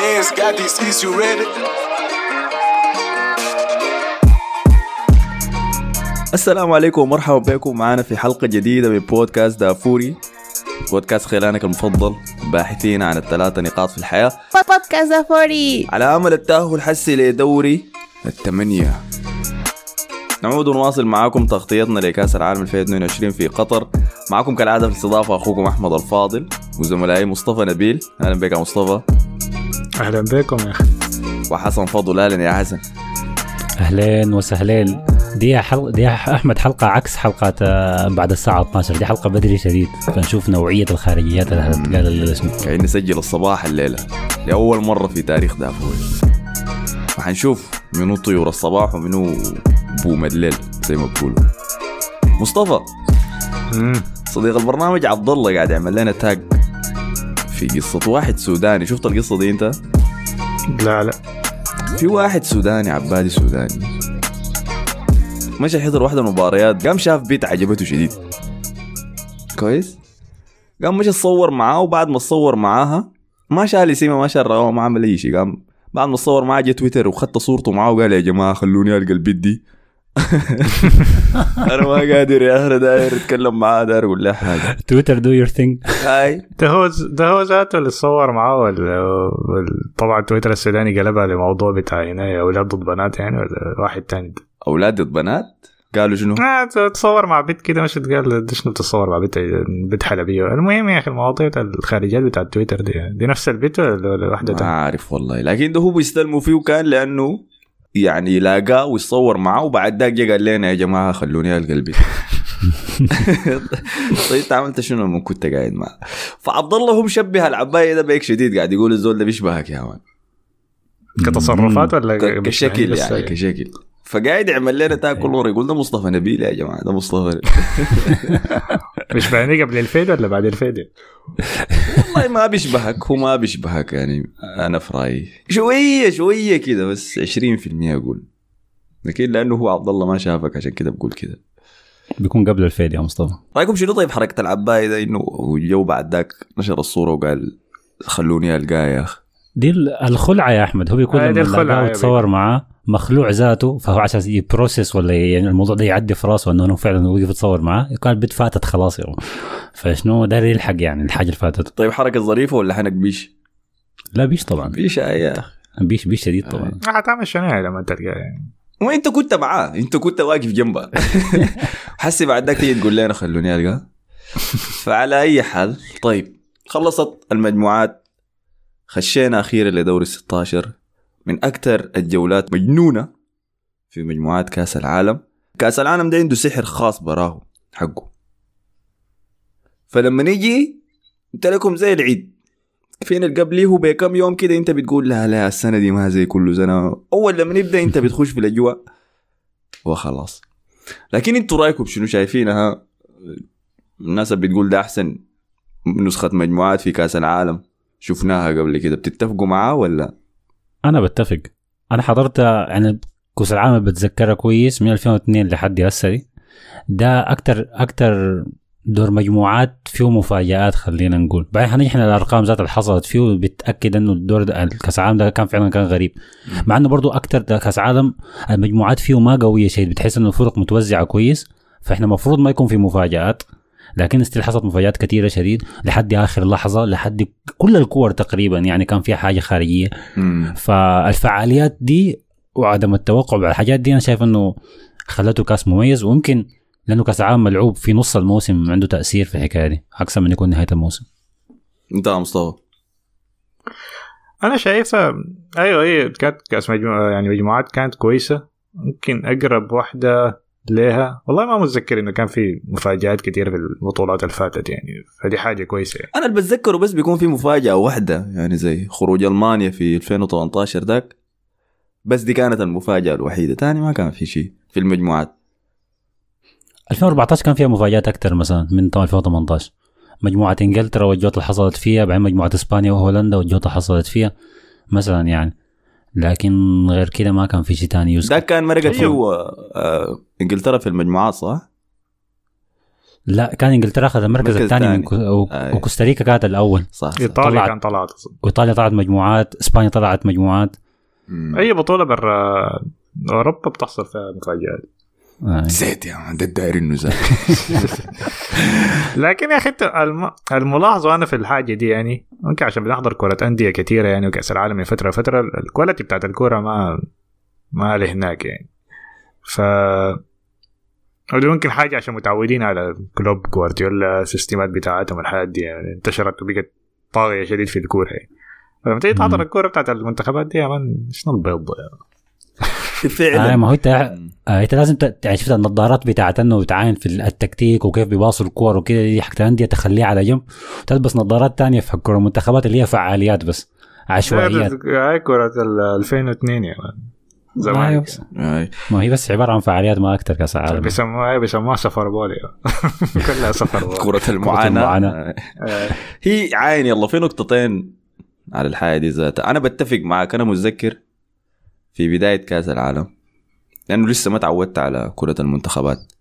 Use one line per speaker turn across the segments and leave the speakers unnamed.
Hands got these is you ready?
السلام عليكم ومرحبا بكم. معنا في حلقة جديدة من بودكاست دافوري. بودكاست خيلانك المفضل باحثين عن الثلاثة نقاط في الحياة.
بودكاست دافوري.
على أمل التأهل الحسي لدوري الثمانية. نعود ونواصل معاكم تغطيتنا لكأس العالم 2022 في قطر. معكم كالعادة في الاستضافة أخوكم أحمد الفاضل وزملائي مصطفى نبيل. أهلا بك يا مصطفى.
أهلا بكم يا أخي.
وحسن فضل. أهلا يا حسن.
أهلين وسهلين. دي حلقة دي أحمد حلقة عكس حلقات آه، بعد الساعة 12 دي حلقة بدري شديد. فنشوف نوعية الخارجيات اللي هتتقال الليلة شنو
قاعدين نسجل الصباح الليلة. لأول مرة في تاريخ دافوري وحنشوف منو طيور الصباح ومنو بوم الليل زي ما بقولوا مصطفى. صديق البرنامج عبد الله قاعد يعمل لنا تاج في قصة واحد سوداني. شفت القصة دي أنت؟
لا لا.
في واحد سوداني عبادي سوداني. مشى يحضر واحدة المباريات قام شاف بيت عجبته شديد. كويس. قام مشى تصور معاه وبعد ما تصور معاها ما شال سيما ما شال ما عمل أي شيء. قام بعد ما تصور معاه جا تويتر وخدت صورته معاه وقال يا جماعة خلوني ألقى البيت دي. أنا ما قادر يا أخي داير اتكلم معاه داير أقول له حاجة.
تويتر do your thing
hi.
ده هو ده هو ذاته اللي صور معاه. طبعا تويتر السوداني قلبها لموضوع بتاع هنا أولاد ضد بنات يعني ولا واحد تاني؟
أولاد بنات؟ قالوا شنو؟
آه تصور مع بنت كده مش تقال ده شنو تتصور مع بنت بنت حلبيه المهم يا أخي المواضيع بتاع الخارجيات بتاع تويتر دي دي نفس البيت ولا ولا واحدة
ما عارف والله. لكن ده هو بيستلموا فيه كان لأنه يعني لاقاه ويتصور معاه وبعد ذاك جا قال لنا يا جماعة خلوني البيت. طيب انت عملت شنو لما كنت قاعد معاه فعبد الله هو مشبه العباية ده بيك شديد قاعد يقول الزول ده بيشبهك يا مان.
كتصرفات ولا
كشكل
بس-
يعني كشكل. فقاعد يعمل لنا تاك كل مره يقول ده مصطفى نبيل يا جماعة ده مصطفى.
مش بعيني قبل الفيد ولا بعد الفيد
والله ما بيشبهك هو ما بيشبهك يعني أنا في رأيي. شوية شوية كده بس 20% أقول. لكن لأنه هو عبد الله ما شافك عشان كده بقول كده.
بيكون قبل الفيد يا مصطفى.
رأيكم شنو طيب حركة العباية ده إنه جو بعد ذاك نشر الصورة وقال خلوني ألقاه يا أخي.
دي ال- الخلعة يا أحمد. هو بيكون
آه،
لما
الخلعة
الخلعه وتصور معاه مخلوع ذاته فهو عشان ي process ولا يعني الموضوع ده يعدي في راسه إنه فعلا وقف يتصور معاه كان البيت فاتت خلاص يعني فشنو؟ داير يلحق يعني الحاجة اللي فاتت.
طيب حركة ظريفة ولا حنك بيش؟
لا بيش طبعا.
بيش آه يا أخي
بيش بيش شديد طبعا.
حتعمل شنو يعني لما تلقاه يعني؟
وانت كنت معاه انت كنت واقف جنبه. حسي بعد ذاك تيجي تقول لنا خلوني القى فعلى أي حال طيب خلصت المجموعات. خشينا أخيرا لدوري 16 من أكثر الجولات مجنونة في مجموعات كأس العالم. كأس العالم ده عنده سحر خاص براه حقه. فلما نيجي قلت لكم زي العيد. فين القبلي؟ هو بكم يوم كده أنت بتقول لا لا السنة دي ما زي كل سنة. أول لما نبدأ أنت بتخش في الأجواء. وخلاص. لكن أنتوا رأيكم شنو شايفينها الناس بتقول ده أحسن نسخة مجموعات في كأس العالم. شفناها قبل كده. بتتفقوا معاه ولا؟
أنا بتفق. أنا حضرت يعني كأس العالم بتذكرها كويس من 2002 لحد هسه دي. ده أكتر أكتر دور مجموعات فيه مفاجآت خلينا نقول. بعدين حنيجي إحنا الأرقام ذات اللي حصلت فيه بتأكد إنه الدور ده الكاس العالم ده كان فعلا كان غريب. مع إنه برضو أكتر كأس عالم المجموعات فيه ما قوية شيء. بتحس إنه الفرق متوزعة كويس فإحنا المفروض ما يكون في مفاجآت. لكن استيل حصلت مفاجآت كثيرة شديد لحد آخر لحظة لحد كل الكور تقريبا يعني كان فيها حاجة خارجية.
مم.
فالفعاليات دي وعدم التوقع بالحاجات دي أنا شايف إنه خلته كاس مميز ويمكن لأنه كاس العالم ملعوب في نص الموسم عنده تأثير في الحكاية دي أكثر من يكون نهاية الموسم.
أنت يا مصطفى.
أنا شايفها أيوه هي كانت كاس مجموعة يعني مجموعات كانت كويسة. ممكن أقرب واحدة ليها. والله ما متذكر إنه كان في مفاجآت كتير في البطولات اللي فاتت يعني. فدي حاجة كويسة يعني.
أنا اللي بتذكره بس بيكون في مفاجأة واحدة يعني زي خروج ألمانيا في 2018 ذاك. بس دي كانت المفاجأة الوحيدة. تاني ما كان في شيء في المجموعات.
2014 كان فيها مفاجآت أكثر مثلا من 2018 مجموعة إنجلترا والجوطة اللي حصلت فيها بعدين مجموعة إسبانيا وهولندا والجوطة اللي حصلت فيها مثلا يعني. لكن غير كده ما كان في شيء ثاني يذكر
ده كان مرقت فيه
أيوه.
آه، إنجلترا في المجموعات صح؟
لا كان إنجلترا أخذ المركز الثاني من. كو...
أي.
وكوستاريكا كانت الأول
صح, صح.
إيطاليا
طلعت.
كان طلعت أصلاً.
وايطاليا طلعت مجموعات إسبانيا طلعت مجموعات
مم.
أي بطولة برا أوروبا بتحصل فيها مفاجآت
آه.
زيت يا ده الداير النزال
لكن يا أخي أنت الم... الملاحظة أنا في الحاجة دي يعني ممكن عشان بنحضر كرة أندية كثيره يعني وكأس العالم من فترة لفترة ال quality بتاعت الكوره ما ما لهناك يعني. ف ودي ممكن حاجة عشان متعودين على كلوب جوارديولا السيستمات بتاعتهم الحاجات دي يعني انتشرت وبقت طاغية شديد في الكورة يعني. فلما تيجي تحضر
مم.
الكورة بتاعت المنتخبات دي يا مان شنو البيض ده؟ يعني.
آه
فعلا
ما هو انت آه انت لازم ت- يعني شفت النظارات بتاعت انه بتعاين في التكتيك وكيف بيباصوا الكور وكده دي حق الانديه تخليها على جنب وتلبس نظارات تانية في الكره المنتخبات اللي هي فعاليات بس عشوائيات
هاي كرة ال 2002 يا مان زمان. يعني.
ما هي بس عبارة عن فعاليات ما أكثر كاس العالم
بيسموها بيسموها سفر بولي كلها سفر بولي
كرة المعاناة
المعاناة.
آه.
هي عاين يلا في نقطتين على الحاجة دي ذاتها أنا بتفق معك أنا متذكر في بداية كأس العالم لأنه لسه ما تعودت على كرة المنتخبات.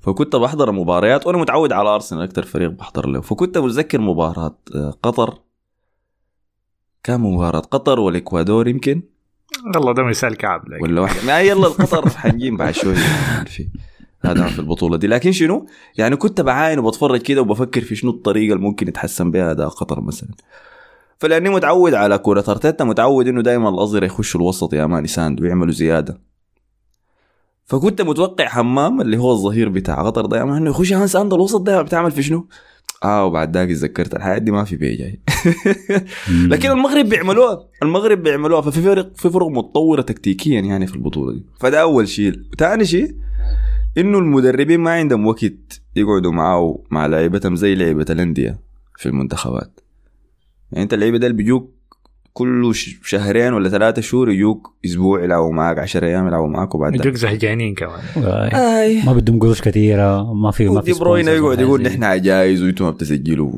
فكنت بحضر مباريات وأنا متعود على أرسنال أكتر فريق بحضر له. فكنت متذكر مباراة آه، قطر. كان مباراة قطر والإكوادور يمكن؟
والله ده مثال كعب لك.
ولا واحدة ما يلا القطر حنجيب بعد شوية في هذا في البطولة دي. لكن شنو؟ يعني كنت بعاين وبتفرج كده وبفكر في شنو الطريقة اللي ممكن يتحسن بها أداء قطر مثلا. فلأني متعود على كرة أرتيتا متعود إنه دائما الأظهرة يخشوا الوسط يا مان يساند ويعملوا زيادة. فكنت متوقع حمام اللي هو الظهير بتاع قطر ده يا إنه يخش هانس اند الوسط ده بتعمل في شنو؟ آه وبعد ذاك تذكرت الحياة دي ما في بيها جاي لكن المغرب بيعملوها المغرب بيعملوها. ففي فرق في فرق متطورة تكتيكيا يعني في البطولة دي. فده أول شيء. ثاني شيء إنه المدربين ما عندهم وقت يقعدوا معاه مع لعيبتهم زي لعيبة الأندية في المنتخبات. يعني انت اللعيبه ده بيجوك كل ش- شهرين ولا ثلاثة شهور يجوك أسبوع يلعبوا معاك 10 أيام يلعبوا معاك وبعد
يجوك زهجانين كمان.
أي.
ما بدهم قروش كثيره ما في ما في
ودي بروين يقعد يقول نحن عجايز وأنتم ما بتسجلوا.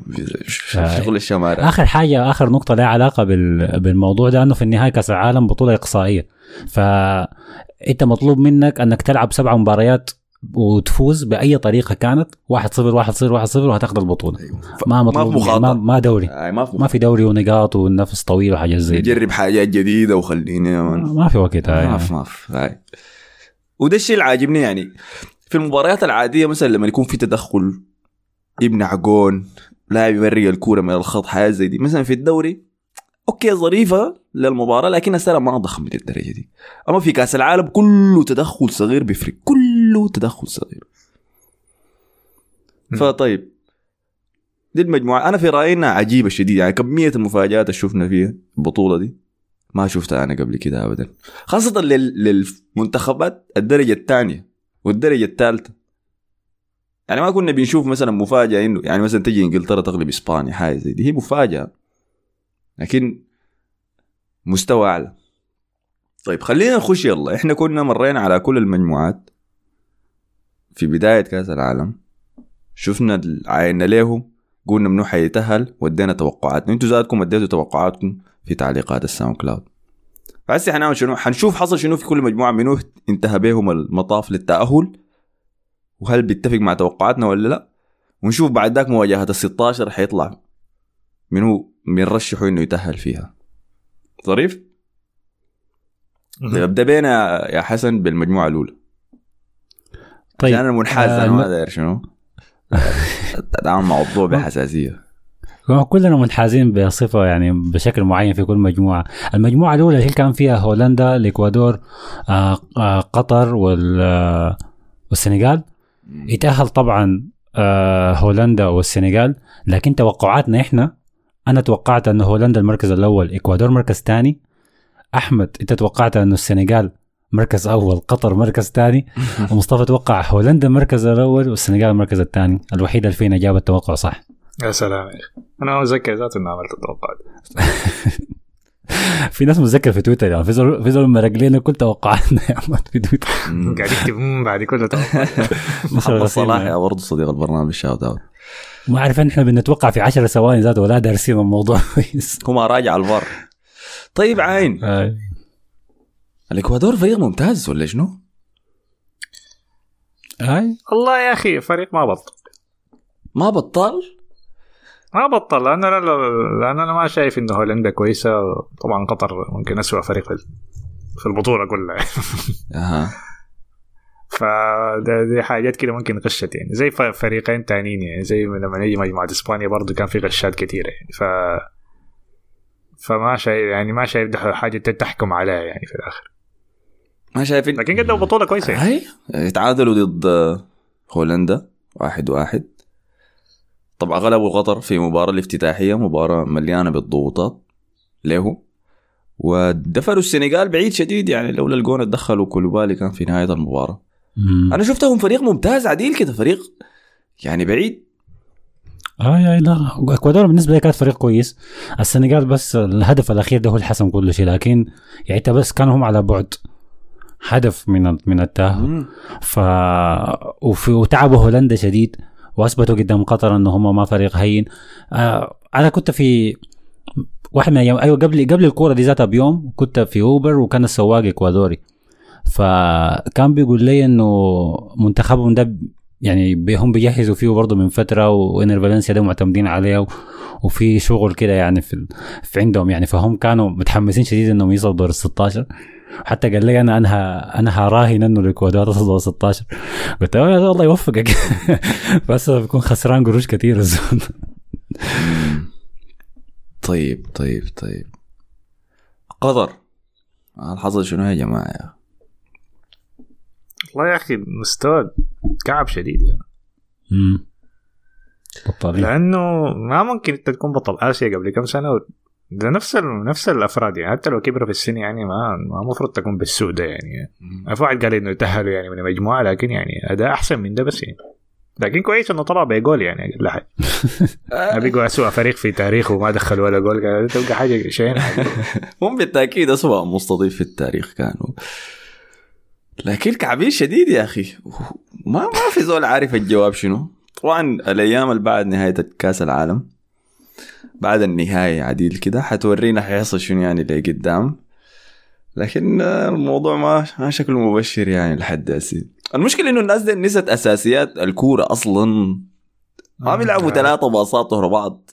شغل الشمارة.
آخر حاجة آخر نقطة لها علاقة بال... بالموضوع ده إنه في النهاية كأس العالم بطولة إقصائية. فانت مطلوب منك إنك تلعب سبع مباريات وتفوز بأي طريقة كانت 1 0 1 0 1 0 وهتاخذ البطولة. ما مطلوب
في مخاطرة.
ما, ما دوري.
آه، ما في
ما في دوري ونقاط والنفس طويل وحاجات زي دي.
نجرب حاجات جديدة وخليني
ما في وقت
ما
هاي
في ما في هاي. وده الشيء اللي عاجبني يعني في المباريات العادية مثلا لما يكون في تدخل يمنع جون لاعب يمرق الكورة من الخط حاجات زي دي. مثلا في الدوري أوكي ظريفة للمباراة لكن السنة ما ضخم للدرجه دي. أما في كأس العالم كله تدخل صغير بيفرق. كله تدخل صغير. فطيب. دي المجموعة. أنا في رأيي إنها عجيبة شديد يعني كميه المفاجآت اللي شفنا فيها البطولة دي؟ ما شفتها أنا قبل كده ابدا. خاصة لل... للمنتخبات الدرجة الثانية والدرجة الثالثة. يعني ما كنا بنشوف مثلا مفاجأة إنه يعني مثلا تجي إنجلترا تغلب إسبانيا حاجة زي دي. هي مفاجأة. لكن مستوى أعلى. طيب خلينا نخش يلا. إحنا كنا مرينا على كل المجموعات. في بداية كأس العالم شفنا ال- عاينا ليهم قلنا منو حيتأهل ودينا توقعاتنا. أنتوا ذاتكم اديتوا توقعاتكم في تعليقات ال SoundCloud. فهسه حنعمل شنو؟ حنشوف حصل شنو في كل مجموعة منو انتهى بهم المطاف للتأهل وهل بيتفق مع توقعاتنا ولا لا؟ ونشوف بعد ذاك مواجهة ال 16 حيطلع. منو بنرشحه إنه يتأهل فيها. ظريف؟ ابدا بينا يا حسن بالمجموعة الأولى.
طيب
عشان أنا منحاز
آه،
أنا ما داير شنو. اتعامل مع الموضوع بحساسية.
كلنا منحازين بصفة يعني بشكل معين في كل مجموعة، المجموعة الأولى اللي كان فيها هولندا، الإكوادور، آه، آه، قطر وال آه، والسنغال. يتأهل طبعا هولندا والسنغال. لكن توقعاتنا إحنا أنا توقعت انه هولندا المركز الأول إكوادور مركز ثاني أحمد أنت توقعت انه السنغال مركز أول قطر مركز ثاني. ومصطفى توقع هولندا المركز الأول والسنغال المركز الثاني. الوحيد اللي فينا جاب التوقع صح.
يا سلام. أنا متذكر ذاته إني عملت التوقعات.
في ناس متذكر في تويتر يعني في زول في زول كل توقعاتنا يا احمد في تويتر.
قاعد يكتب بعد كل توقعات.
محمد صلاح يا برضه صديق البرنامج shout out
ما عارف إحنا بنتوقع في 10 ثواني ذاته ولا دارسين الموضوع كويس.
هم راجع الفار. طيب عين. الإكوادور فريق ممتاز ولا شنو؟
هاي؟
والله يا أخي فريق ما بط
ما بطل؟
ما بطل لأن أنا لأن أنا ما شايف انه هولندا كويسة. طبعا قطر ممكن اسوء فريق في البطولة كلها.
أها.
فدي حاجات كده ممكن غشت يعني. زي فريقين تانيين يعني. زي لما نيجي مجموعة إسبانيا برضو كان في غشات كثيره يعني. ف فما شايف يعني ما شايف ده حاجة تحكم عليها يعني في الآخر.
ما شايفين
لكن قدموا بطولة كويسة يعني.
هاي؟ تعادلوا ضد هولندا واحد واحد. طبعا غلبوا قطر في مباراة الافتتاحية مباراة مليانة بالضغوطات له. ودفنوا السنغال بعيد شديد يعني لولا الجون اتدخلوا كولوبالي كان في نهاية المباراة.
مم.
أنا شفتهم فريق ممتاز عديل كده فريق يعني بعيد.
آه يا لا إكوادور بالنسبة لي كانت فريق كويس. السنغال بس الهدف الأخير ده هو اللي حسم كل شيء لكن يعني انت بس كانوا هم على بعد. هدف من من التأهل. ف وفي وتعبوا هولندا شديد وأثبتوا قدام قطر انه هم ما فريق هين. آه أنا كنت في واحد من أيام أيوه قبل قبل الكورة دي ذاتها بيوم كنت في أوبر وكان السواق إكوادوري. فكان بيقول لي إنه منتخبهم ده يعني هم بيجهزوا فيه برضه من فترة وإنر فالنسيا ده معتمدين عليه وفي شغل كده يعني في, في عندهم يعني. فهم كانوا متحمسين شديد إنهم يوصلوا دور ال 16 حتى قال لي أنا أنا أنا هراهن انه الاكوادور تصل دور 16 قلت له الله يوفقك بس بيكون خسران قروش كثير الزول
طيب طيب طيب قطر الحصل شنو يا جماعة يا أخي؟
والله يا أخي مستوى كعب شديد يعني.
مم. بطارين
لأنه ما ممكن أنت تكون بطل آسيا قبل كم سنة. ده نفس ال... نفس الأفراد يعني. حتى لو كبروا في السن يعني ما ما المفروض تكون بالسوء ده يعني. في واحد قال إنه يتاهلوا يعني من المجموعة لكن يعني اداء أحسن من ده بس يعني. لكن كويس إنه طلع بجول يعني أقل حاجة ما بيقوا اسوء فريق في تاريخه وما دخلوا ولا جول تبقى حاجة شيء
هم بالتأكيد اسوء مستضيف في التاريخ كانوا. لكن كعبين شديد يا أخي. ما ما في زول عارف الجواب شنو. طبعا الأيام اللي بعد نهاية كأس العالم. بعد النهاية عديل كده حتورينا حيحصل شنو يعني اللي قدام. لكن الموضوع ما ما شكله مبشر يعني لحد هسه. المشكلة إنه الناس دي نسيت أساسيات الكورة أصلا. ما بيلعبوا ثلاثة باصات ورا بعض.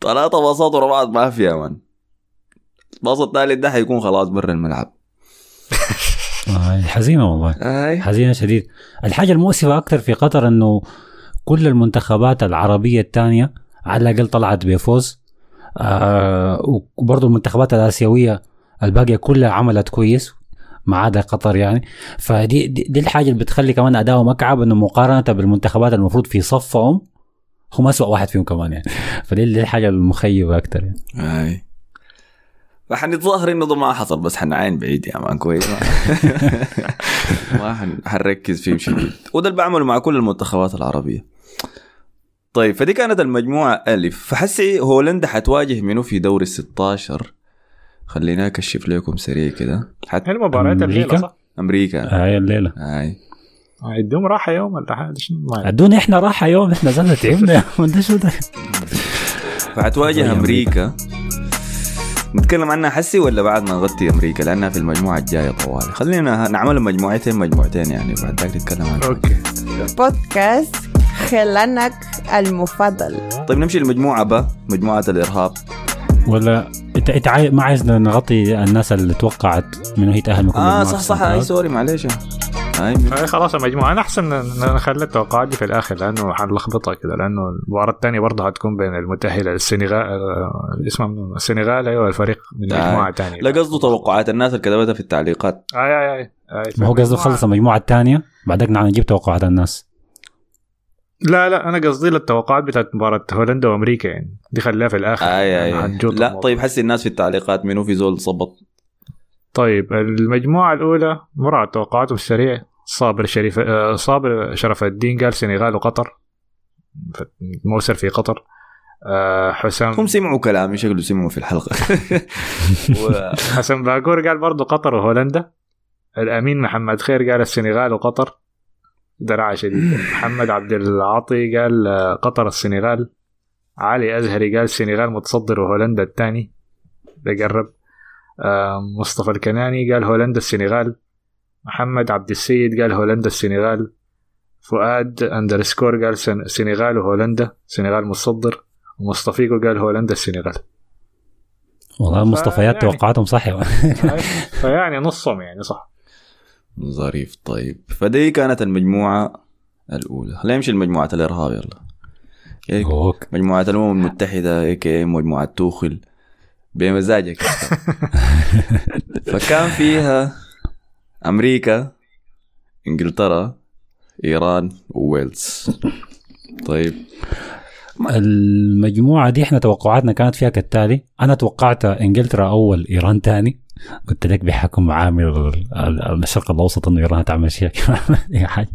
ثلاثة باصات ورا بعض ما فيها مان الباص الثالث ده حيكون خلاص برا الملعب.
آه حزينة والله. حزينة شديد. الحاجة المؤسفة أكثر في قطر إنه كل المنتخبات العربية الثانية على الأقل طلعت بفوز. آه وبرضه المنتخبات الآسيوية الباقية كلها عملت كويس ما عدا قطر يعني. فدي دي, دي الحاجة اللي بتخلي كمان اداؤهم اكعب إنه مقارنة بالمنتخبات المفروض في صفهم هم اسوء واحد فيهم كمان يعني. فدي دي الحاجة المخيبة أكثر يعني.
أي. فحنتظاهر إنه ده ما حصل بس حنعاين بعيد يا مان كويس. ما, ما حن... حنركز فيه شديد وده اللي بعمله مع كل المنتخبات العربية. طيب فدي كانت المجموعة ألف. فحسي هولندا حتواجه منو في دوري ال 16 خلينا أكشف لكم سريع كده. حت...
هي المباريات الليلة
أمريكا؟
صح؟
أمريكا.
هاي الليلة.
اي
يدوم راحه يوم ولا حاجة؟ شنو ما
ادونا إحنا راحه يوم إحنا زلنا تعبنا. يا ده شو ده؟
فحتواجه أمريكا. نتكلم عنها حسي ولا بعد ما نغطي أمريكا؟ لأنها في المجموعة الجاية طوالي خلينا نعمل مجموعتين مجموعتين يعني بعد ذاك نتكلم عنها.
أوكي.
بودكاست خلانك المفضل.
طيب نمشي لمجموعة ب مجموعة الإرهاب.
ولا انت انت. ما عايز نغطي الناس اللي توقعت منو هي تاهل من آه
صح صح.
أي.
sorry معلش اي
هاي خلاص المجموعه أنا أحسن نخلي التوقعات دي في الآخر لأنه حنلخبطها كده لأنه المباراة الثانية برضه هتكون بين المتاهل السنغال آه، اسمه؟ السنغال أيوه الفريق من
آه.
مجموعة ثانية
لا قصده توقعات الناس اللي كتبتها في التعليقات.
اي اي اي اي
ما هو قصده خلص المجموعة الثانية بعدك نعم نجيب توقعات الناس.
لا لا أنا قصدي للتوقعات بتاعت مباراة هولندا وأمريكا يعني. دي خليها في الآخر.
اي
يعني
اي
هنجوط
لا
الموضوع.
طيب حسي الناس في التعليقات منو في زول صبط؟
طيب المجموعة الأولى مرة توقعاتهم السريع. صابر شريف آه، صابر شرف الدين قال سنغال وقطر. موسر في قطر. آه، حسام
هم سمعوا كلامي شكله سمعوا في الحلقة. و...
حسن باقور قال برضو قطر وهولندا. الأمين محمد خير قال السنغال وقطر. درعة شديد. محمد عبد العاطي قال آه، قطر السنغال. علي أزهري قال السنغال متصدر وهولندا الثاني. ده قرب آه، مصطفى الكناني قال هولندا السنغال. محمد عبد السيد قال هولندا السنغال. فؤاد اندرسكور قال سن- السنغال وهولندا السنغال متصدر. ومصطفيكو قال هولندا السنغال.
والله المصطفيات
يعني-
توقعاتهم صح
فيعني نصهم يعني صح.
ظريف طيب. فدي كانت المجموعة الأولى. خلينا نمشي لمجموعة الإرهاب يلا. مجموعة الأمم المتحدة هيك مجموعة توخل بمزاجك فكان فيها أمريكا إنجلترا إيران وويلز. طيب.
المجموعة دي إحنا توقعاتنا كانت فيها كالتالي. أنا توقعت إنجلترا أول إيران تاني. قلت لك بحكم عامل ال- ال- الشرق الأوسط إنه إيران هتعمل شيء. أي حاجة.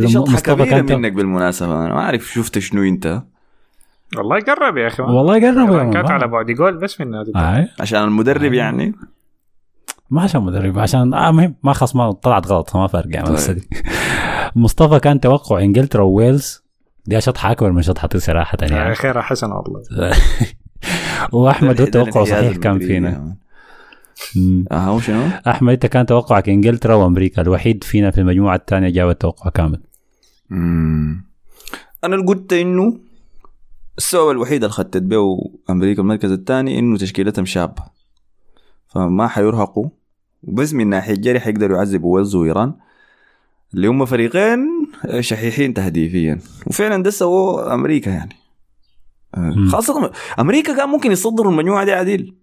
دي
تو-
منك بالمناسبة. أنا ما أعرف شفت شنو أنت.
والله قرب يا أخي
والله قربوا يا
كانت. على بعد جول بس من هذه
آه.
عشان المدرب يعني
ما عشان مدرب عشان آه مهم ما خلاص ما طلعت غلط ما فرق يعني
طيب.
دي. مصطفى كان توقع إنجلترا وويلز دي شطحه اكبر من شطحتي
صراحة
يعني
خير حسن والله
وأحمد
توقعه صحيح كان فينا
يعني. أها وشنو؟
أحمد أنت كان توقعك إنجلترا وأمريكا الوحيد فينا في المجموعة الثانية جاب التوقع كامل
مم. أنا اللي قلت إنه السبب الوحيد اللي خدت به أمريكا المركز الثاني إنه تشكيلتهم شابة. فما حيرهقوا. وبس من ناحيه جري حيقدروا يعذبوا ويلز وإيران. اللي هم فريقين شحيحين تهديفيا. وفعلا ده سووه أمريكا يعني. خاصة أمريكا كان ممكن يصدروا المجموعة دي عديل.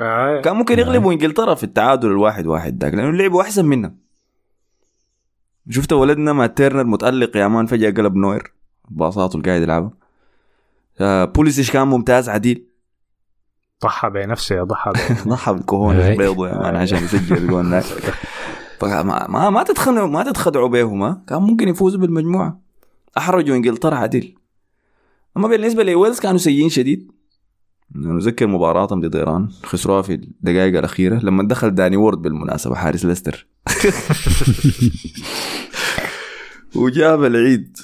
آه.
كان ممكن يغلبوا إنجلترا في التعادل الواحد واحد داك لأنه لعبوا أحسن منا شفت ولدنا مات تيرنر متألق يا مان فجأة قلب نوير. باصاته اللي قاعد يلعبها بوليسيش كان ممتاز عديل؟
ضحى بنفسه ضحى
ضحى بالكهون
أي.
بيضة يا مان عشان يسجل الجول ده فما ما ما تتخنعوا ما تتخدعوا بيهم ها. كان ممكن يفوزوا بالمجموعة. أحرجوا إنجلترا عديل. أما بالنسبة لويلز كانوا سيئين شديد. أنا أتذكر مباراتهم ضد إيران. خسروها في الدقائق الأخيرة لما دخل داني وورد بالمناسبة حارس ليستر. وجاب العيد.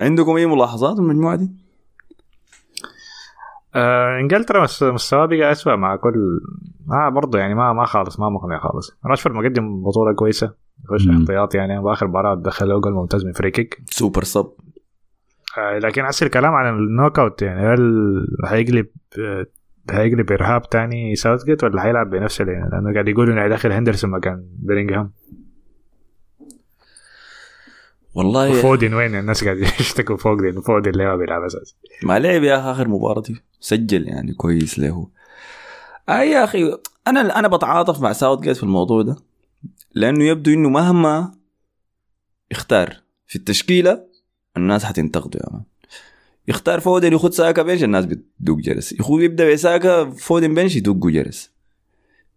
عندكم أي ملاحظات من المجموعة دي؟
آه إنجلترا مس- مستواه بقى اسوء مع كل ما برضه يعني ما ما خالص ما مقنع خالص راشفورد مقدم بطولة كويسة يخش. احتياط يعني باخر مباراة دخل جول ممتاز من free kick
super sub
آه لكن هسه الكلام عن ال knockout يعني هل هيقلب آه هيقلب إرهاب تاني ساوث جيت ولا هيلعب بنفس لأنه قاعد يقولوا إنه هيدخل هندرسون مكان بيلينغهام
والله
وفودن وين الناس قاعد يشتكوا لأنه فودن اللي ما بيلعب أساسا؟
ما لعب يا أخي آخر مباراة. دي سجل يعني كويس له. آه يا أخي أنا أنا بتعاطف مع ساوث جيت في الموضوع ده لأنه يبدو إنه مهما اختار في التشكيلة الناس حتنتقده يا مان. يختار فودن يخت ساكا bench الناس بتدق جرس. يخو يبدأ بساكا فودن bench يدقوا جرس.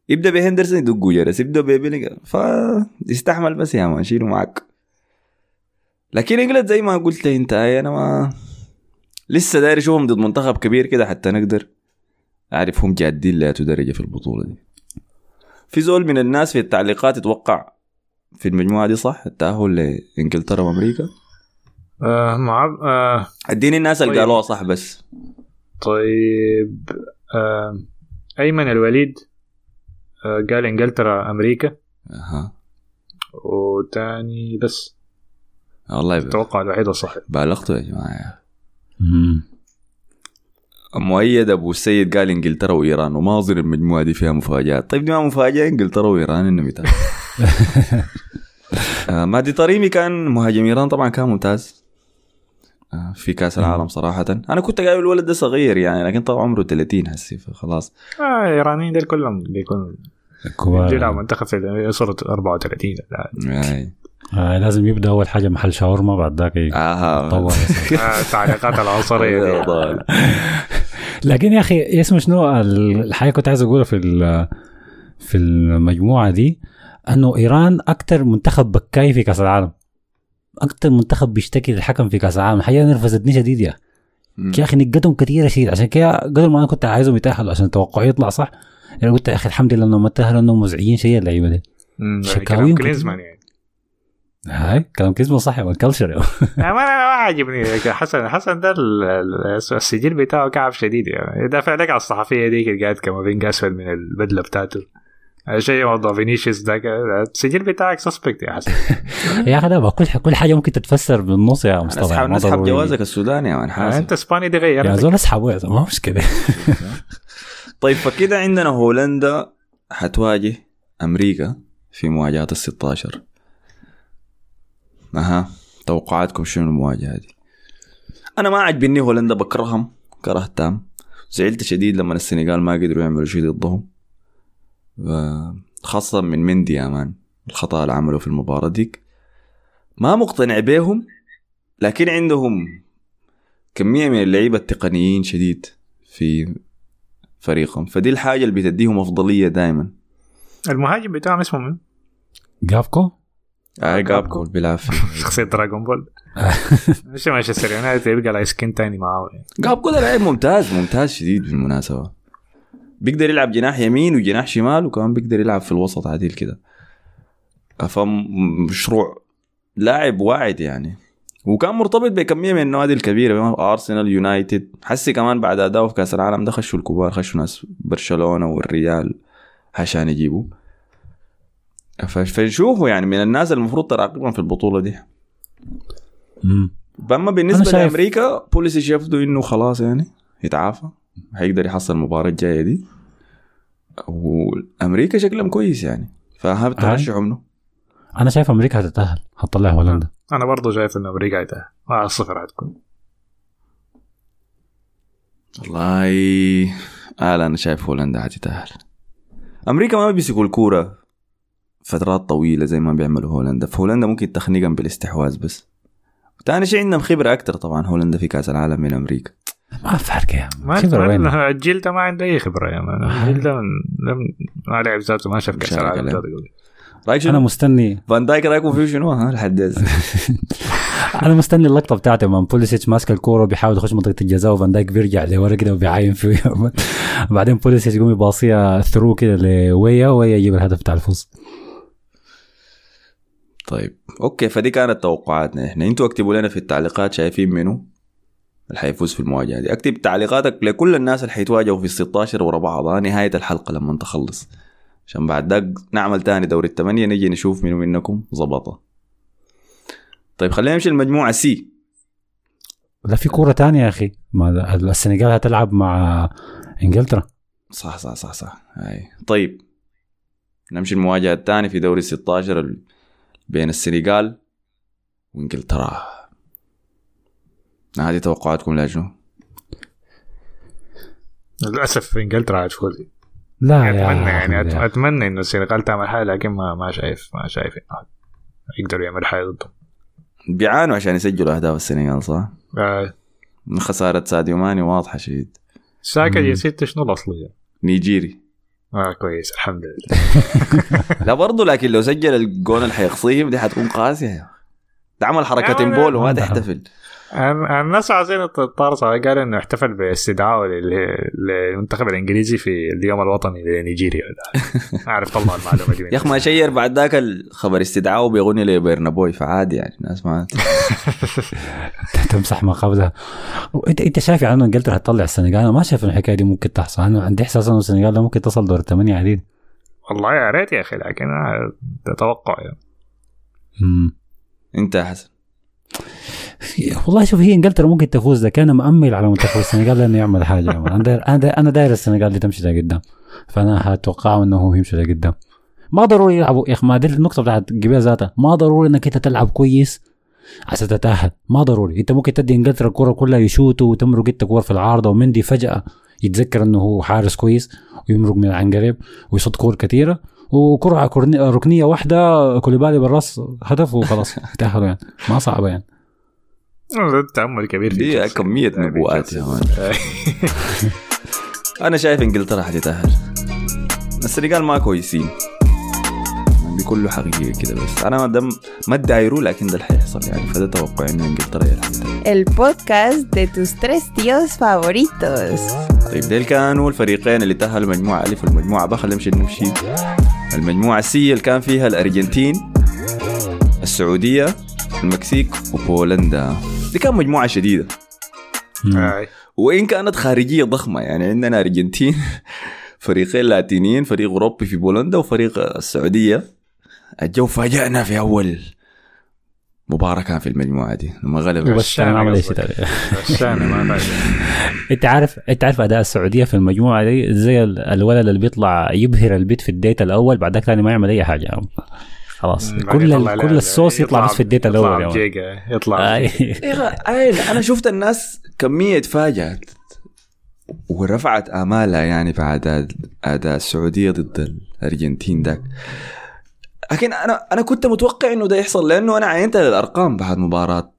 يبدأ بهندرسون يدقوا جرس. يبدأ ببيلينغ فيستحمل بس يا مان شيله معك. لكن انجلد زي ما قلت أنت أنا ما لسه داير أشوفهم ضد منتخب كبير كده حتى نقدر اعرف هم جادين لا درجة في البطولة دي. في زول من الناس في التعليقات يتوقع في المجموعة دي صح؟ التأهل لإنجلترا وأمريكا؟
آه مع آه
أديني الناس اللي
طيب.
قالوها صح بس.
طيب آه أيمن الوليد آه قال إنجلترا أمريكا.
أها.
وتاني بس.
والله
التوقع الوحيد الصحيح.
بالغتوا يا
جماعة.
مؤيد أبو السيد قال إنجلترا وإيران وما أظن المجموعة دي فيها مفاجآت. طيب دي ما مفاجأة إنجلترا وإيران يتأهلوا. آه مادي طريمي كان مهاجم إيران طبعا كان ممتاز. آه في كأس العالم صراحة. أنا كنت قايل الولد ده صغير يعني لكن طبعا عمره 30 هسي فخلاص.
آه الايرانيين دول كلهم بيكونوا
كبار.
يلعبوا منتخب في يوصلوا 34 لا.
آه.
آه لازم يبدأ أول حاجة محل شاورما بعد ذاك
آه.
يتطور
آه التعليقات العنصريه دي.
ضال.
لكن يا أخي اسمه شنو ال- الحاجة كنت عايز أقولها في ال- في المجموعة دي أنه إيران أكثر منتخب بكاي في كأس العالم أكثر منتخب بيشتكي للحكم في كأس العالم الحقيقة نرفزتني شديد يا. يا أخي نقتهم كثيره شديد عشان كده قبل ما أنا كنت عايزهم يتأهلوا عشان توقعي يطلع صح أنا قلت يا أخي الحمد لله إنهم تأهلوا إنهم مزعجين شيء اللعيبة دي
يعني
شكاويهم.
كلينزمان يعني
هاي؟ كلام كيزمو صح يا الكلتشر
آه، ما ما عاجبني. حسن حسن ده ال- ال- السجل بتاعه كعب شديد يعني. يدافع لك على الصحفية ديك اللي قاعد كمافينجا اسود من البدلة بتاعته. شيء موضوع فينيسيوس ذاك السجل بتاعك سسبكت يا حسن.
يا أخي لا بقى كل كل حاجة ممكن تتفسر بالنص يا مصطفى
نسحب
ما
نسحب. جوازك السوداني يا مان حاسب.
أنت إسباني دي
يا
غيرت
زول اسحبه يا زول ما مشكله
طيب فكده عندنا هولندا حتواجه أمريكا في مواجهة ال 16 أها. توقعاتكم شنو المواجهة دي؟ أنا ما عجبني هولندا بكرههم كره تام زعلت شديد لما السنغال ما قدروا يعملوا شيء ضدهم. و- خاصة من مندي يا مان الخطأ اللي عمله في المباراة ديك. ما مقتنع بيهم لكن عندهم كمية من اللعيبة التقنيين شديد في فريقهم. فدي الحاجة اللي بتديهم أفضلية دائما
المهاجم بتاعهم اسمه من؟
جاكبو؟
آه جاكبو بيلعب في
شخصية Dragon Ball مش مانشستر يونايتد يبقى لاي سكين تاني معاه.
جاكبو ده لعيب ممتاز ممتاز شديد بالمناسبة. بيقدر يلعب جناح يمين وجناح شمال وكمان بيقدر يلعب في الوسط عديل كده. فمشروع لاعب واعد يعني. وكان مرتبط بكمية من النوادي الكبيرة ارسنال يونايتد حسي كمان بعد اداؤه في كأس العالم ده خشوا الكبار خشوا ناس برشلونة والريال عشان يجيبوا ف- فنشوفه يعني من الناس المفروض تراقبهم في البطولة دي. اما
بالنسبة
لأمريكا بوليسي يبدو إنه خلاص يعني يتعافى هيقدر يحصل المباراه الجايه دي. وأمريكا شكلهم كويس يعني فها ترشحوا منه.
أنا شايف أمريكا هتتأهل هتطلع هولندا.
أنا برضه شايف انه أمريكا هيتأهل. واحد صفر هتكون.
والله آه لا أنا شايف هولندا حتتاهل أمريكا ما بيمسكوا الكورة. فترات طويلة زي ما بيعملوا هولندا. فهولندا ممكن تخنقهم بالاستحواذ بس. تاني شيء عندهم خبرة أكتر طبعا. هولندا في كأس العالم من أمريكا.
ما فرق يا
man
خبرة وين؟
ما- الجيل ده ما عنده أي خبرة يا man الجيل ده من ما لعب ذاته ما شاف
كأس
العالم.
رأيك
أنا؟
مستني.
فان دايك رأيكم فيه شنو؟ ها لحد؟
أنا مستني اللقطة بتاعته لما بوليسيتش ماسك الكورة وبيحاول يخش منطقة الجزاء وفان دايك بيرجع لورا كده وبيعاين فيه. بعدين بوليسيتش يقوم يباصيها through كده لويا ويا يجيب الهدف بتاع الفوز.
طيب. okay فدي كانت توقعاتنا إحنا. أنتوا اكتبوا لنا في التعليقات شايفين منو اللي حيفوز في المواجهة دي. اكتب تعليقاتك لكل الناس اللي حيتواجهوا في ال 16 ورا بعضها نهاية الحلقة لما تخلص عشان بعد داك نعمل تاني دوري الثمانيه نجي نشوف منو منكم ظبطه طيب خلينا نمشي المجموعه سي
لا في كورة تانية يا أخي. ما السنغال هتلعب مع إنجلترا.
صح صح صح صح. هاي. طيب نمشي المواجهه الثانية في دوري ال 16 ال- بين السنغال وإنجلترا هذه توقعاتكم لشنو؟
للأسف إنجلترا هتفوز
لا يا
أتمنى يعني
أحمد
أت-
يا.
أتمنى إنه السنغال تعمل حاجة لكن ما ما شايف ما شايف يقدروا يعملوا حاجة ضدهم
بيعانوا عشان يسجلوا أهداف السنغال صح؟
آه،
من خسارة ساديو ماني واضحة شديد
ساكا
مم.
جنسيته شنو الأصلية؟
نيجيري
آه كويس الحمد لله.
لا برضه لكن لو سجل الجون اللي حيخصيهم دي حتكون قاسية. ده عمل حركه بول وما
ما
تحتفل.
الناس عايزين الطارس قال إنه احتفل باستدعائه لل- للمنتخب الإنجليزي في اليوم الوطني لنيجيريا. أعرف طلع المعلومة دي
يا أخي ما شير بعد ذاك الخبر استدعاءه بيغني ل Burna Boy فعادي يعني الناس ما
تمسح ما قبلها. انت إنت شايف يعني إنجلترا هتطلع السنغال؟ أنا ما شايف ان الحكاية دي ممكن تحصل. أنا عندي إحساس إنه السنغال ممكن تصل دور الثمانية عديل.
والله يا ريت يا أخي لكن آه، ده توقع يعني.
مم.
أنت يا حسن.
والله شوف هي إنجلترا ممكن تفوز لكن أنا مأمل على منتخب السنغال لأنه يعمل حاجة. أنا داير أنا داير, أنا داير السنغال دي تمشي لقدام. فأنا هتوقع إنه هو يمشي لقدام. ما ضروري يلعبوا يا أخي ما دي النقطة بتاعت جبال ذاتها. ما ضروري إنك أنت تلعب كويس عشان تتأهل. ما ضروري. أنت ممكن تدي إنجلترا الكرة كلها يشوتوا وتمرق انت كور في العارضة ومندي فجأة يتذكر إنه هو حارس كويس ويمرق من عن قريب ويصد كور كثيرة وكرة ركنية واحدة كوليبالي بالراس هدف وخلاص. تأهلوا يعني. ما صعبة يعني.
ده تأمل كبير في
دي
تشيلسي.
كمية نبوءات يا مان أنا شايف إنجلترا حتتأهل. السنغال ما كويسين. بكل حقيقة كده بس. أنا دم ما ادعيرو لكن ده اللي حيحصل يعني. فده توقع إنه إنجلترا هي
podcast de tus tres tíos favoritos.
طيب ديل كانوا الفريقين اللي تأهلوا مجموعة ألف والمجموعة ب خلينا نمشي نمشي. المجموعة السي اللي كان فيها الأرجنتين السعودية المكسيك وبولندا. دي كان مجموعة شديدة
مم.
آه.
وإن كانت خارجية ضخمة يعني عندنا أرجنتين فريقين لاتينيين فريق أوروبي في بولندا وفريق السعودية الجو فاجأنا في أول مباراة كان في المجموعة دي لما غلب
ما عمل أي شيء
قصدك.
تاني.
الشانة ما فاز
أنت عارف أنت عارف أداء السعودية في المجموعة دي زي ال- الولد اللي بيطلع يبهر البيت في الديت الأول بعدك ثاني ما يعمل أي عم. خلاص. كل كل الصوص يطلع بس في يا
يطلع
عم.
بجيجا يطلع.
آي.
إيه أنا شفت الناس كمية فاجأت ورفعت آمالها يعني بعد اداء- السعودية ضد الأرجنتين ذاك لكن أنا أنا كنت متوقع إنه ده يحصل لأنه أنا عينت الأرقام بعد مباراة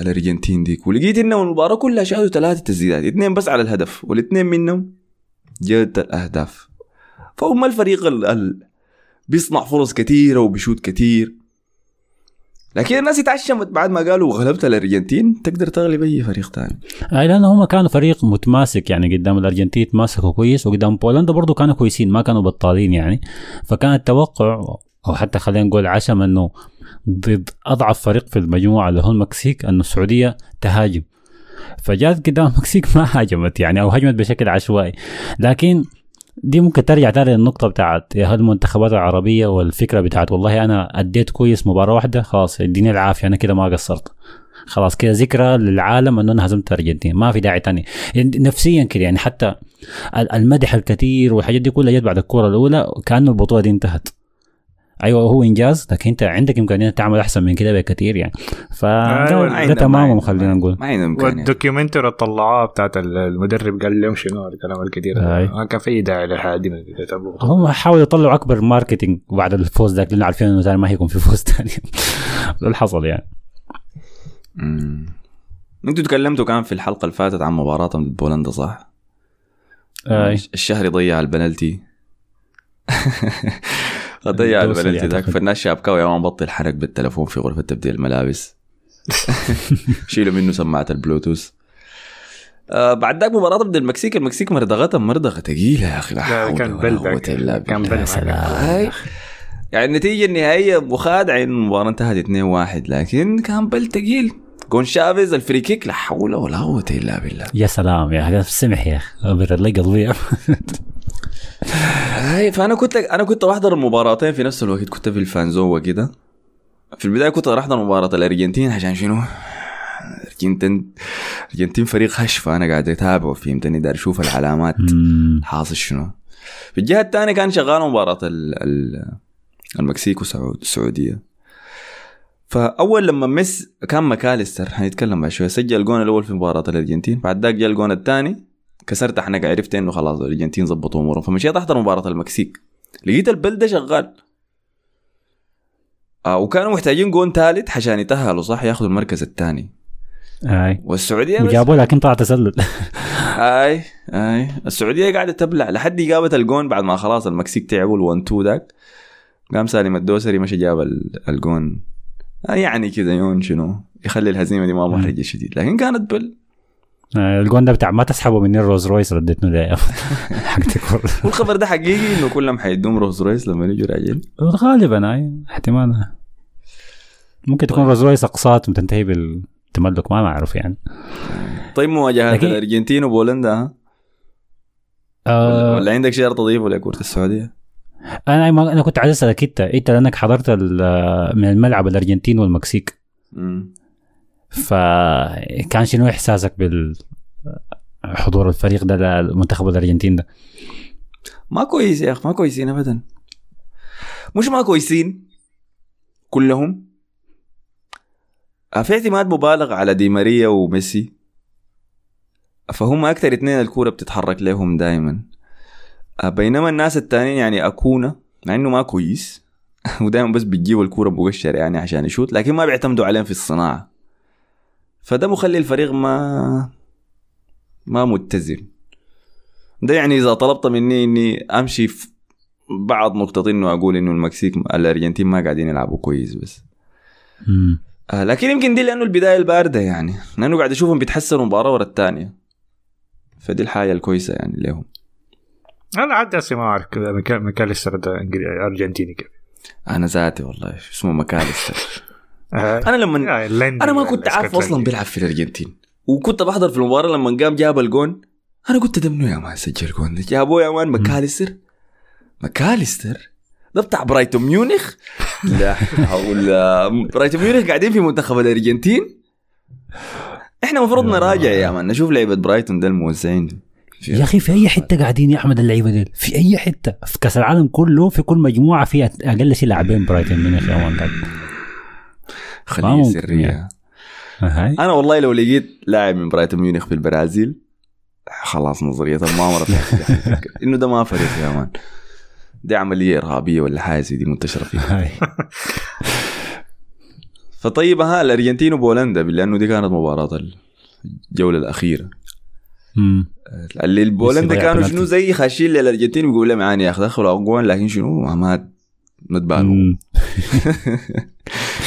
الأرجنتين ديك ولقيت انه المباراة كلها شهدوا ثلاثة تسديدات اثنين بس على الهدف والاثنين منهم جد الأهداف. فهم الفريق ال... ال... بيصنع فرص كثيرة وبيشوت كثير لكن الناس اتعشمت بعد ما قالوا غلبت الأرجنتين تقدر تغلب أي فريق ثاني.
أي لأنه هم كانوا فريق متماسك يعني قدام الأرجنتين تماسكوا كويس وقدام بولندا برضو كانوا كويسين ما كانوا بطالين يعني. فكان التوقع أو حتى خلينا نقول عشم إنه ضد أضعف فريق في المجموعة اللي هو المكسيك انه السعودية تهاجم. فجات قدام المكسيك ما هاجمت يعني أو هجمت بشكل عشوائي. لكن دي ممكن ترجع تاني للنقطة بتاعت هل المنتخبات العربية والفكرة بتاعت والله أنا أديت كويس مباراة واحدة خلاص اديني العافية أنا كده ما قصرت. خلاص كده ذكرى للعالم إنه أنا هزمت الارجنتين ما في داعي تاني. يعني نفسيا كده يعني حتى ال- المدح الكثير والحاجات دي كلها جت بعد الكوره الأولى كانه البطولة دي انتهت. أيوه هو إنجاز لكن أنت عندك إمكانية تعمل أحسن من كده بكثير يعني. ف
أيوة،
ده,
عندنا-
خلينا نقول.
ما عندهم وال
documentary اللي طلعوها بتاعت المدرب قال لهم شنو؟ الكلام الكثير. ما كان في داعي للحاجه دي.
هم حاولوا يطلعوا أكبر marketing بعد الفوز ذاك لأنه عارفين انه ثاني ما هيكون في فوز ثاني ده اللي حصل يعني.
أنتوا تكلمتوا كان في الحلقة اللي فاتت عن مباراتهم ضد بولندا صح؟
أي.
الشهري ضيع البنالتي. ضيع البنالتي ذاك. فالناس يا man بطل حرق بالتلفون في غرفة تبديل الملابس شيلوا منه سماعة البلوتوث آه بعد ذاك مباراة ضد المكسيك المكسيك مردغتهم مردغة ثقيلة يا أخي
كان
ولا
بل
قوة
ذاك.
إلا
كان
بالله
بل
يا
معك.
سلام. هاي. يعني النتيجة النهائية مخادعة انه المباراة انتهت 2-1 لكن كان بل ثقيل جون شافيز ال free kick لا حول ولا قوة إلا بالله
يا سلام يا أخي سمح يا أخي لي قلبي
فأنا كنت أنا كنت بحضر المباراتين في نفس الوقت. كنت في ال fan zone كده. في البداية كنت راح أحضر مباراة الأرجنتين عشان شنو؟ الأرجنتين الأرجنتين فريق هش فانا قاعد أتابعه فهمتني؟ داير أشوف العلامات. حاصل شنو؟ في الجهة الثانية كان شغال مباراة ال ال المكسيك والسعود السعودية. فأول لما مس كان ماكاليستر حنتكلم بعد شوية سجل الجون الأول في مباراة الأرجنتين بعد ذاك جاء الجون الثاني. كسرت حنك عرفت انه خلاص الارجنتين ظبطوا امورهم فمشيت احضر مباراة المكسيك. لقيت البل ده شغال. آه وكانوا محتاجين جون ثالث عشان يتأهلوا صح؟ ياخذوا المركز الثاني.
أي.
والسعودية بس
وجابوه لكن طلع تسلل.
أي أي. السعودية قاعدة تبلع. لحد جابت الجون بعد ما خلاص المكسيك تعبوا ال 1 2 ذاك قام سالم الدوسري مشى جاب ال- الجون. يعني كذا يون شنو يخلي الهزيمة دي ما محرجه شديد. لكن كانت بل
الجون ده بتاع ما تسحبوا مني ال Rolls Royce رديتني ده حقتك
والخبر ده حقيقي إنه كلهم حيدوهم Rolls Royce لما يجوا راجعين؟
غالبا أي احتمال. ممكن تكون روز رويس اقساط وتنتهي بالتملك ما اعرف يعني.
طيب مواجهات
لكن-
الأرجنتين وبولندا ها؟
آه.
ولا عندك شيء تضيفه لكرة السعودية؟
أنا ما أنا كنت عايز أسألك أنت أنت لأنك حضرت من الملعب الأرجنتين والمكسيك. فكان شنو إحساسك بالحضور الفريق ده لمنتخب الأرجنتين ده؟
ما كويس يا أخي ما كويسين ابدا. مش ما كويسين كلهم. في اعتماد مبالغ على دي ماريا وميسي. فهم أكثر اثنين الكورة بتتحرك لهم دائما بينما الناس التانيين يعني أكونا مع إنه ما كويس. ودائما بس بتجيبوا الكورة مبشر يعني عشان يشوت لكن ما بيعتمدوا عليهم في الصناعة. فده مخلي الفريق ما ما متزن. ده يعني إذا طلبت مني إني أمشي في بعض نقطتين إنه أقول إنه المكسيك الأرجنتين ما قاعدين يلعبوا كويس بس.
مم.
آه لكن يمكن دي لأنه البداية الباردة يعني. لأنه قاعد اشوفهم بيتحسنوا مباراه ورا الثانية فدي الحاجة الكويسة يعني لهم.
أنا عاد هسه ما أعرف كذا مكا- ماكاليستر ده أرجنتيني كيف
أنا ذاتي والله اسمه ماكاليستر
آه،
أنا لما
يعني
أنا ما
ولا
كنت عارف. أصلا بيلعب في الأرجنتين. وكنت بحضر في المباراة لما قام جاب الجون. أنا قلت ده منو يا man سجل جون جابوه يا man ماكاليستر. ماكاليستر؟ ده بتاع برايتون ميونخ؟ لا حول. برايتون ميونخ قاعدين في منتخب الأرجنتين. إحنا المفروض نراجع يا man. نشوف لعبه برايتون ده الموزعين
يا أخي في أي حتة قاعدين يا أحمد اللعيبة دي في أي حتة؟ في كأس العالم كله في كل مجموعة في أقل شيء لاعبين برايتون ميونخ يا man. ما خلية
سرية.
يعني.
أنا والله لو لقيت لاعب من برايتون ميونخ في البرازيل خلاص نظرية المؤامرة بتاعتي إنه ده ما فريق يا مان. دي عملية إرهابية ولا حاجة زي دي منتشرة فيها.
هاي.
فطيب ها الأرجنتين وبولندا لأنه دي كانت مباراة الجولة
الأخيرة.
اللي البولندا كانوا. شنو زي خاشين للأرجنتين بيقول لهم يعني يا أخي دخلوا اجوان لكن شنو؟ ما ما
مم.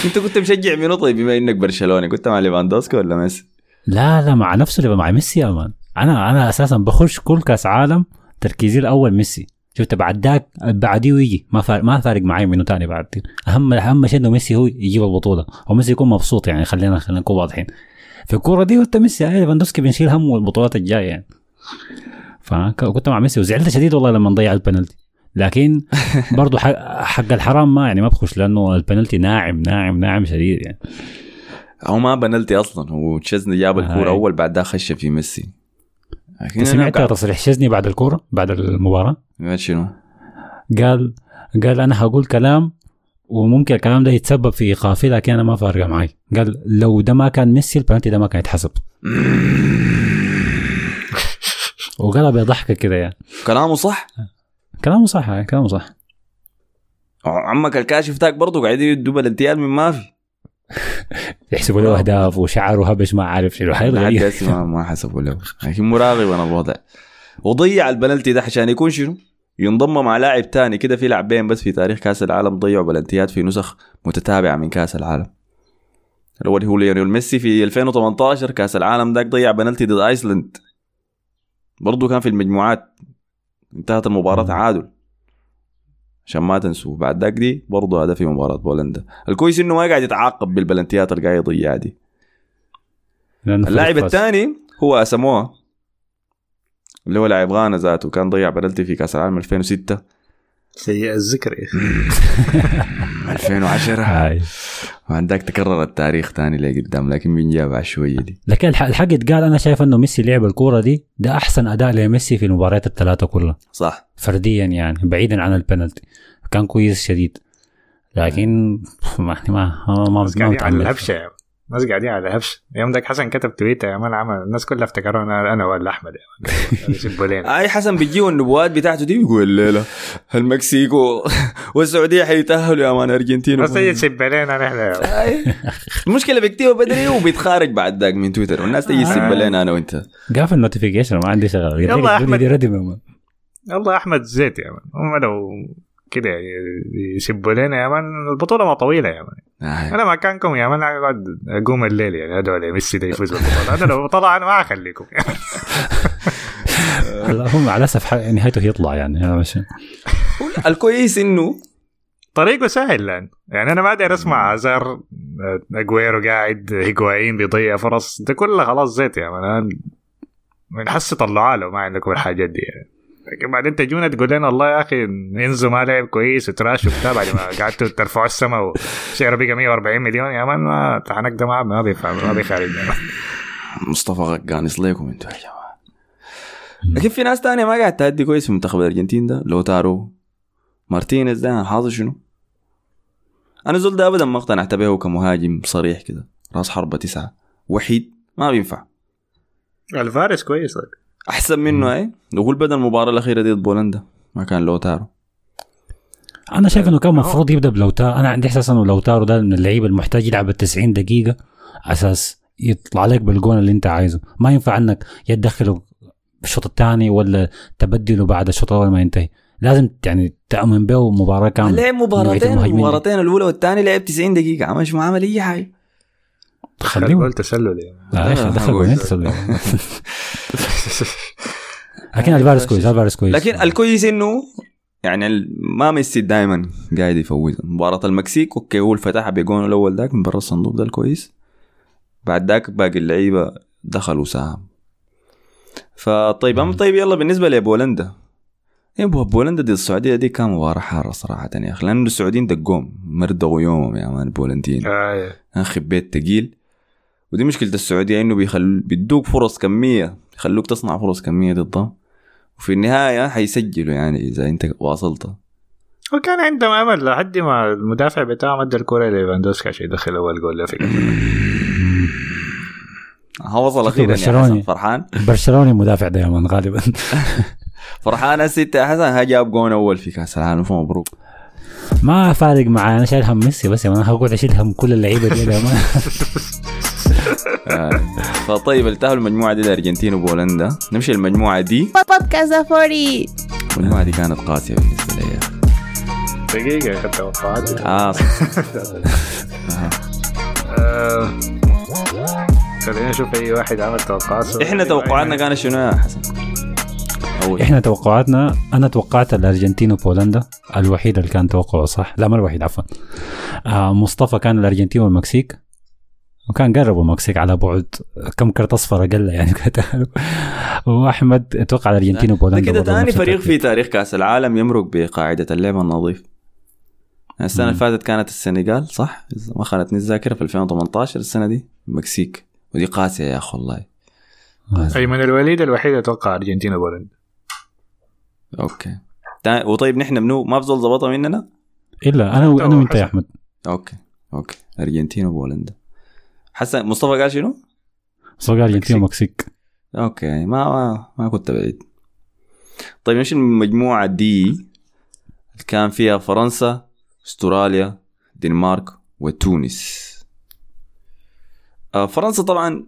انت كنت مشجع منو طيب؟ بما انك برشلوني كنت مع ليفاندوسكي ولا ميسي؟
لا لا مع نفسه اللي مع ميسي يا man. أنا أنا أساسا بخش كل كأس عالم تركيزي الأول ميسي. شفت بعد ذاك بعديه يجي ما فارق ما فارق معي منه تاني بعد. أهم أهم شيء إنه ميسي هو يجيب البطولة. وميسي يكون مبسوط يعني. خلينا خلينا نكون واضحين. في الكورة دي قلت ميسي هاي ليفاندوسكي بنشيل همه البطولات الجاية يعني. فكنت مع ميسي وزعلت شديد والله لما ضيع البنالتي. لكن برضه حق, الحرام ما يعني ما بخش لأنه البنالتي ناعم ناعم ناعم شديد يعني.
هو ما بنالتي أصلا هو تشيزني جاب
الكورة.
أول بعد ده خش في ميسي. لكن
سمعت تصريح شزني بعد الكورة بعد
المباراة؟ شنو؟
قال قال أنا هقول كلام وممكن الكلام ده يتسبب في إيقافي لكن أنا ما فارقة معي. قال لو ده ما كان ميسي البنالتي ده ما كان يتحسب. وقالها بضحكه كده يعني.
كلامه صح؟
كلامه صح يعني كلامه صح.
عمك الكاشف تاك برضه قاعدين يدوا بلنتيال من ما في
يحسبوا له أهداف وشعره هبش ما عارف شنو.
هسه ما, ما حسبوا له. لكن مراقب أنا الوضع وضيع البلنتي ده عشان يكون شنو؟ ينضم مع لاعب تاني. كده في لاعبين بس في تاريخ كأس العالم ضيعوا بلنتيات في نسخ متتابعة من كأس العالم. الأول هو ليونيل ميسي في 2018 كأس العالم ذاك ضيع بنالتي ضد آيسلند. برضه كان في المجموعات. انتهت المباراة. تعادل عشان ما تنسوا بعد ذاك دي برضه هذا في مباراة بولندا الكويس إنه ما قاعد يتعاقب بالبلنتيات اللي قاعد يضيعها دي اللاعب. الثاني هو اساموا اللي هو لاعب غانا ذاته كان ضيع بنالتي في كأس العالم 2006
سيء الذكر. يا أخي
2010
هاي.
وعندك تكرر التاريخ ثاني لقدام لكن بنجاب على شوية دي.
لكن الح- الحق يتقال أنا شايف إنه ميسي لعب الكورة دي ده أحسن أداء لميسي في المباريات الثلاثة كلها.
صح.
فرديا يعني بعيدا عن البنالتي. كان كويس شديد. لكن ما ما ما ما,
بس
ما
قاعدين على
متعمق.
الهبشة. يا مان. الناس قاعدين على الهبشه يوم ذاك حسن كتب تويتر يا مان عمل. الناس كلها افتكروا أنا أنا ولا أحمد يا man يسبوا لنا
أي حسن بيجيوا النبوات بتاعته دي بيقول الليلة المكسيك. والسعودية حيتأهلوا يا man أرجنتين.
بس تيجي تسب لنا نحن.
المشكلة بيكتبها بدري وبيتخارج بعد ذاك من تويتر. والناس تيجي تسب
آه.
لنا أنا وأنت.
قافل ال notification ما عندي شغل.
يلا
man.
والله أحمد زيت يا man. هم لو كده يسبوا لنا يا man البطولة ما طويلة يا man
آه.
أنا مكانكم يا man اقعد أقوم الليل يعني ادعو لميسي ده يفوز بالبطولة. أنا لو طلع أنا ما
أخليكم. هم مع الأسف ح- نهايته يطلع يعني هذا مش
الكويس إنه
طريقه سهل لأن يعني أنا ما أقدر أسمع ازار اجويرو قاعد هيجوايين بيضيع فرص ده كله خلاص زيت يا مان. من حس طلعوا له ما عندكم الحاجات دي يعني. لكن بعدين تجونا تقول لنا الله يا أخي إنزو ما لعب كويس وتراش وبتاع بعد ما قعدتوا ترفعوا السما وسعره بقى 140 مليون يا مان ما تحنك ده ما بيفهم ما بيخارج.
مصطفى غقانس ليكم أنتوا يا جماعة لكن في ناس تانية ما قاعد تأدي كويس في منتخب الأرجنتين ده لوتارو مارتينيز ده حاصله شنو؟ أنا زول ده ابدا ما اقتنعت به كمهاجم صريح كده راس حربة تسعة وحيد ما بينفع
الفارس كويس
أحسن منه اي نقول بدل المباراة الأخيرة دي ضد بولندا ما كان لوتارو.
أنا شايف إنه كان المفروض يبدأ بلوتارو. أنا عندي إحساس إنه لوتارو ده من اللعيبه المحتاج يلعب ال 90 دقيقه أساس يطلع لك بالجون اللي أنت عايزه. ما ينفع إنك يا تدخله في الشوط الثاني ولا تبدله بعد الشوط الأول ما ينتهي. لازم يعني تأمن به مباراة كاملة.
لعب مباراتين. المباراتين الأولى والثانية لعب 90 دقيقة. عملش ما عمل أي حاجة.
خليه
جول تسلل يعني.
آه، دخل تسلل. لكن الفارس كويس الفارس كويس.
لكن الكويس إنه يعني ال- ما ميسي دائما قاعد يفوز. مباراة المكسيك okay هو الفتح بالجون الأول ذاك من برا الصندوق ده الكويس. بعد ذاك باقي اللعيبة دخلوا ساهم فطيب أم طيب يلا بالنسبة لبولندا. إيه بو- بولندا دي السعودية دي كان مباراة حارة صراحة يا أخي لأنه السعوديين دقوهم مردغوا يومهم يا man البولنديين
آه.
أخي بل تقيل. ودي مشكلة السعودية إنه بيخل بيدوك فرص كمية يخلوك تصنع فرص كمية ضدهم وفي النهاية حيسجلوا يعني إذا أنت واصلت.
وكان عندهم أمل لحد ما المدافع بتاعهم ادى الكوره ليفاندوسكي عشان يدخل أول جول له في
ها وصل أخيرا يا
برشلوني.
حسن. فرحان؟
برشلوني مدافع دائما غالبا.
فرحان يا حسن ها جاب جون أول في كاس العالم فمبروك
ما فارق معي أنا شايل هم ميسي بس يعني أنا هقعد أشيل هم كل اللعيبة دي.
فطيب التاهلوا المجموعة دي الارجنتين وبولندا. نمشي المجموعه دي.
بودكاست فوري
المجموعة دي كانت قاسية بالنسبة لي.
دقيقة اخذت توقعات
آه. صح.
آه، خلينا نشوف أي واحد عمل توقعات.
إحنا توقعاتنا كانت شنو يا حسن؟
إحنا توقعاتنا أنا توقعت الأرجنتين وبولندا الوحيد اللي كان توقعه صح. لا ما الوحيد عفوا. آه مصطفى كان الأرجنتين والمكسيك. وكان قربوا المكسيك على بعد. كم كرت أصفر أقل يعني. وأحمد أتوقع
الأرجنتين
وبولندا
كده ثاني فريق. في تاريخ كأس العالم يمرق بقاعدة اللعب النظيف. السنة اللي فاتت كانت السنغال صح؟ ما خانتني الذاكرة في 2018 السنة دي المكسيك ودي قاسية يا أخي والله.
ايمن الوليد الوحيد أتوقع أرجنتين وبولندا.
أوكي. تا- وطيب نحن منو؟ ما بزول ظبطها مننا؟
إلا أنا أنا وأنت يا. أحمد.
okay okay. أرجنتين وبولندا. حسن مصطفى قال شنو؟
صار الارجنتين ومكسيك
okay ما ما, ما كنت بعيد. طيب إيش المجموعة دي كان فيها فرنسا أستراليا دنمارك وتونس. آه، فرنسا طبعا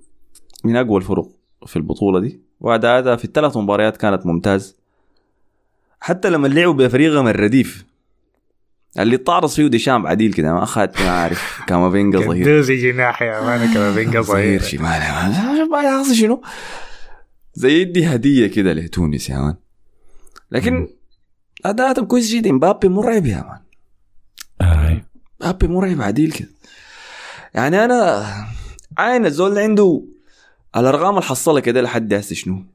من أقوى الفرق في البطولة دي وأداءاتها في الثلاث مباريات كانت ممتاز. حتى لما لعبوا بفريقهم الرديف اللي طارص فيه ديشامب عديل كده ما أخذت ما أعرف. كامافينجا ظهير
دوزي جناح يا man كامافينجا
ظهير
صغير
شمال ما قصدي شنو. زي يدي هدية كده لتونس يا man. لكن اداءاتهم كويس جدا. مبابي مرعب يا man.
آه.
مبابي مرعب عديل كده. يعني أنا عاين الزول اللي عنده الأرقام الحصله كده لحد هسه شنو.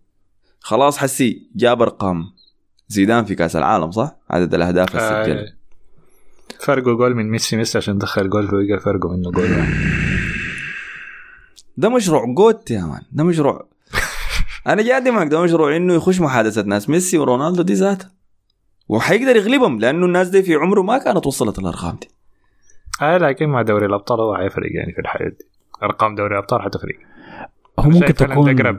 خلاص حسي جاب أرقام. زيدان في كأس العالم صح؟ عدد الأهداف السجله
آه، فرقه جول من ميسي ميسي عشان دخل جول فوق فرقه منه جول.
ده مشروع GOAT يا man. ده مشروع. أنا جادي معك ده مشروع إنه يخش محادثة ناس ميسي ورونالدو دي ذاتها. وحيقدر يغلبهم لأنه الناس دي في عمره ما كانت وصلت الأرقام دي.
آه لكن مع دوري الأبطال هو حيفرق يعني في الحياة دي. أرقام دوري الأبطال حتفرق.
هو ممكن
شايف هالاند
تكون
اقرب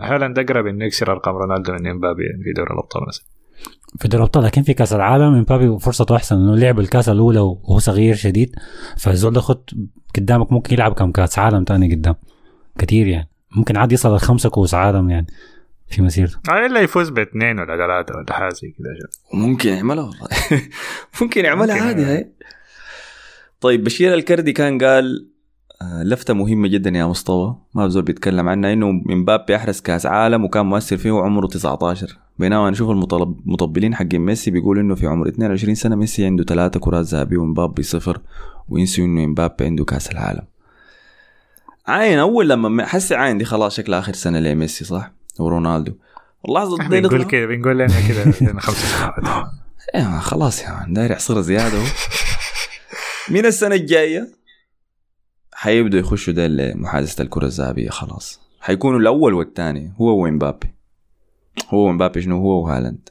هالاند أقرب إنه يكسر أرقام رونالدو من إمبابي يعني في دوري الأبطال مثلا.
في دوري الأبطال لكن في كأس العالم امبابي فرصته أحسن انه لعب الكأس الأولى وهو صغير شديد. فالزول ده خد قدامك ممكن يلعب كم كأس عالم تاني قدام. كتير يعني. ممكن عاد يصل لخمسه كؤوس عالم يعني في مسيرته.
الا يفوز باثنين ولا ثلاثة ولا حاجة زي كذا
ممكن يعملها والله. ممكن يعملها عادي هاي. طيب بشير الكردي كان قال لفتة مهمة جدا يا مصطفى ما بزول بيتكلم عنها إنه مبابي احرز كأس عالم وكان مؤثر فيه وعمره 19 بينما نشوف المطبلين حقين ميسي بيقول إنه في عمر 22 سنة ميسي عنده ثلاثة كرات ذهبية ومبابي صفر وينسوا إنه مبابي عنده كأس العالم. عاين أول لما حسي عاين دي خلاص شكلها آخر سنة لميسي صح؟ ورونالدو. واللحظة دي
بنقول كده بنقول لنا كده خمس سنوات.
man خلاص يا man داير هو. من السنة الجاية حيبدوا يخشوا ده لمحادثه الكرة الذهبية خلاص. حيكونوا الأول والثاني هو ومبابي هو ومبابي شنو؟ هو وهالاند.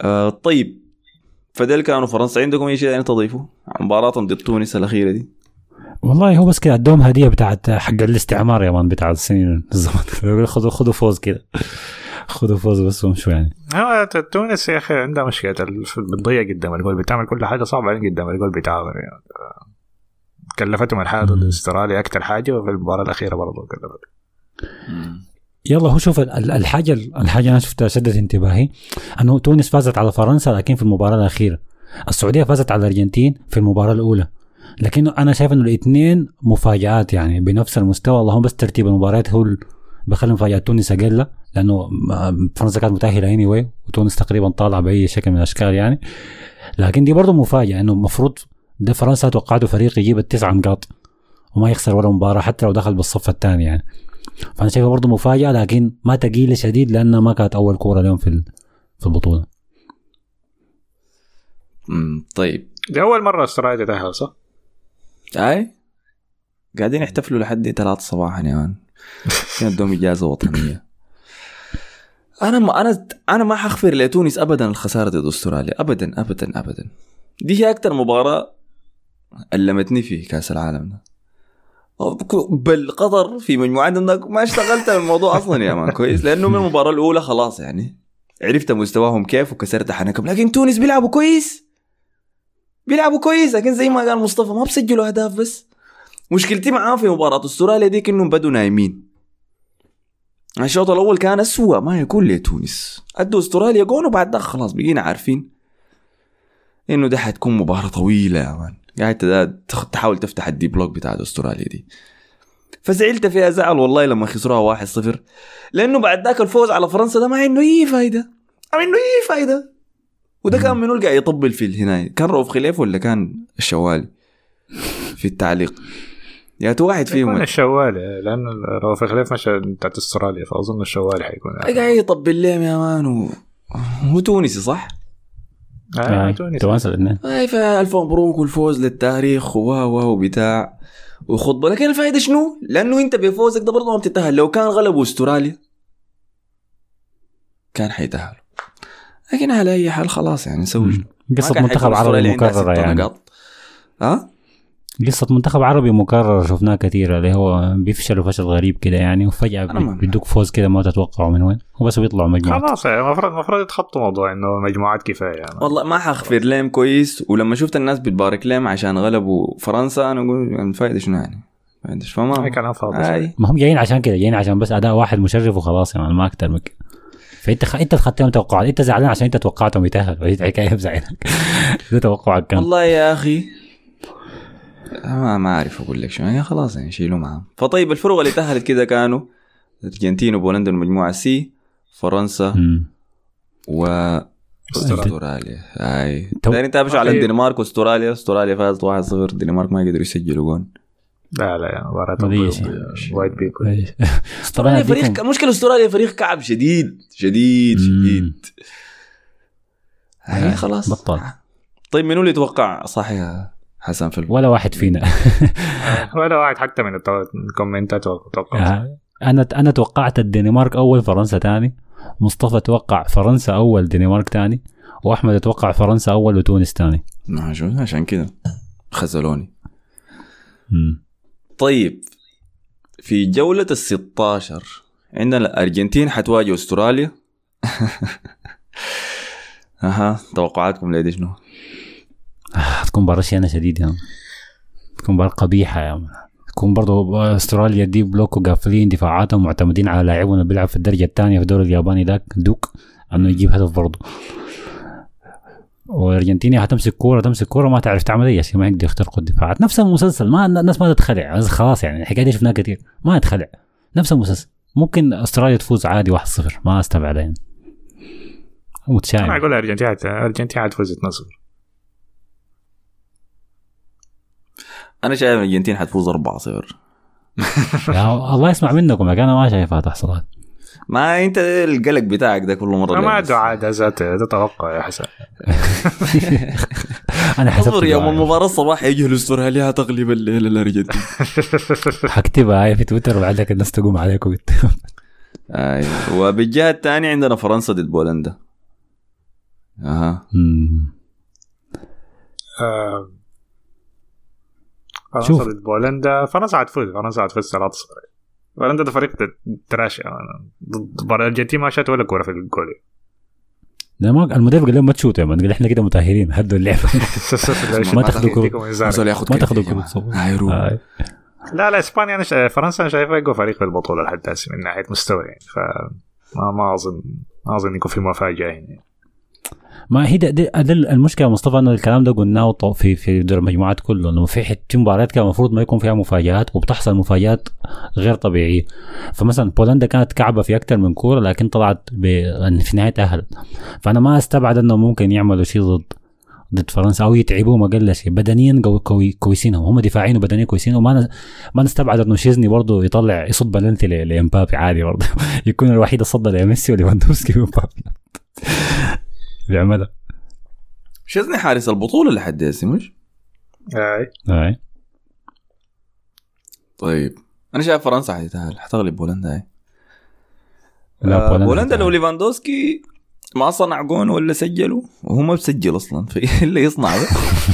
آه طيب. فديل كانوا فرنسا. عندكم أي شيء ثاني تضيفه؟ عن مباراتهم ضد تونس الأخيرة دي؟
والله هو بس كده ادوهم هدية بتاعت حق الاستعمار يا man بتاعت السنين الزمن خذوا خذوا فوز كده. خذوا فوز بس وامشوا يعني.
هو تونس يا أخي عندها مشكلة. بتضيع قدام الجول بتعمل كل حاجة صعبة بعدين قدام الجول بتاعها يعني. كلفتهم الحياة ضد. استراليا أكثر حاجة وفي المباراة الأخيرة برضه كلفت.
يلا هو شوف ال- ال- الحاجة الحاجة أنا شفتها شدت انتباهي أنه تونس فازت على فرنسا لكن في المباراة الأخيرة. السعودية فازت على الأرجنتين في المباراة الأولى. لكن أنا شايف إنه الاثنين مفاجآت يعني بنفس المستوى. اللهم بس ترتيب المباريات هو اللي بخلي مفاجآت تونس أقل لأنه فرنسا كانت متأهلة اني anyway وتونس تقريبا طالعة بأي شكل من الأشكال يعني. لكن دي برضه مفاجأة إنه المفروض ده فرنسا توقعته فريق يجيب التسع نقاط وما يخسر ولا مباراة حتى لو دخل بالصف الثاني يعني. فأنا شايفها برضه مفاجأة لكن ما ثقيله شديد لأنها ما كانت أول كورة لهم في ال- في البطولة.
مم، طيب.
دي أول مرة استراليا تتأهل صح؟
أي؟ قاعدين يحتفلوا لحد 3 صباحا يا مان. كان عندهم إجازة وطنية. أنا ما أنا أنا ما حغفر لتونس ابدا الخسارة ضد أستراليا. ابدا ابدا ابدا. دي هي أكثر مباراة ألمتني في كأس العالم ده. بل قطر في مجموعتنا ما اشتغلت على الموضوع أصلا يا مان. كويس. لأنه من المباراة الأولى خلاص يعني. عرفت مستواهم كيف وكسرت حنكم لكن تونس بيلعبوا كويس. بيلعبوا كويس. لكن زي ما قال مصطفى ما بسجلوا أهداف بس. مشكلتي معاه في مباراة أستراليا ديك إنهم بدوا نايمين. الشوط الأول كان اسوء ما يكون لتونس. أدوا أستراليا جون وبعد ذاك خلاص بقينا عارفين إنه ده حتكون مباراة طويلة يا man. قاعد تخ- تحاول تفتح ال deep block بتاعت استراليا دي. فزعلت فيها زعل والله لما خسروها 1-0 لأنه بعد ذاك الفوز على فرنسا ده ما عنده اي فايدة. ما عنده اي فايدة. وده كان منو اللي قاعد يطبل في الهناية كان رؤوف خليف ولا كان الشوالي في التعليق؟ يا تو واحد فيهم.
الشوالي لأن رؤوف خليف مشى بتاعت استراليا فأظن الشوالي حيكون
قاعد يطبل لهم يا man. هو تونسي صح؟
آه،
آه،
تونس.
تونس الاثنين
اي فالف مبروك والفوز للتاريخ و و وبتاع وخطبة لكن الفائده شنو؟ لأنه أنت بفوزك ده برضه ما بتتأهل لو كان غلبوا أستراليا كان حيتأهلوا لكن على أي حال خلاص يعني نسوي؟ ما قصة
منتخب عربي
مكررة
يعني
نقاط. ها؟
قصة منتخب عربي مكرر شفناها كثيرة اللي هو بيفشلوا فشل غريب كده يعني وفجأة
ما-
بيدوك فوز كده ما تتوقعوا من وين وبس بيطلعوا مجموعة
خلاص يعني المفروض المفروض يتخطوا موضوع إنه مجموعات كفاية يعني.
والله ما حغفر لهم كويس ولما شفت الناس بتبارك لهم عشان غلبوا فرنسا أنا أقول يعني الفائده شنو يعني؟ شنو؟
هاي
فما
كلام فاضي
ما هم جايين عشان كده جايين عشان بس أداء واحد مشرف وخلاص يعني ما أكتر من كده فأنت خ... خدت لهم توقعات أنت زعلان عشان أنت توقعتهم يتأهلوا هي الحكاية بزعلك ده توقعك كان
والله يا أخي ما ما أعرف أقول لك شو يعني خلاص يعني شيلوا معاهم. فطيب الفرق اللي تأهلت كده كانوا الارجنتين وبولندا المجموعه سي فرنسا. و أستراليا. اي
تو-
دايرين تابشوا على. الدنمارك وأستراليا. أستراليا فازت 1-0 الدنمارك ما قدروا يسجلوا جون.
لا لا يعني مباراة
ودي
white people
إيش. طبعا
أستراليا فريق المشكلة أستراليا فريق كعب شديد شديد. شديد.
آه،
اي خلاص.
بطل.
طيب منو اللي يتوقع؟ صح يا حسن في الم...
ولا واحد فينا.
ولا واحد حتى من الكومنتات توقع
آه، أنا أنا توقعت الدنمارك أول فرنسا تاني. مصطفى توقع فرنسا أول دنمارك تاني. وأحمد توقع فرنسا أول وتونس
شو عشان كده. خذلوني. طيب. في جولة ال 16 عندنا الأرجنتين حتواجه أستراليا. أها توقعاتكم لدي شنو؟
هتكون مباراة شينة شديدة يعني. تكون مباراة قبيحة يعني. تكون برضو أستراليا دي بلوك وقافلين دفاعاتهم معتمدين على لاعبهم اللي بيلعب في الدرجة الثانية في الدوري الياباني. ذاك دوك أنه يجيب هدف برضو. والأرجنتيني هتمسك كورة تمسك كورة ما تعرف تعمل أي شيء ما يقدر يخترقوا الدفاعات. نفس المسلسل ما الناس ما تتخلع. خلاص يعني الحكاية دي شفناها كثير ما يتخلع. نفس المسلسل. ممكن أستراليا تفوز عادي 1-0 ما أستبعد يعني.
أنا
متشائم
أقول الارجنتين حت- الارجنتين حتفوز 2-0
أنا شايف الأرجنتين حتفوز 4-0
يا الله يسمع منكم لكن أنا ما شايفها تحصل
ما أنت القلق بتاعك ده كل مرة
ما
لابس.
دعاء ده ذاته ده توقع يا حسن
أنا حسبت
اصبر يوم
دعاء.
المباراة الصباح يجي أستراليا تغلب الليلة الأرجنتين
حكتبها هاي في تويتر وبعدك الناس تقوم عليك وت-
أيوة. وبالجهة الثانية عندنا فرنسا ضد بولندا.
آه،
شوف.
فرنسا ضد بولندا فرنسا حتفوز فرنسا حتفوز 3-0 بولندا ده فريق تراشي يعني. ضد الأرجنتين ما شات ولا كورة في الجول
لا ما المدرب قال لهم ما تشوتوا يا مان قال إحنا كده متأهلين هدوا اللعبة ما تاخذوا
ياخد
ما تاخذوا. آه.
لا لا إسبانيا أنا. فرنسا أنا شايفها أقوى فريق في البطولة لحد هسه من ناحية مستوى يعني ف ما ما اظن ما أظن يكون في مفاجأة يعني
ما هي ده المشكلة مصطفى انه الكلام ده قلناه في في دور المجموعات كله انه في حت- في مباريات كان المفروض ما يكون فيها مفاجآت وبتحصل مفاجآت غير طبيعية. فمثلا بولندا كانت كعبة في أكثر من كورة لكن طلعت ب... في النهايه تاهلت فأنا ما أستبعد إنه ممكن يعملوا شيء ضد ضد فرنسا أو يتعبوهم أقل شيء. بدنيا قوي كوي كويسين هم دفاعيا وبدنيا كويسين وما ما نستبعد إنه شيزني برضه يطلع يصد بلنتي لإمبابي عادي برضه يكون الوحيد اللي صد لميسي وليفاندوفسكي وامبابي بيعملها
شزني حارس البطولة لحد هسه مش؟
اي
اي
طيب. أنا شايف فرنسا حتتأهل. حتغلب بولندا هاي.
لا،
آه،
بولندا
بولندا لو. ليفاندوسكي ما صنع جون ولا سجلوا وهو ما بسجل أصلا في اللي يصنع ده.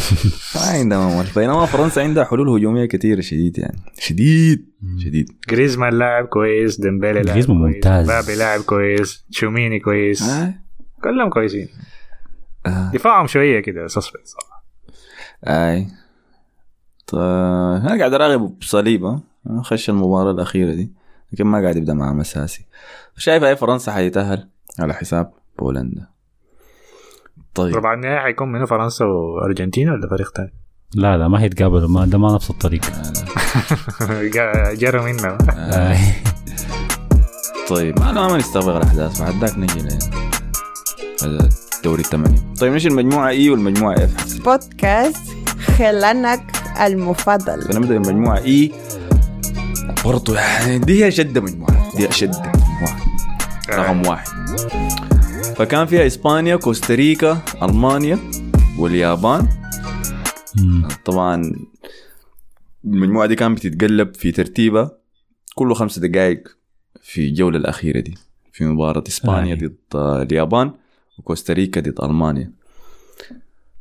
ما عندها امل بينما فرنسا عندها حلول هجومية كثيره شديد يعني. شديد. شديد.
جريزمان لاعب كويس ديمبيلي لاعب
جريزمان
كويس
ممتاز.
مبابي لاعب كويس تشواميني كويس.
آه.
كلهم كويسين.
آه.
دفاعهم شوية كده سسبنس صراحة.
أي. طيب أنا قاعد أراقب بصليبه خش المباراة الأخيرة دي. لكن ما قاعد يبدأ معاه أساسي. شايف أي فرنسا حيتأهل على حساب بولندا؟ طيب.
ربع النهائي حيكون منه فرنسا وارجنتين ولا فريق ثاني؟
لا لا ما هيتقابلوا ما ده ما نفس الطريق.
جروا منا
آه.
آي.
طيب ما ما نستغرق الأحداث بعد ذاك نجي ل هذا الدوري الثمانية طيب نجي المجموعة اي والمجموعة اف
بودكاست خلانك المفضل.
فنبدا بالمجموعة اي برضو يعني دي هي شدة مجموعة. دي اشد مجموعة. رقم واحد. فكان فيها إسبانيا كوستاريكا ألمانيا واليابان. طبعا المجموعة دي كانت بتتقلب في ترتيبها كله خمس دقائق في الجولة الأخيرة دي في مباراة إسبانيا
آه.
ضد آه، اليابان. وكوستاريكا ضد ألمانيا.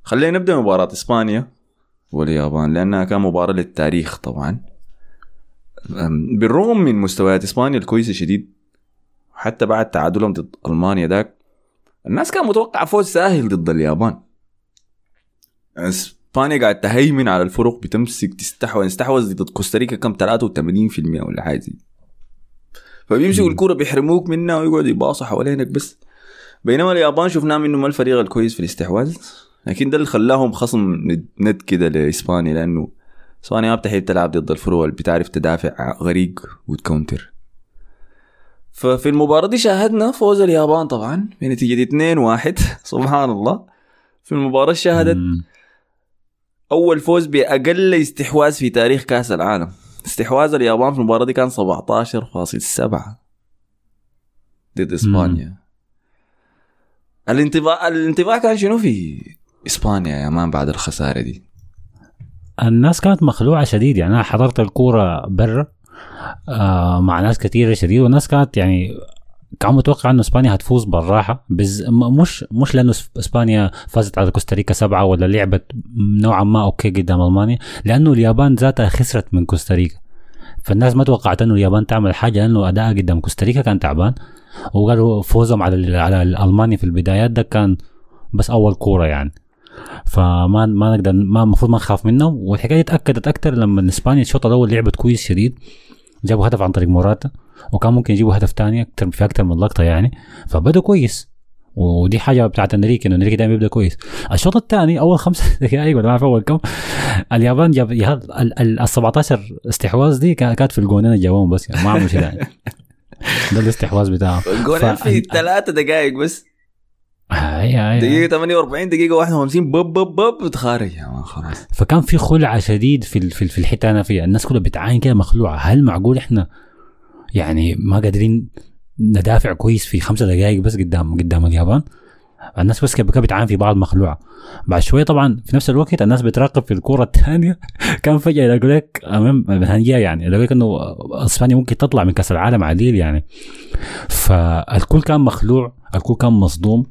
خلينا نبدأ مباراة إسبانيا واليابان لأنها كان مباراة للتاريخ طبعا. بالرغم من مستويات إسبانيا الكويسة شديد حتى بعد تعادلهم ضد ألمانيا داك الناس كان متوقع فوز ساهل ضد اليابان. إسبانيا قاعد تهيمن على الفرق بتمسك تستحوذ استحوذ ضد كوستاريكا كم 83% ولا حاجة فبيمسكوا. الكرة بيحرموك منها ويقعدوا يباصوا حوالينك بس. بينما اليابان شفناه منه ما الفريق الكويس في الاستحواذ. لكن ده اللي خلاهم خصم ند- كده لإسبانيا لأنه إسبانيا ما بتحب تلعب ضد الفرق اللي بتعرف تدافع غريق وتكونتر. ففي المباراة دي شاهدنا فوز اليابان طبعا بنتيجة 2-1 سبحان الله. في المباراة شاهدت. أول فوز بأقل استحواذ في تاريخ كأس العالم. استحواذ اليابان في المباراة دي كان 17.7 ضد إسبانيا. الانطباع الانطباع كان شنو في إسبانيا يا مان بعد الخسارة دي؟
الناس كانت مخلوعة شديد يعني أنا حضرت الكورة برا آه مع ناس كثيره شديد والناس كانت يعني كان متوقع إنه إسبانيا هتفوز بالراحة بز مش مش لأنه إسبانيا فازت على كوستاريكا سبعة ولا لعبت نوعا ما okay قدام ألمانيا لأنه اليابان ذاتها خسرت من كوستاريكا. فالناس ما توقعت إنه اليابان تعمل حاجة لأنه ادائها قدام كوستاريكا كان تعبان. وقالوا فوزهم على على المانيا في البدايات ده كان بس أول كورة يعني. فما ما نقدر ما المفروض ما نخاف منهم والحكاية اتاكدت أكثر لما اسبانيا الشوط الأول لعبت كويس شديد. جابوا هدف عن طريق موراتا. وكان ممكن يجيبوا هدف تاني أكثر في أكثر من لقطة يعني. فبدوا كويس. ودي حاجة بتاعت إنريكي إنه إنريكي دائما بيبدأ كويس. الشوط الثاني أول خمسة دقائق ولا ما في أول كم اليابان جاب ال ال- ال 17 استحواذ دي كا- كانت في الجونين اللي جابوهم بس يعني ما عملوا شيء ثاني. ده الاستحواذ بتاعهم
الجول
ف-
في ثلاثة دقائق بس.
هاي هاي
دقيقة 48 دقيقة 51 بب بب بب بتخارج. خلاص.
فكان في خلعه شديد في ال- في ال- في الحتة أنا فيها. الناس كلها بتعاين كده مخلوعة. هل معقول إحنا يعني ما قادرين ندافع كويس في خمسة دقائق بس قدام قدام اليابان؟ الناس بس كانت بتعاين في بعض مخلوعة. بعد شوية طبعا في نفس الوقت الناس بتراقب في الكورة الثانية كان فجأة يلاقوا لك هنجيه يعني يلاقوا لك إنه إسبانيا ممكن تطلع من كأس العالم عديل يعني. فالكل كان مخلوع الكل كان مصدوم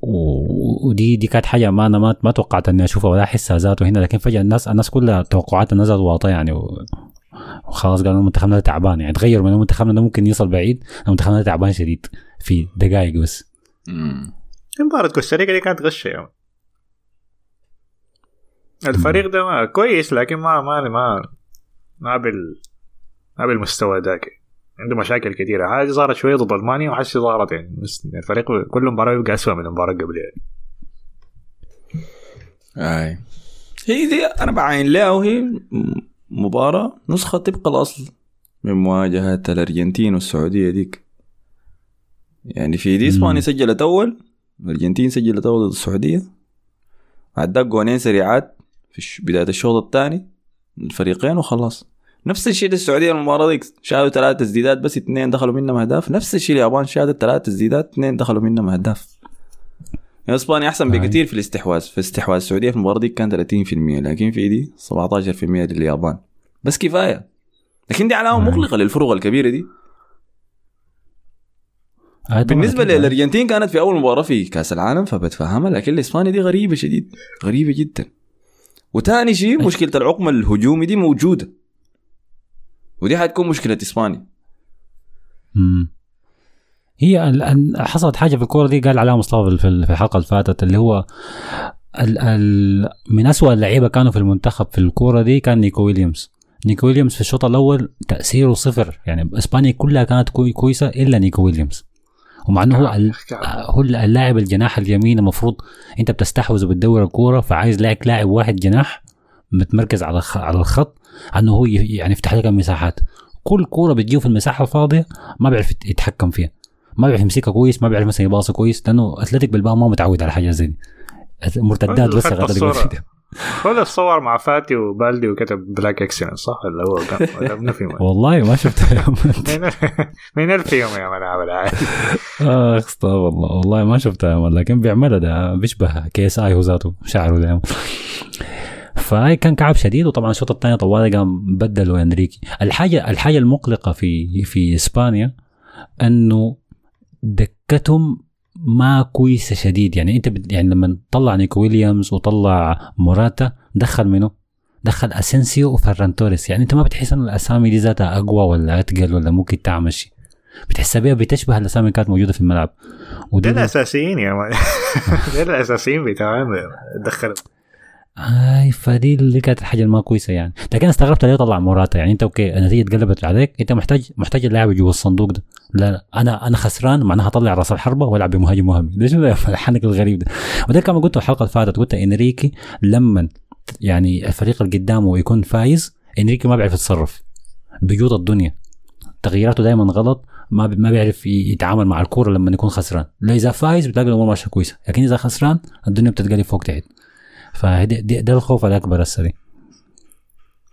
ودي دي كانت حاجة ما أنا ما, ما توقعت إني أشوفها ولا احسها ذاته هنا. لكن فجأة الناس الناس كلها توقعاتها نزلت واطية يعني وخلاص قالوا منتخبنا تعبان يعني. تغيروا من منتخبنا ممكن يوصل بعيد منتخبنا تعبان شديد في دقائق بس.
مباراة كوستاريكا دي كانت غشة يا مان. الفريق ده ما كويس لكن ما ما ما ما بال ما بالمستوى ذاك عنده مشاكل كثيرة هذه ظهرت شوية ضد ألمانيا وحسي ظهرت يعني الفريق كل مباراة يبقى أسوأ من المباراة قبلها
اي هي دي أنا بعاين لها وهي مباراة نسخة طبق الاصل من مواجهة الارجنتين والسعودية ديك يعني في دي اسبانيا
مم.
سجلت اول الأرجنتين سجلت اول ضد السعودية. عداك جونين سريعات في بداية الشوط الثاني الفريقين وخلاص. نفس الشيء للسعودية المباراة ديك شاهدوا ثلاث تسديدات بس اثنين دخلوا منهم أهداف. نفس الشيء اليابان شاهدت ثلاث تسديدات اثنين دخلوا منهم أهداف. إسبانيا أحسن
أي.
بكثير في الاستحواذ. في استحواذ السعودية في المباراة دي كان 30% لكن في دي 17% لليابان. بس كفاية. لكن دي علامة
أي.
مقلقة للفرق الكبيرة دي. بالنسبة
أكيد.
للأرجنتين كانت في أول مباراة في كأس العالم فبتفهمها لكن اسبانيا دي غريبة شديد غريبة جدا. وتاني شيء مشكلة العقم الهجومي دي موجودة. ودي حتكون مشكلة
إسبانيا. هي حصلت حاجة في الكورة دي قال عليها مصطفى في ال- في الحلقة اللي فاتت اللي هو ال ال من أسوأ اللعيبة كانوا في المنتخب في الكورة دي كان نيكو ويليامز. نيكو ويليامز في الشوط الأول تأثيره صفر يعني إسبانيا كلها كانت كوي كويسة إلا نيكو ويليامز. ومع إنه هو ال- هو اللاعب الجناح اليمين المفروض أنت بتستحوذ وبتدور الكورة فعايز لك لاعب واحد جناح متمركز على على الخط إنه هو يعني يفتح لك المساحات. كل كورة بتجيه في المساحة الفاضية ما بيعرف يت- يتحكم فيها. ما بيعرف يمسكها كويس ما بيعرف مثلا يباصي كويس لأنه أتلتيك بلباو ما متعود على حاجة زي دي. مرتدات بس
الصورة. خذ الصور مع فاتي وبالدي وكتب black excellence صح؟ ولا هو كان ولا من فيهم
والله ما شفتها يا man.
مين- مين اللي فيهم يا من عمل
استغفر والله. والله ما شفتها man، لكن بيعملها ده بيشبه KSI هو ذاته شعره ده. فهي كان كعب شديد وطبعا الشوط الثاني طوالي قام بدلوا انريكي الحاجة الحاجة المقلقة في في إسبانيا إنه دكتهم ما كويسة شديد. يعني انت بت- يعني لما طلع نيكو ويليامز وطلع موراتا دخل منه دخل أسينسيو وفيران توريس. يعني انت ما بتحس ان الأسامي دي ذاتها أقوى ولا أتقل ولا ممكن تعمل شيء؟ بتحسها بيها بتشبه الأسامي اللي كانت موجودة في الملعب. ودي
الاساسيين يا man. الاساسيين بتاعهم دخلوا
آي فدي اللي كانت الحاجة الما كويسة يعني. لكن استغربت ليه طلع موراتا. يعني انت okay النتيجة اتقلبت عليك. انت محتاج محتاج اللاعب جوا الصندوق ده. لا لا أنا أنا خسران معناها أطلع رأس الحربة وألعب بمهاجم وهمي ده الحنك الغريب ده. وده كما قلت الحلقة اللي فاتت قلت إنريكي لما يعني الفريق اللي قدامه يكون فايز إنريكي ما بيعرف يتصرف بيجوط الدنيا. تغييراته دائما غلط ما ما بيعرف يتعامل مع الكورة لما يكون خسران. لا إذا فايز بتلاقي الأمور ماشية كويسة لكن إذا خسران الدنيا بتتقلب فوق تحت. فده ده, ده الخوف الأكبر دي.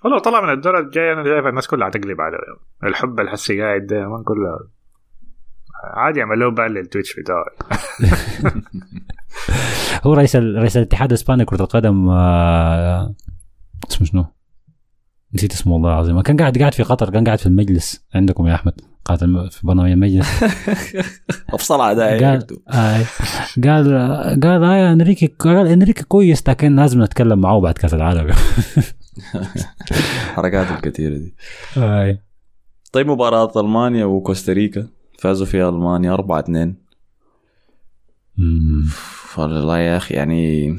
والله طلع من الدور الجاي أنا شايف الناس كلها حتقلب عليه الحب الحسي قاعد ده ما عادي يعملوا ban لل Twitch بتاعه.
هو رئيس ال- رئيس الاتحاد الإسباني كره القدم آه، اسمه شنو؟ نسيت اسمه والله العظيم. كان قاعد قاعد في قطر كان قاعد في المجلس عندكم يا أحمد قاعد في برنامج المجلس.
أفصل عداء
قال آه قال قال آه أنريكي قال أنريكي كويس لكن لازم نتكلم معه بعد كأس العالم.
حركات الكثيرة دي.
آه.
طيب مباراة ألمانيا وكوستاريكا. فازوا فيها ألمانيا 4 2
مم.
والله يا أخي يعني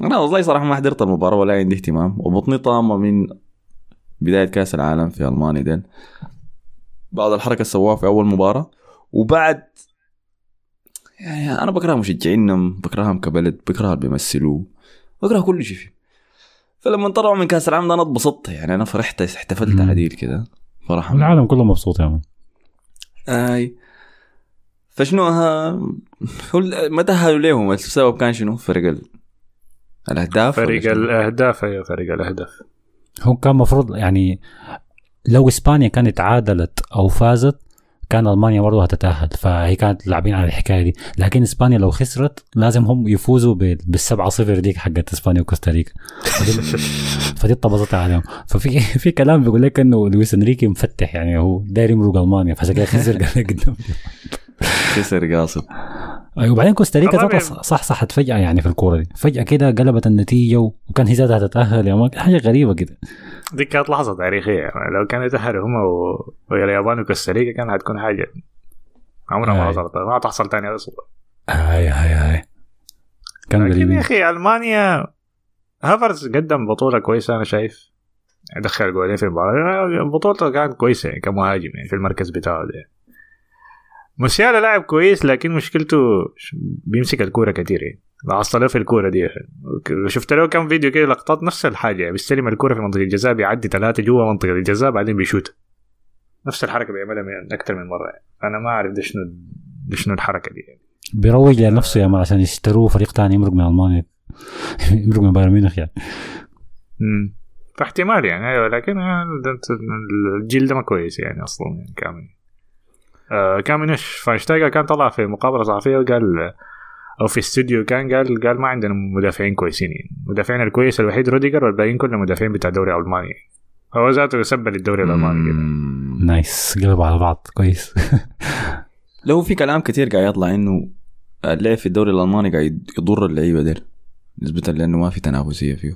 أنا والله صراحة ما حضرت المباراة ولا عندي اهتمام. وبطني طامة من بداية كأس العالم في ألمانيا دين. بعد الحركة سووها في أول مباراة. وبعد يعني أنا بكره مشجعينهم بكرههم كبلد بكره اللي بيمثلوا بكره كل شيء فيه. فلما طلعوا من كأس العالم ده أنا اتبسطت. يعني أنا فرحت احتفلت. عديل كده. فرحة.
العالم كله مبسوط يا مان
أي. فشنو ها؟ هو ال- ما تأهلوا ليهم السبب كان شنو؟ فرق ال... الأهداف
فريق؟ الأهداف أيوه فريق الأهداف.
هو كان مفروض يعني لو إسبانيا كانت تعادلت أو فازت كان ألمانيا برضه هتتأهل فهي كانت لاعبين على الحكاية دي. لكن إسبانيا لو خسرت لازم هم يفوزوا بال- بالسبعة صفر ديك حقت إسبانيا وكوستاريكا فدي اتطبطت عليهم. ففي في كلام بيقول لك إنه لويس إنريكي مفتح يعني هو داير يمرق ألمانيا فعشان كده خسر قدام.
خسر قاصد.
أيوة، وبعدين كوستاريكا صح صحت فجأة يعني في الكورة دي. فجأة كده قلبت النتيجة وكان هي ذاتها تتأهل يا مان. حاجة غريبة كده.
دي كانت لحظة تاريخية. يعني لو كانوا يتاهلوا هم و... واليابان وكوستاريكا كان هتكون حاجة. عمرها ما. حصلت. ما تحصل تاني أصلا.
هاي هاي هاي. كان
لكن يا أخي ألمانيا هافرز قدم بطولة كويسة أنا شايف. دخل جولين في المباراة. بطولته كانت كويسة يعني كمهاجم يعني في المركز بتاعه ده. موسيالا لاعب كويس لكن مشكلته بيمسك الكورة كتير يعني لاحظت له في الكورة دي شفت له كم فيديو كده لقطات نفس الحاجة يعني بيستلم الكورة في منطقة الجزاء بيعدي ثلاثة جوا منطقة الجزاء بعدين بيشوت نفس الحركة بيعملها من أكثر من مرة يعني. أنا ما أعرف ده شنو ده شنو الحركة دي يعني.
بيروج لنفسه يا مان عشان يشتروه فريق تاني يمرق من ألمانيا يمرق من بايرن ميونخ يعني
مم. فاحتمال يعني أيوه لكن الجيل ده ما كويس يعني أصلا يعني كامل كان منو شفاينشتايجر كان طلع في مقابلة صحفية وقال أو في استوديو كان قال قال ما عندنا مدافعين كويسين. يعني المدافعين الكويس الوحيد روديجر والباقيين كلهم مدافعين بتاع الدوري الألماني. هو ذاته يسبب للدوري الألماني كده.
nice. قلبوا على بعض. كويس.
لو في كلام كتير قاعد يطلع إنه اللعب في الدوري الألماني قاعد يضر اللعيبة ديل نسبة لأنه ما في تنافسية فيه.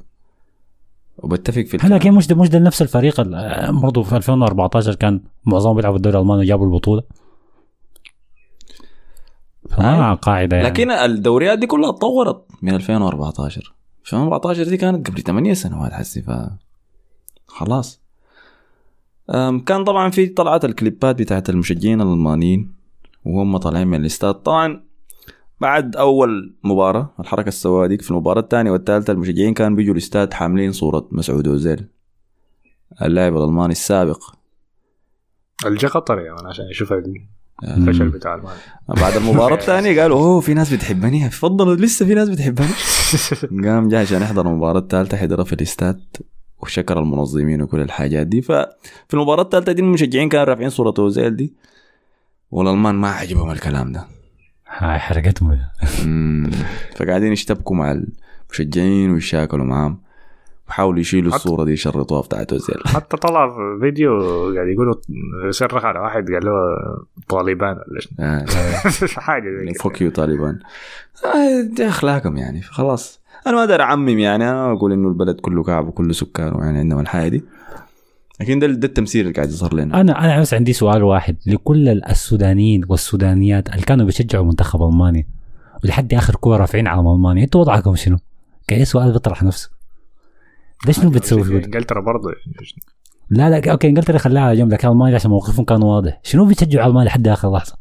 وبتفق في
هلا لكن مش ده مش ده نفس الفريق ال- برضه في 2014 كان معظمهم بيلعبوا الدوري الألماني وجابوا البطولة. فما قاعدة يعني.
لكن الدوريات دي كلها اتطورت من 2014 2014 دي كانت قبل 8 سنوات حسي ف خلاص. كان طبعا في طلعت الكليبات بتاعت المشجعين الألمانيين وهم طالعين من الاستاد. طبعا بعد أول مباراة الحركة السوداء ديك في المباراة الثانية والثالثة المشجعين كانوا بيجوا الاستاد حاملين صورة مسعود أوزيل اللاعب الألماني السابق.
الجا قطر يعني عشان يشوف الفشل بتاع المانيا
بعد المباراة الثانية قالوا أوه في ناس بتحبني. تفضلوا لسه في ناس بتحبني. قام جاي عشان يحضر المباراة الثالثة حضرها في الاستاد وشكر المنظمين وكل الحاجات دي. ففي المباراة الثالثة دي المشجعين كانوا رافعين صورة اوزيل دي. والالمان ما عجبهم الكلام ده.
هاي حرقتهم.
فقاعدين يشتبكوا مع المشجعين ويشاكلوا معاهم. وحاولوا يشيلوا الصورة دي يشرطوها بتاعت اوزيل
حتى طلع في فيديو قاعد يقولوا صرخ على واحد قال له طالبان ولا شنو؟
آه.
حاجة زي كده.
fuck you طالبان. آه، دي اخلاقهم يعني خلاص أنا ما أقدر أعمم يعني أنا أقول إنه البلد كله كعب وكله سكانه يعني عندهم الحياة دي. لكن ده ده التمثيل اللي قاعد يظهر لنا.
أنا أنا بس عندي سؤال واحد. لكل السودانيين والسودانيات اللي كانوا بيشجعوا منتخب ألمانيا ولحد آخر كورة رافعين علم ألمانيا أنتوا وضعكم شنو؟ كأي سؤال بيطرح نفسه. ده شنو بتسوي في
إنجلترا برضه
لا لا okay إنجلترا خلاها على جنب لكن المانيا عشان موقفهم كان واضح. شنو بتشجعوا ألمانيا لحد آخر لحظة؟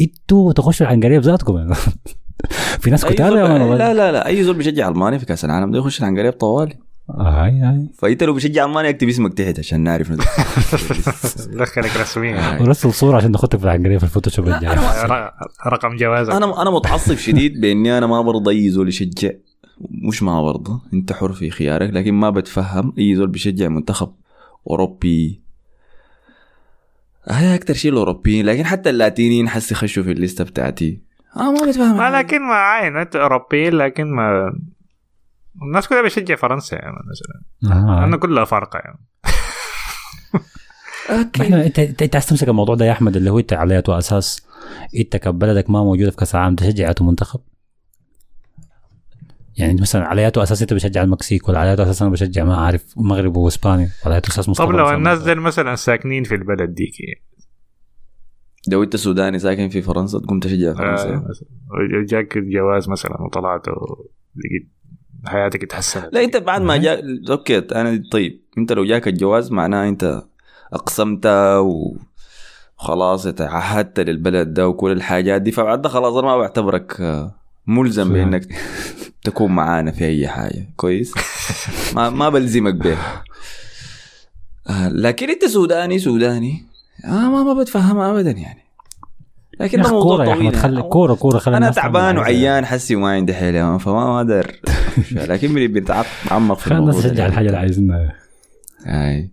إنتوا تخشوا العنقريب بذاتكم يعني. في ناس كتار يا man
لا. لا لا أي زول بيشجع ألمانيا في كأس العالم ده يخش العنقريب طوالي.
هاي هاي
فإنت لو بيشجع ألمانيا اكتب اسمك تحت عشان نعرف.
دخلك رسميا
ورسل صورة عشان ناخدك في العنقريب في ال Photoshop
الجاي. رقم جوازك.
أنا أنا متعصب شديد بإني أنا ما برضى أي زول يشجع. مش ما برضى انت حر في خيارك لكن ما بتفهم. اي زول بيشجع منتخب أوروبي. هاي أكتر شيء الاوروبيين لكن حتى اللاتينيين حسي خشوا في الليستة بتاعتي. أنا ما بتفهم.
ما لكن ما عين انت اوروبيين لكن ما. الناس كلها بتشجع فرنسا يعني مثلا.
آه.
لأنه كلها فارقة يعني.
إحنا أنت أنت عايز تمسك الموضوع ده يا أحمد اللي هو أنت على أساس أنت كبلدك ما موجودة في كأس العالم تشجع منتخب؟ يعني مثلا على أية أساس أنت بتشجع المكسيك؟ ولا على أية أساس أنا بشجع ما عارف المغرب وإسبانيا؟ وعلى أية أساس مصطفى
طب لو. الناس دول مثلا ساكنين في البلد ديك يعني.
لو أنت سوداني ساكن في فرنسا تقوم تشجع
آه،
فرنسا.
مثلا. جاك جواز مثلا وطلعت ولقيت حياتك اتحسنت
لا أنت بعد ما جاء okay أنا طيب. أنت لو جاك الجواز معناه أنت أقسمت و خلاص تعهدت للبلد ده وكل الحاجات دي. فبعد ده خلاص أنا ما بعتبرك آه، ملزم
صحيح.
بإنك تكون معانا في أي حاجة كويس ما ما بلزمك بها آه، لكن أنت سوداني سوداني آه ما ما بتفهمها ابدا يعني لكن
يا
ده
أخي
موضوع
كورة يا
طويل
احمد خلي
يعني.
كورة كورة خلي أنا
تعبان. وعيان حسي وما عندي حيل فما ما أقدر لكن بنتعمق في الموضوع
تشجع
ده.
الحاجة اللي عايزينها
اي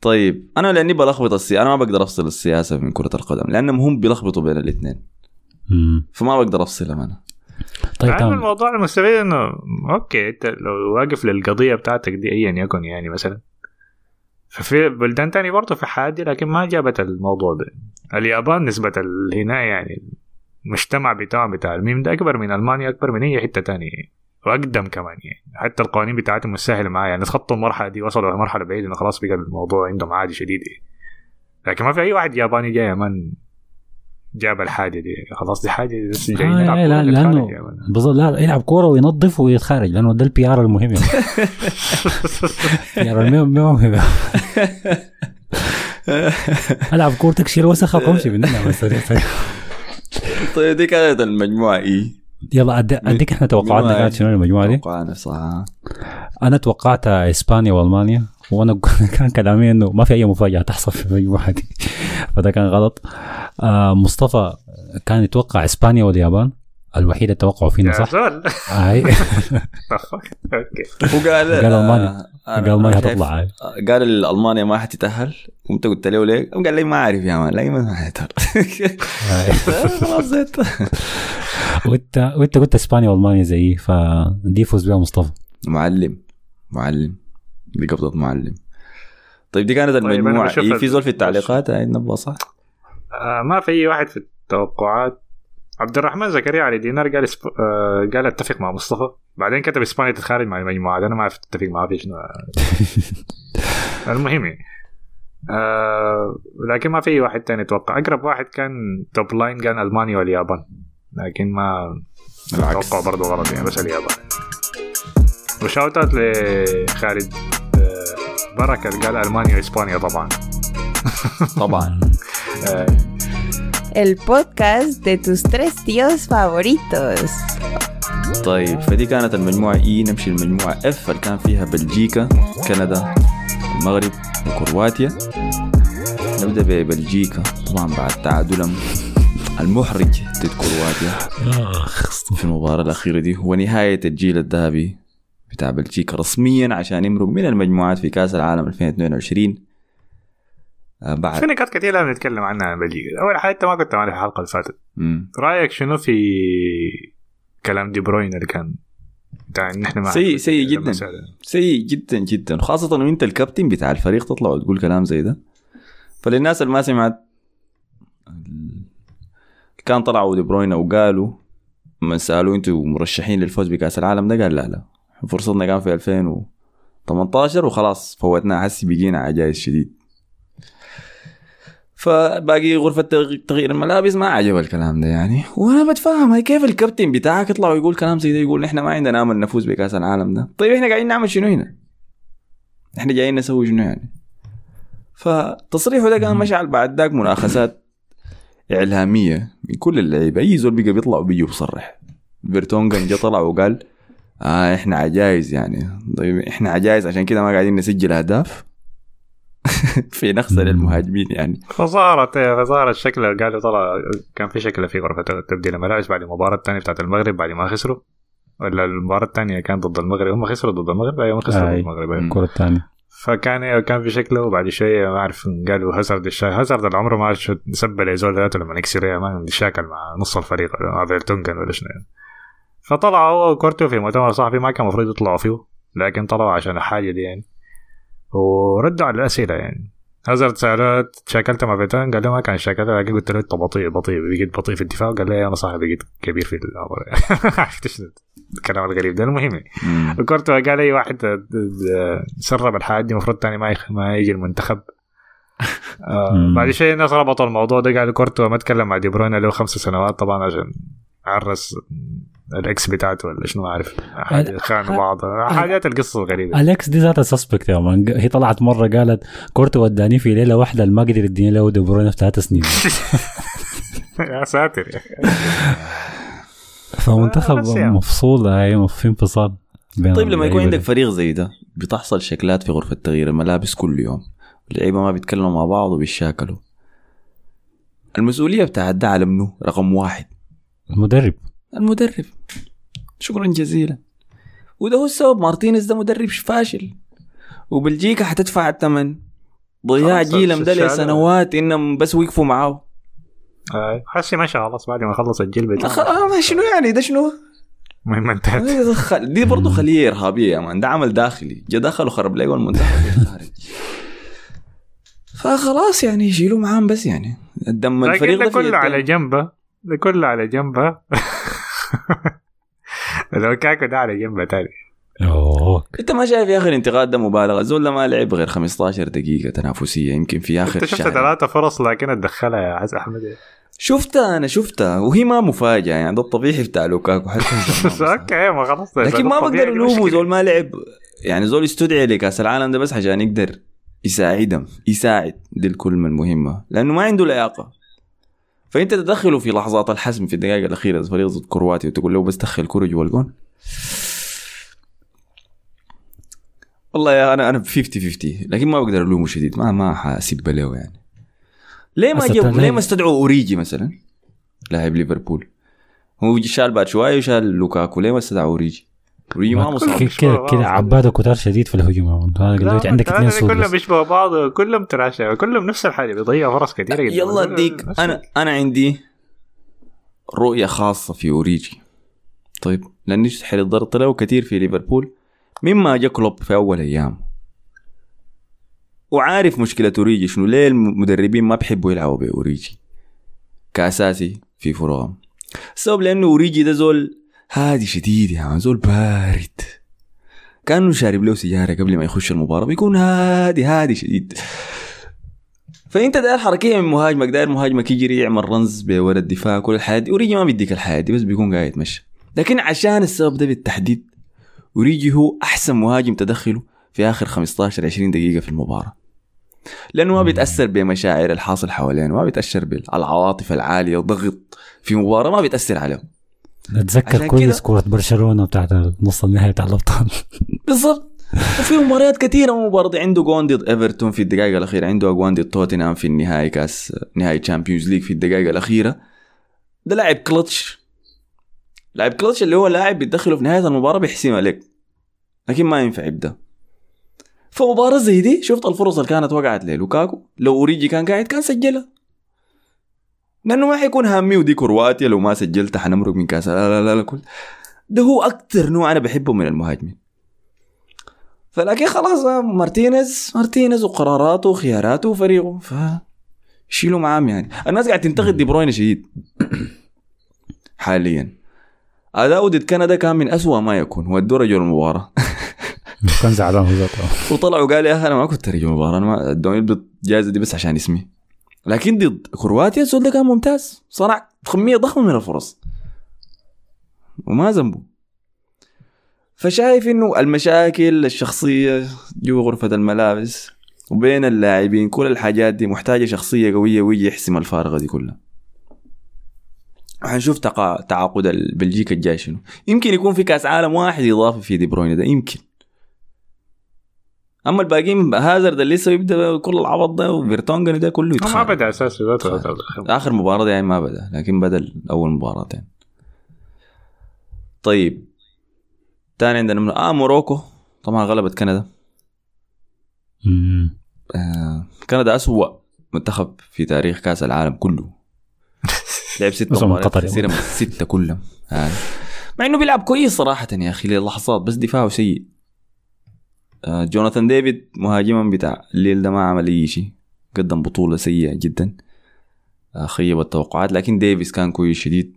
طيب أنا لأني بلخبط السياسة أنا ما بقدر أفصل السياسة من كرة القدم لأنهم هم بيلخبطوا بين الاثنين. فما بقدر أفصلهم أنا
طيب
إنه
تمام.
الموضوع المستفيد إنه أوكي أنت لو واقف للقضية بتاعتك دي ايا يكن يعني مثلا. ففي بلدان تاني برضه في حاجة لكن ما جابت الموضوع ده. اليابان نسبة هنا يعني المجتمع بتاعهم بتاع الميم ده أكبر من ألمانيا أكبر من أي حتة تانية. وأقدم كمان يعني. حتى القوانين بتاعتهم مش سهلة معايا. يعني تخطوا المرحلة دي وصلوا لمرحلة بعيدة إنه خلاص بقى الموضوع عندهم عادي شديد يعني. لكن ما في أي واحد ياباني جاي يا man جاب الحاجة دي. خلاص دي حاجة بس جايين
آه
نلعب
لا
لأنه.
بالظبط لا يلعب كورة وينظف ويتخارج لأنه ده ال PR المهم. يعني المهم المهم. ألعب كورتك شيل وسخك وامشي بس سريع سريع.
طيب دي كانت المجموعة اي
يلا أديك إحنا توقعاتنا كانت شنو المجموعة دي؟
توقعنا صح.
أنا توقعت إسبانيا وألمانيا. وأنا كان كلامي إنه ما في أي مفاجأة تحصل في المجموعه دي فده كان غلط. آه مصطفى كان يتوقع إسبانيا واليابان. الوحيد اللي توقعوا فينا صح؟ هاي
okay.
هو قال
قال ألمانيا.
آه،
قال هتطلع هاي
قال ألمانيا ما حتتأهل. قمت قلت له ليه؟ قال لي ما أعرف يا man. لا ما حتتأهل.
وانت وإنت قلت إسبانيا وألمانيا زيي فدي يفوز بها مصطفى.
معلم. معلم. دي قبضة معلم. طيب دي كانت
أنا
المجموعة.
بشوف
إيه في زول في
ال-
التعليقات هاي نبغى صح؟
آه، ما في اي واحد في التوقعات. عبد الرحمن زكريا علي دينار قال اسب... آه قال أتفق مع مصطفى. بعدين كتب اسبانيا تتخارج مع المجموعات أنا ما أعرف أتفق معاه في شنو. المهم يعني آه لكن ما في اي واحد تاني أتوقع أقرب واحد كان top line كان ألمانيا واليابان. لكن ما. أتوقع برضه غلط يعني بس اليابان. و shout out لخالد. آه بركه اللي قال ألمانيا وإسبانيا طبعا.
طبعا.
آه.
El podcast de tus tres tíos favoritos.
طيب فدي كانت المجموعة إي نمشي المجموعة اف اللي كان فيها بلجيكا كندا المغرب وكرواتيا؟ نبدأ ببلجيكا. طبعا بعد تعادلهم المحرج ضد كرواتيا. في المباراة الأخيرة دي ونهاية الجيل الذهبي. بتاع بلجيكا رسميا عشان يمرق من المجموعات في كأس العالم 2022 آه، بعد.
في نقاط كثيرة لازم نتكلم عنها عن بلجيكا. أول حاجة أنت ما كنت معنا في الحلقة اللي فاتت.
مم.
رأيك شنو في كلام دي بروين اللي كان بتاع إن إحنا ما
سيء- سيء جداً. سيء جدا جدا. خاصة انه انت الكابتن بتاع الفريق تطلع وتقول كلام زي ده. فللناس اللي ما سمعت كان طلعوا دي بروينا وقالوا من سألوا أنتوا مرشحين للفوز بكأس العالم ده؟ قال لا لا. فرصتنا كان في 2018 وخلاص فوتنا حسي بقينا عجايز شديد فباقي غرفة تغ- تغيير الملابس ما عجب الكلام ده يعني. وأنا بتفهم هاي كيف الكابتن بتاعك يطلع ويقول كلام زي ده؟ يقول إحنا ما عندنا أمل نفوز بكأس العالم ده. طيب إحنا قاعدين نعمل شنو هنا؟ إحنا جايين نسوي شنو يعني؟ فتصريحه ده كان مشعل بعد ذاك مناقشات إعلامية. من كل اللعيبة أي زول بقى بيطلع وبيجي بيصرح فيرتونجن جا طلع وقال آه إحنا عجايز يعني. طيب إحنا عجايز عشان كده ما قاعدين نسجل أهداف. في نقص للمهاجمين يعني.
فظهرت فظهرت شكله قالوا طلع كان في شكله في غرفة تبديل الملابس بعد المباراة الثانية بتاعت المغرب بعد ما خسروا. ولا المباراة الثانية كانت ضد المغرب. هم خسروا ضد المغرب أيوه خسروا ضد. المغرب أيوة.
الكرة الثانية
فكان كان في شكله. وبعد شوية ما أعرف قالوا هازارد الشا هازارد اللي عمره ما شو- سب ذاته لما يكسر ما شاكل مع نص الفريق ولا مع فيرتونجن ولا شنو يعني. فطلع هو وكورتو في مؤتمر صحفي ما كان المفروض يطلعوا فيه لكن طلعوا عشان الحاجة دي يعني وردوا على الأسئلة يعني هازارد سألوه شاكلت مع فيرتونجن قال له ما كان شاكلت لكن قلت له إنت بطيء بطيء بقيت بطيء في الدفاع قال لي أنا صاحبي بقيت كبير في الأمر عرفت شنو الكلام الغريب ده المهم يعني.
مم.
وكورتو قال أي واحد آه، سرب الحاجات دي المفروض تاني ما. ما يجي المنتخب آه. بعد شيء الناس ربطوا الموضوع ده قالوا كورتو ما تكلم مع دي بروين له خمس سنوات طبعا عشان عرس ال ex بتاعته ولا شنو حاجة خانوا بعض حاجات القصص الغريبة.
ال ex دي ذاتها suspect يا man. هي طلعت مرة قالت كورتو وداني في ليلة واحدة ما قدر يديني له دي بروين في ثلاث سنين.
يا ساتر.
فمنتخب
بس يعني.
مفصول هاي في انفصال
طيب لما يكون عندك. فريق زي ده بتحصل شكلات في غرفة تغيير الملابس كل يوم اللعيبة ما بيتكلموا مع بعض وبيشاكلوا. المسؤولية بتاعت ده على منو؟ رقم واحد.
المدرب.
المدرب. شكرا جزيلا. وده هو السبب مارتينيز ده مدرب فاشل. وبلجيكا حتدفع الثمن ضياع جيلهم ده. لسنوات إنهم بس وقفوا معاه.
آه، حسي مشى خلاص بعد ما خلص الجيل
أخ-
بتاعه
آه، ما شنو يعني؟ ده شنو؟
المهم انتهت.
دي خل- دي برضه خليه ارهابيه يا man. ده عمل داخلي. جا دخل وخرب لقوا المنتخب. فخلاص يعني يشيلوا معاهم بس يعني. الدم الفريق
ده كله. على جنبه ده كله على جنبه لو كاكو ده على جنبه تاني.
أوه.
أنت ما شايف يا أخي الانتقاد ده مبالغة؟ زول ده ما لعب غير 15 دقيقة تنافسية يمكن في آخر
أنت شفت
شهر.
ثلاثة فرص لكن اتدخلها يا عز أحمد.
شفتها أنا شفتها وهي ما مفاجأة يعني ده الطبيعي بتاع لوكاكو
أوكي ما خلاص.
لكن ما بقدر
ألومه.
زول ما لعب. يعني زول استدعي لكأس العالم ده بس عشان يقدر يساعدهم يساعد دي الكلمة المهمة لأنه ما عنده لياقة. فانت تدخله في لحظات الحسم في الدقائق الأخيرة فريق ضد كرواتيا وتقول له بس دخل كره جوا الجون. والله يا أنا أنا 50 50 لكن ما بقدر ألومه شديد ما ما حاسب له يعني. ليه ما جاب ليه؟ ما استدعوا أوريجي مثلا لاعب ليفربول؟ هو شال بعد شوية وشال لوكاكو ليه ما استدعى أوريجي؟ اوريجي ما مصاب
كده كده عباده كتار شديد في الهجوم دلوقتي عندك اثنين سود
كلهم. بيشبهوا بعض كلهم تراشة كلهم نفس الحاجة بيضيعوا فرص كثيره جدا.
يلا أديك. أنا أنا عندي رؤية خاصة في أوريجي. طيب لاني يستحيل الضغط له كثير في ليفربول. مما جا كلوب في أول أيام؟ وعارف مشكلة أوريجي شنو؟ ليه المدربين ما بيحبوا يلعبوا بأوريجي؟ كأساسي في فرقهم. السبب لأنه أوريجي ده زول هادي شديد يا man زول بارد. كأنه شارب له سيجاره قبل ما يخش المباراة بيكون هادي هادي شديد. فأنت داير حركية من مهاجمك داير مهاجمك يجري يعمل runs بورا الدفاع كل الحاجات دي أوريجي ما بيديك الحاجة دي بس بيكون قاعد يتمشى. لكن عشان السبب ده بالتحديد أوريجي هو أحسن مهاجم تدخله في آخر 15 20 دقيقة في المباراة. لأنه ما بيتأثر بمشاعر الحاصل حوالينه ما بيتأثر بالعواطف العالية ضغط في مباراة ما بيتأثر عليه
اتذكر كويس كرة برشلونة بتاعت نص النهائي بتاع الأبطال.
بالضبط. وفي مباريات كثيرة مو برضه عنده جون ضد إيفرتون في الدقائق الأخيرة عنده أجوان ضد توتنهام في النهائي كأس نهائي Champions League في الدقائق الأخيرة. ده لاعب كلتش. لاعب كلتش اللي هو لاعب بيدخله في نهاية المباراة بيحسمها لك لكن ما ينفع يبدأ. فمباراة زي دي شفت الفرص اللي كانت وقعت للوكاكو؟ لو أوريجي كان قاعد كان سجلها. لأنه ما حيكون هامي ودي كرواتيا لو ما سجلت حنمرق من كاس لا لا لا, لا كل. ده هو أكثر نوع أنا بحبه من المهاجمين. فلكن خلاص مارتينيز مارتينيز وقراراته وخياراته وفريقه. ف شيلوا معاه يعني. الناس قاعد تنتقد دي بروين شديد. حاليا. اداؤه ضد كندا كان من أسوأ ما يكون. ودوه رجل المباراة.
كان زعلان هو ذاته.
وطلعوا قال يا أخي أنا ما كنت رجل المباراه أنا ما ادوني الجائزه دي بس عشان اسمي. لكن ضد كرواتيا الزول ده كان ممتاز. صنع كميه ضخمة من الفرص. وما ذنبه. فشايف إنه المشاكل الشخصية جوا غرفة الملابس وبين اللاعبين كل الحاجات دي محتاجة شخصية قوية ويجي يحسم الفارغه دي كلها. حنشوف. تعاقد بلجيكا الجاي شنو. يمكن يكون في كأس عالم واحد إضافي في دي بروين ده يمكن. أما الباقيين هازارد اللي لسه يبدا كل العبط ده وفيرتونجن ده كله
ما
يتخانق
بدا أساسي ذاته
آخر مباراة دي يعني ما بدا لكن بدا أول مباراتين طيب. تاني عندنا من آه موروكو. طبعا غلبت كندا.
مم.
آه كندا أسوأ منتخب في تاريخ كأس العالم كله. لعب ست مباريات من ستة كلهم. آه. مع إنه بيلعب كويس صراحة يا أخي للحظات بس دفاعه سيء. جوناثان ديفيد مهاجما بتاع ليل ده ما عمل أي شيء. قدم بطولة سيئة جدا. آه خيب التوقعات لكن ديفيس كان كويس شديد.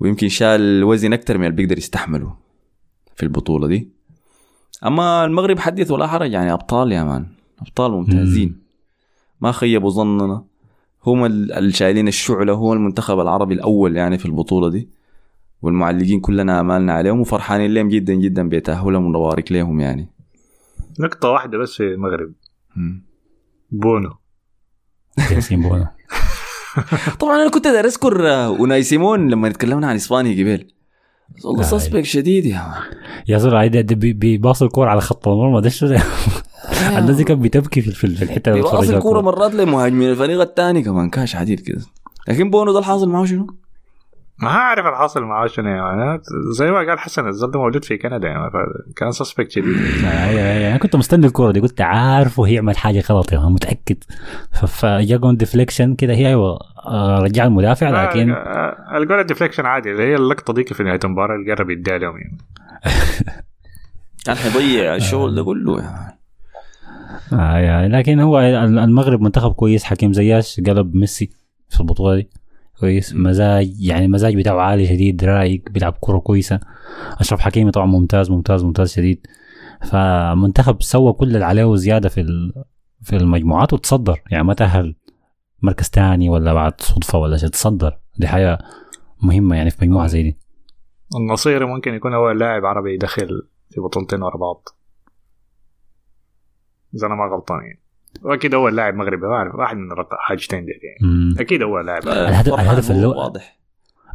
ويمكن شال وزن أكثر من اللي بيقدر يستحمله في البطولة دي. أما المغرب حدث ولا حرج يعني أبطال يا man. أبطال ممتازين. ما خيبوا ظننا. هم ال- اللي شايلين الشعلة هو المنتخب العربي الأول يعني في البطولة دي. والمعلقين كلنا آمالنا عليهم وفرحانين لهم جدا جدا بتأهلهم ونبارك لهم يعني.
نقطة واحدة بس في المغرب. بونو
ياسين بونا
طبعا أنا كنت داير أذكر آه، أوناي سيمون لما تكلمنا عن إسبانيا قبل والله suspect شديد يا man
يا بي- بيباص الكورة على خط المرمى ده شو ده؟ الناس دي كانت بتبكي في الحتة اللي
الكورة
الكورة.
مرات لمهاجمين الفريق الثاني كمان كاش عديد كده لكن بونو ده الحاصل معه شنو؟
ما أعرف الحاصل معاه شنو يعني. زي ما قال حسن الزول ده موجود في كندا يعني كان suspect شديد
أيوه أنا كنت مستني الكورة دي قلت عارفه هيعمل حاجة غلط يعني متأكد. فجا جون deflection كده هي أيوه آه، رجع المدافع لكن
آه، الجول ال deflection عادي اللي هي اللقطة دي في نهاية المباراة اللي قرب يديها لهم يعني.
كان حيضيع الشغل ده كله man
آه يعني لكن هو المغرب منتخب كويس حكيم زياش قلب ميسي في البطولة دي. كويس. مزاج يعني المزاج بتاعه عالي شديد رايق بيلعب كرة كويسة. أشرف حكيمي طبعا ممتاز ممتاز ممتاز شديد. فمنتخب سوى كل اللي عليه وزيادة في في المجموعات وتصدر. يعني ما تأهل مركز تاني ولا بعد صدفة ولا شيء تصدر. دي حاجة مهمة يعني في مجموعة زي دي.
النصيري ممكن يكون أول لاعب عربي يدخل في بطولتين ورا بعض. إذا أنا ما غلطان يعني. وأكيد أول لاعب مغربي ما أعرف واحد من الرق- حاجتين دي يعني.
مم.
أكيد أول لاعب.
الهدف-
واضح.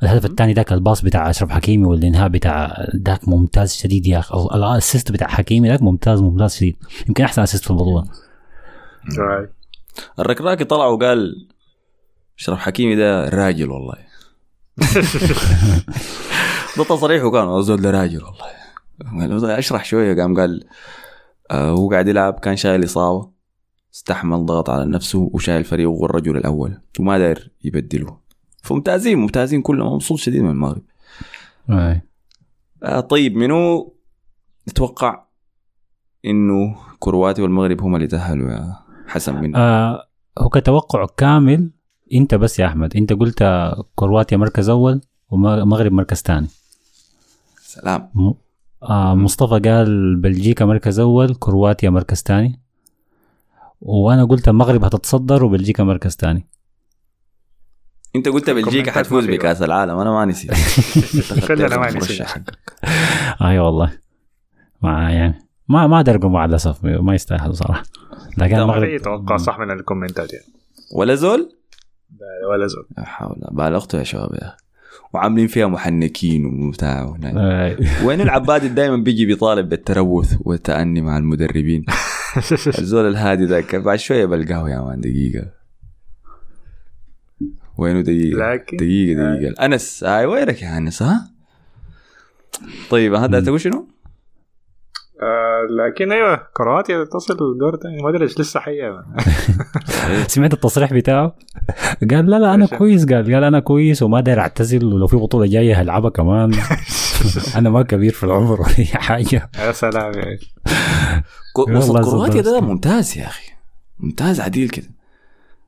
الهدف الثاني ذاك الباص بتاع أشرف حكيمي والإنهاء بتاع ذاك ممتاز شديد يا أخي. ال- الأسيست بتاع حكيمي ذاك ممتاز ممتاز شديد. يمكن أحسن أسيست في البطولة.
الركراكي طلع وقال أشرف حكيمي ده راجل والله. ده تصريحه كان الزول ده راجل والله. أشرح شوية. قام قال آه هو قاعد يلعب كان شايل إصابة. استحمل ضغط على نفسه وشايل فريقه هو الرجل الأول وما داير يبدله. فممتازين ممتازين كلهم مبسوط شديد من المغرب.
أي.
آه طيب منو نتوقع إنه كرواتي والمغرب هم اللي تأهلوا يا حسن من
آه هو كتوقع كامل أنت بس يا أحمد. أنت قلت كرواتيا مركز أول ومغرب مركز ثاني.
سلام.
م- آه مصطفى قال بلجيكا مركز أول كرواتيا مركز ثاني. وأنا قلت المغرب هتتصدر وبلجيكا مركز ثاني
أنت قلت بلجيكا حتفوز بكأس العالم. أنا ما نسيت.
أنا ما نسيت.
اي والله. ما يعني ما ما أقول مع الأسف ما يستاهل صراحة. لكن المغرب
توقع صح من الكومنتات يعني.
ولا زول؟
لا، ولا زول.
لا حول بالغتوا يا شباب يا. أخي وعاملين فيها محنكين وبتاع وين العبادي دائما بيجي بيطالب بالتروث والتأني مع المدربين؟ الزول الهادي ذاك بعد شوية بلقاه يا مان دقيقة. وينه دقيقة؟
لكن
دقيقة دقيقة. أنس هاي وينك يا أنس ها؟ طيب هذا تقول شنو؟
آه لكن أيوه كرواتيا تصل الدور الثاني ما ادري إيش لسه حيه
سمعت التصريح بتاعه؟ قال لا لا أنا كويس. قال قال أنا كويس وما داير أعتزل ولو في بطولة جاية هلعبها كمان. أنا ما كبير في العمر ولا أي حاجة.
يا سلام يا
كرواتيا ده. ممتاز يا أخي. ممتاز عديل كده.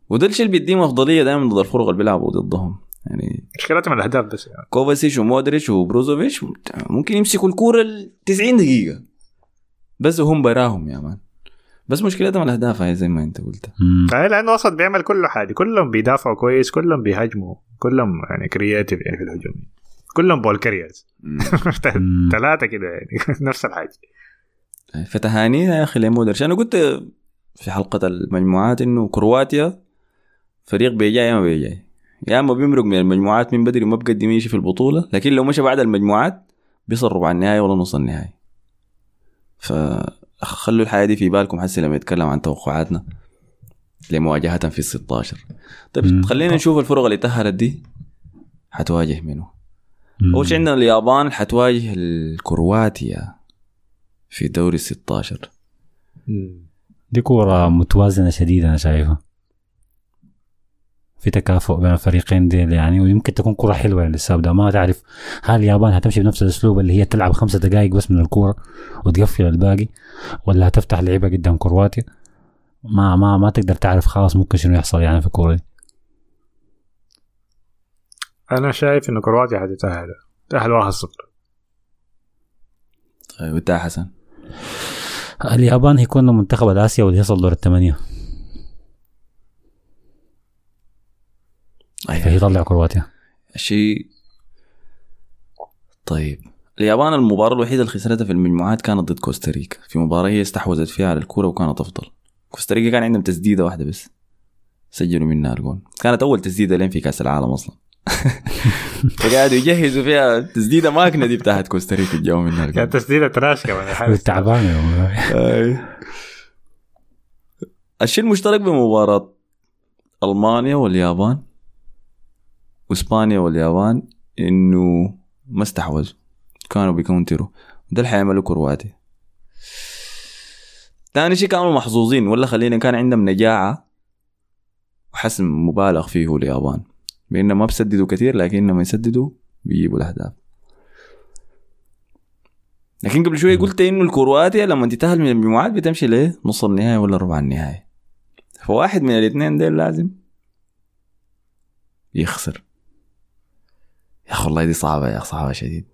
وده الشيء اللي بيديهم أفضلية دائما ضد الفرق اللي بيلعبوا ضدهم. يعني
مشكلتهم الأهداف بس يعني.
كوفاسيش ومودريتش وبروزوفيتش ممكن يمسكوا الكورة ال 90 دقيقة. بس هم براهم يا man. بس مشكلتهم الأهداف هاي زي ما أنت قلت.
مم.
آه، لأنه وسط بيعمل كل حاجة. كلهم بيدافعوا كويس كلهم بيهاجموا كلهم يعني creative يعني في الهجوم. كلهم ball
carriers.
ثلاثة كده يعني. نفس الحاجة.
فتهاني يا أخي لمودريتش أنا قلت في حلقة المجموعات إنه كرواتيا فريق بيجاي يا إما بيجاي يا إما بيمرق من المجموعات من بدري وما بقدم يمشي في البطولة. لكن لو مشى بعد المجموعات بيصل ربع النهائي ولا نص النهائي. فخلوا الحياة دي في بالكم حسي لما يتكلم عن توقعاتنا لمواجهة في ال 16 طيب
مم.
خلينا نشوف الفرق اللي تأهلت دي حتواجه منه. أول شيء عندنا اليابان حتواجه الكرواتيا في دوري ال 16
دي كورة متوازنة شديدة أنا شايفها. في تكافؤ بين الفريقين ديل يعني ويمكن تكون كرة حلوة يعني للسابدة ما تعرف هل اليابان هتمشي بنفس الأسلوب اللي هي تلعب خمسة دقائق بس من الكورة وتقفل الباقي ولا هتفتح لعيبة قدام كرواتيا؟ ما ما ما تقدر تعرف خلاص ممكن شنو يحصل يعني في الكورة دي.
أنا شايف انه كرواتيا حتتأهل. تأهل 1-0
طيب وإنت حسن؟
اليابان هيكون منتخب الآسيا واللي يصل دور الثمانية فيطلع كرواتيا.
شيء طيب. اليابان المباراة الوحيدة اللي خسرتها في المجموعات كانت ضد كوستاريكا. في مباراة هي استحوذت فيها على الكرة وكانت أفضل. كوستاريكا كان عندهم تسديدة واحدة بس. سجلوا منها الجول كانت أول تسديدة لين في كأس العالم أصلا. فقعدوا يجهزوا فيها تسديدة ماكنة دي بتاعت كوستاريكا جاوا منها الجول
كانت تسديدة تراش كمان الحارس.
تعبان يا والله.
أي. الشيء المشترك بمباراة ألمانيا واليابان وإسبانيا واليابان إنه ما استحوذوا كانوا بيكونتروا. ده اللي حيعملوا كرواتيا ثاني شيء كانوا محظوظين ولا خلينا كان عندهم نجاعة وحسم مبالغ فيه اليابان. بأنهم ما بيسددوا كثير لكن لما يسددوا بيجيبوا الأهداف. لكن قبل شوية قلت إنه الكرواتيا لما تتاهل من المجموعات بتمشي ليه نص النهائي ولا ربع النهائي. فواحد من الاثنين دول لازم يخسر. يا أخي والله دي صعبة يا أخي صعبة شديد.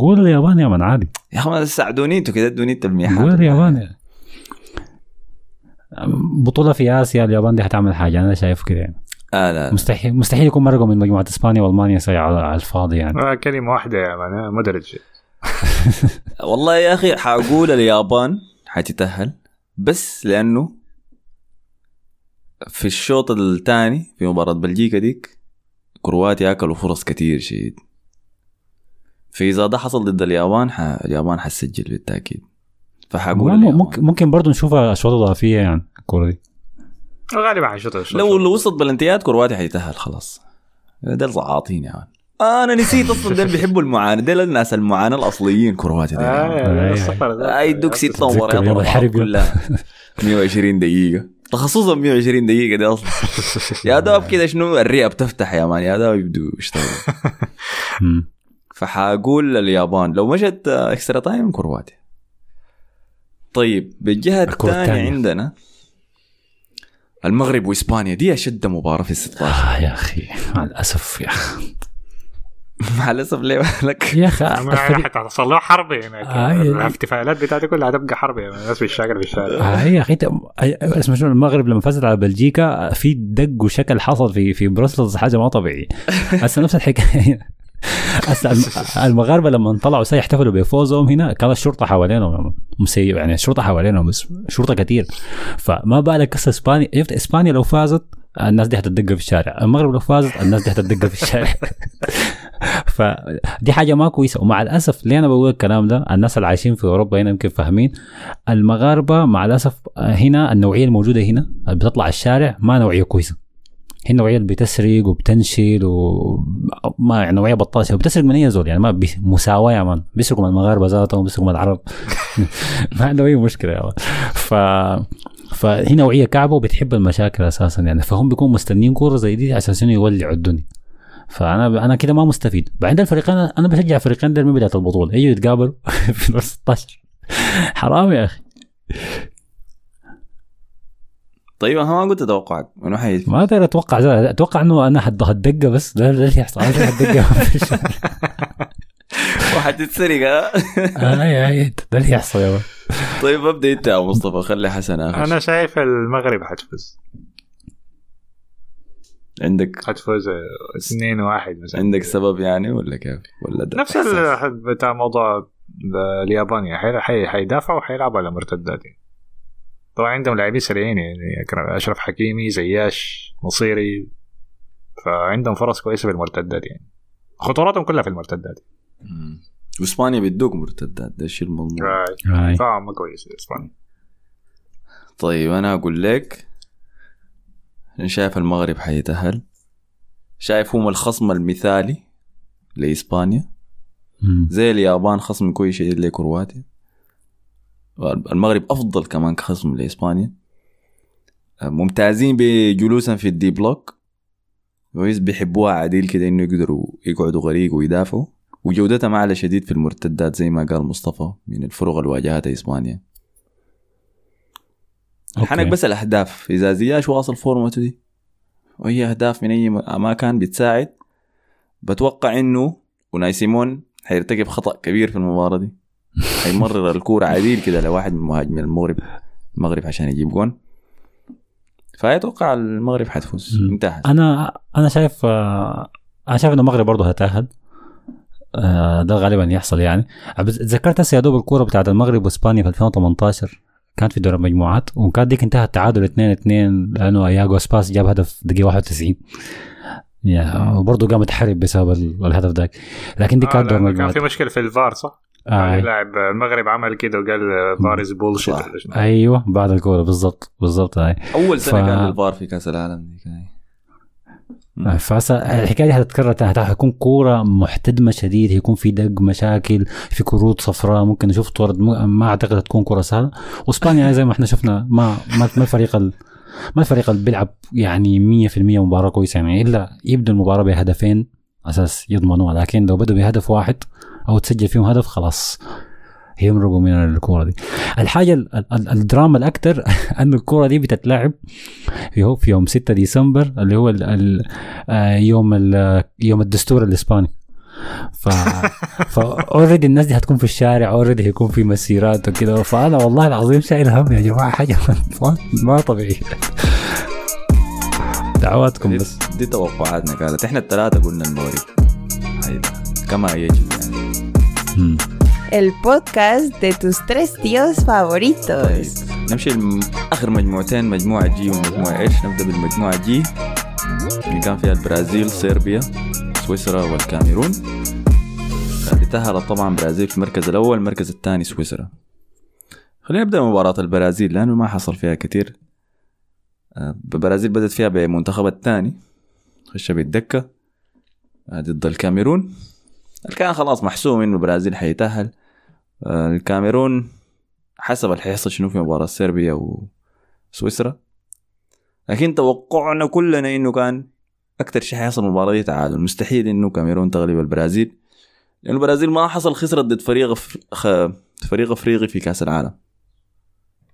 قول اليابان يا من عادي.
يا أخي ساعدوني أنتوا كده ادوني التلميحات
قول اليابان يا. بطولة في آسيا اليابان دي حتعمل حاجة أنا شايف كده يعني.
آه لا, لا.
مستحيل مستحيل يكون مرقوا من مجموعة إسبانيا وألمانيا سي على على الفاضي يعني.
آه، كلمة واحدة يا مان مدرج
والله يا أخي حاقول اليابان حتتأهل بس لأنه في الشوط الثاني في مباراة بلجيكا ديك كرواتيا أكلوا فرص كتير شديد فاذا ده حصل ضد اليابان ح... اليابان حتسجل بالتأكيد. فحقول
ممكن
اليابان.
ممكن- برضه نشوف أشواط إضافية يعني الكورة دي.
غالبا حيشوط الشوط
لو لو وصلت بلنتيات كرواتيا حيتأهل خلاص. ده الزعاطين يا man أنا نسيت أصلا ده بيحبوا المعاناة. ده الناس المعاناة الأصليين كرواتيا ده
آه،.
اي ورا بعض
الحرب.
كلها. 120 دقيقة. تخصصا 120 دقيقة دي أصلا. يا دوب كده شنو الرئة بتفتح يا man يا دوب يبدوا يشتغلوا
مم.
فحاقول اليابان لو مشت extra time كرواتيا. طيب بالجهة الثانية. عندنا المغرب وإسبانيا دي أشد مباراة في ال 16
آه يا أخي مع الأسف يا أخي.
مع الأسف ليه بالك
يا أخي
حتحصل له حرب هناك الاحتفالات بتاعتي كلها هتبقى حرب يعني. الناس في الشارع في الشارع
يا أخي أنت- اسمع شنو؟ المغرب لما فازت على بلجيكا في دق وشكل حصل في في بروسلز حاجة ما طبيعيه هسه نفس الحكاية. هسه الم- المغاربة لما طلعوا يحتفلوا بفوزهم هنا كان الشرطة حوالينهم مسيء يعني الشرطة حوالينهم بس شرطة كثير فما بالك هسه إسبانيا؟ شفت إسبانيا لو فازت الناس دي هتدق في الشارع. المغرب لو فازت الناس دي هتدق في الشارع. فدي حاجة ما كويسة. ومع الأسف ليه أنا بقول الكلام ده الناس اللي عايشين في أوروبا هنا يمكن فاهمين. المغاربة مع الأسف هنا النوعية الموجودة هنا اللي بتطلع الشارع ما نوعية كويسة. هي النوعيه اللي بتسرق وبتنشل وما يعني نوعية بطاشة وبتسرق من أي زول. يعني ما. مساواة يا مان. بيسرقوا من المغاربة ذاتهم بيسرقوا من العرب. ما عنده أي مشكلة يا مان. ف فهي نوعية كعبة وبتحب المشاكل أساسا يعني. فهم بيكونوا مستنيين كورة زي دي انه يولعوا الدنيا. فأنا أنا كده ما مستفيد. بعدين الفريقين أنا بشجع فريقين دول من بداية البطولة. يجوا يتقابلوا في دور 16 حرام يا أخي.
طيب أنا ما قلت أتوقعك. انه حي
ما أقدر أتوقع زي- أتوقع إنه أنا حد هتدقه بس. ده اللي يحصل. أنا الشارع.
وحتتسرق؟
آه، آه، ده اللي يحصل يا.
طيب أبدأ أنت يا مصطفى. خلي حسن آخر.
أنا شايف المغرب حتفوز.
عندك
حتفوز 2 1 مثلا.
عندك سبب يعني ولا كيف؟ ولا ده
نفس بتاع موضوع اليابان يعني حي- حي- حيدافعوا وحيلعبوا على مرتدات يعني. طبعا عندهم لاعبين سريعين يعني أشرف حكيمي زياش نصيري فعندهم فرص كويسة في المرتدات يعني. خطوراتهم كلها في المرتدات.
وإسبانيا بتدوق مرتدات ده الشيء المضمون.
دفاعهم كويس إسبانيا.
طيب أنا أقول لك شايف المغرب حيتأهل شايف هم الخصم المثالي لإسبانيا.
مم.
زي اليابان خصم كويس شديد لكرواتيا. المغرب أفضل كمان كخصم لإسبانيا. ممتازين بجلوسهم في ال deep block. كويس بيحبوها عديل كده إنه يقدروا يقعدوا غريق ويدافعوا. وجودتهم أعلى شديد في المرتدات زي ما قال مصطفى من الفرق اللي واجهتها إسبانيا.
okay.
بس الأهداف. إذا زياش واصل فورمته دي وهي أهداف من أي مكان بتساعد بتوقع إنه أوناي سيمون حيرتكب خطأ كبير في المباراة دي. حيمرر الكورة عديل كده لواحد من مهاجمين المغرب المغرب عشان يجيب جون. فيتوقع المغرب حتفوز.
مم.
انتهى
أنا أنا شايف آه، أنا شايف إنه المغرب برضه هتأهل. آه، ده غالبا يحصل يعني. تذكرت هسه يا دوب الكورة بتاعت المغرب وإسبانيا في 2018 كانت في دور المجموعات وكانت ديك انتهت تعادل 2 2 لأنه ياجو أسباس جاب هدف دقيقة 91 يعني وبرضه قامت حرب بسبب ال- الهدف ذاك لكن دي
آه
كانت دور
لأنه كان
المجموعات
في مشكلة في الفار صح؟
آه.
لاعب المغرب عمل كده وقال VAR is
bullshit.
أيوه بعد الكورة بالضبط بالضبط هاي
أول سنة
ف-
كان للفار في كأس العالم دي كان مم.
فهسه الحكاية دي هتتكرر تاني حيكون كورة محتدمة شديد هيكون في دق مشاكل في كروت صفراء ممكن نشوف طرد ما أعتقد هتكون كره سهلة واسبانيا زي ما إحنا شفنا ما ما, ما الفريق ال... ما الفريق اللي بيلعب يعني 100% مباراة كويسة يعني إلا يبدا المباراة بهدفين أساس يضمنوها لكن لو بدوا بهدف واحد أو تسجل فيهم هدف خلاص يمرقوا من الكورة دي. الحاجة ال- ال- الدراما الاكثر ان الكورة دي بتتلعب في يوم 6 ديسمبر اللي هو ال ال آه، يوم ال يوم الدستور الإسباني. ف ف already الناس دي هتكون في الشارع already هيكون في مسيرات وكده. فأنا والله العظيم شايل هم يا جماعة حاجة ما, ما طبيعي دعواتكم بس.
دي توقعاتنا كانت إحنا الثلاثة قلنا المغرب. حيد- كما يجب يعني.
El podcast de tus tres tíos
طيب
favoritos.
نمشي لم- آخر مجموعتين مجموعة جي ومجموعة إيش نبدأ بالمجموعة جي اللي كان فيها البرازيل صربيا سويسرا والكاميرون. اللي تأهلت طبعا البرازيل في المركز الأول المركز الثاني سويسرا. خلينا نبدأ مباراه البرازيل لأنه ما حصل فيها كثير آه، البرازيل بدت فيها بمنتخب الثاني خش بالدكه آه، ضد الكاميرون. كان خلاص محسوم إنه البرازيل حيتأهل. آه، الكاميرون حسب حيحصل شنو في مباراة صربيا وسويسرا. لكن توقعنا كلنا إنه كان أكثر شيء حيحصل المباراة دي تعادل. مستحيل إنه كاميرون تغلب البرازيل. لأنه البرازيل ما حصل خسرت ضد فريق أف- فريق أفريقي في كأس العالم.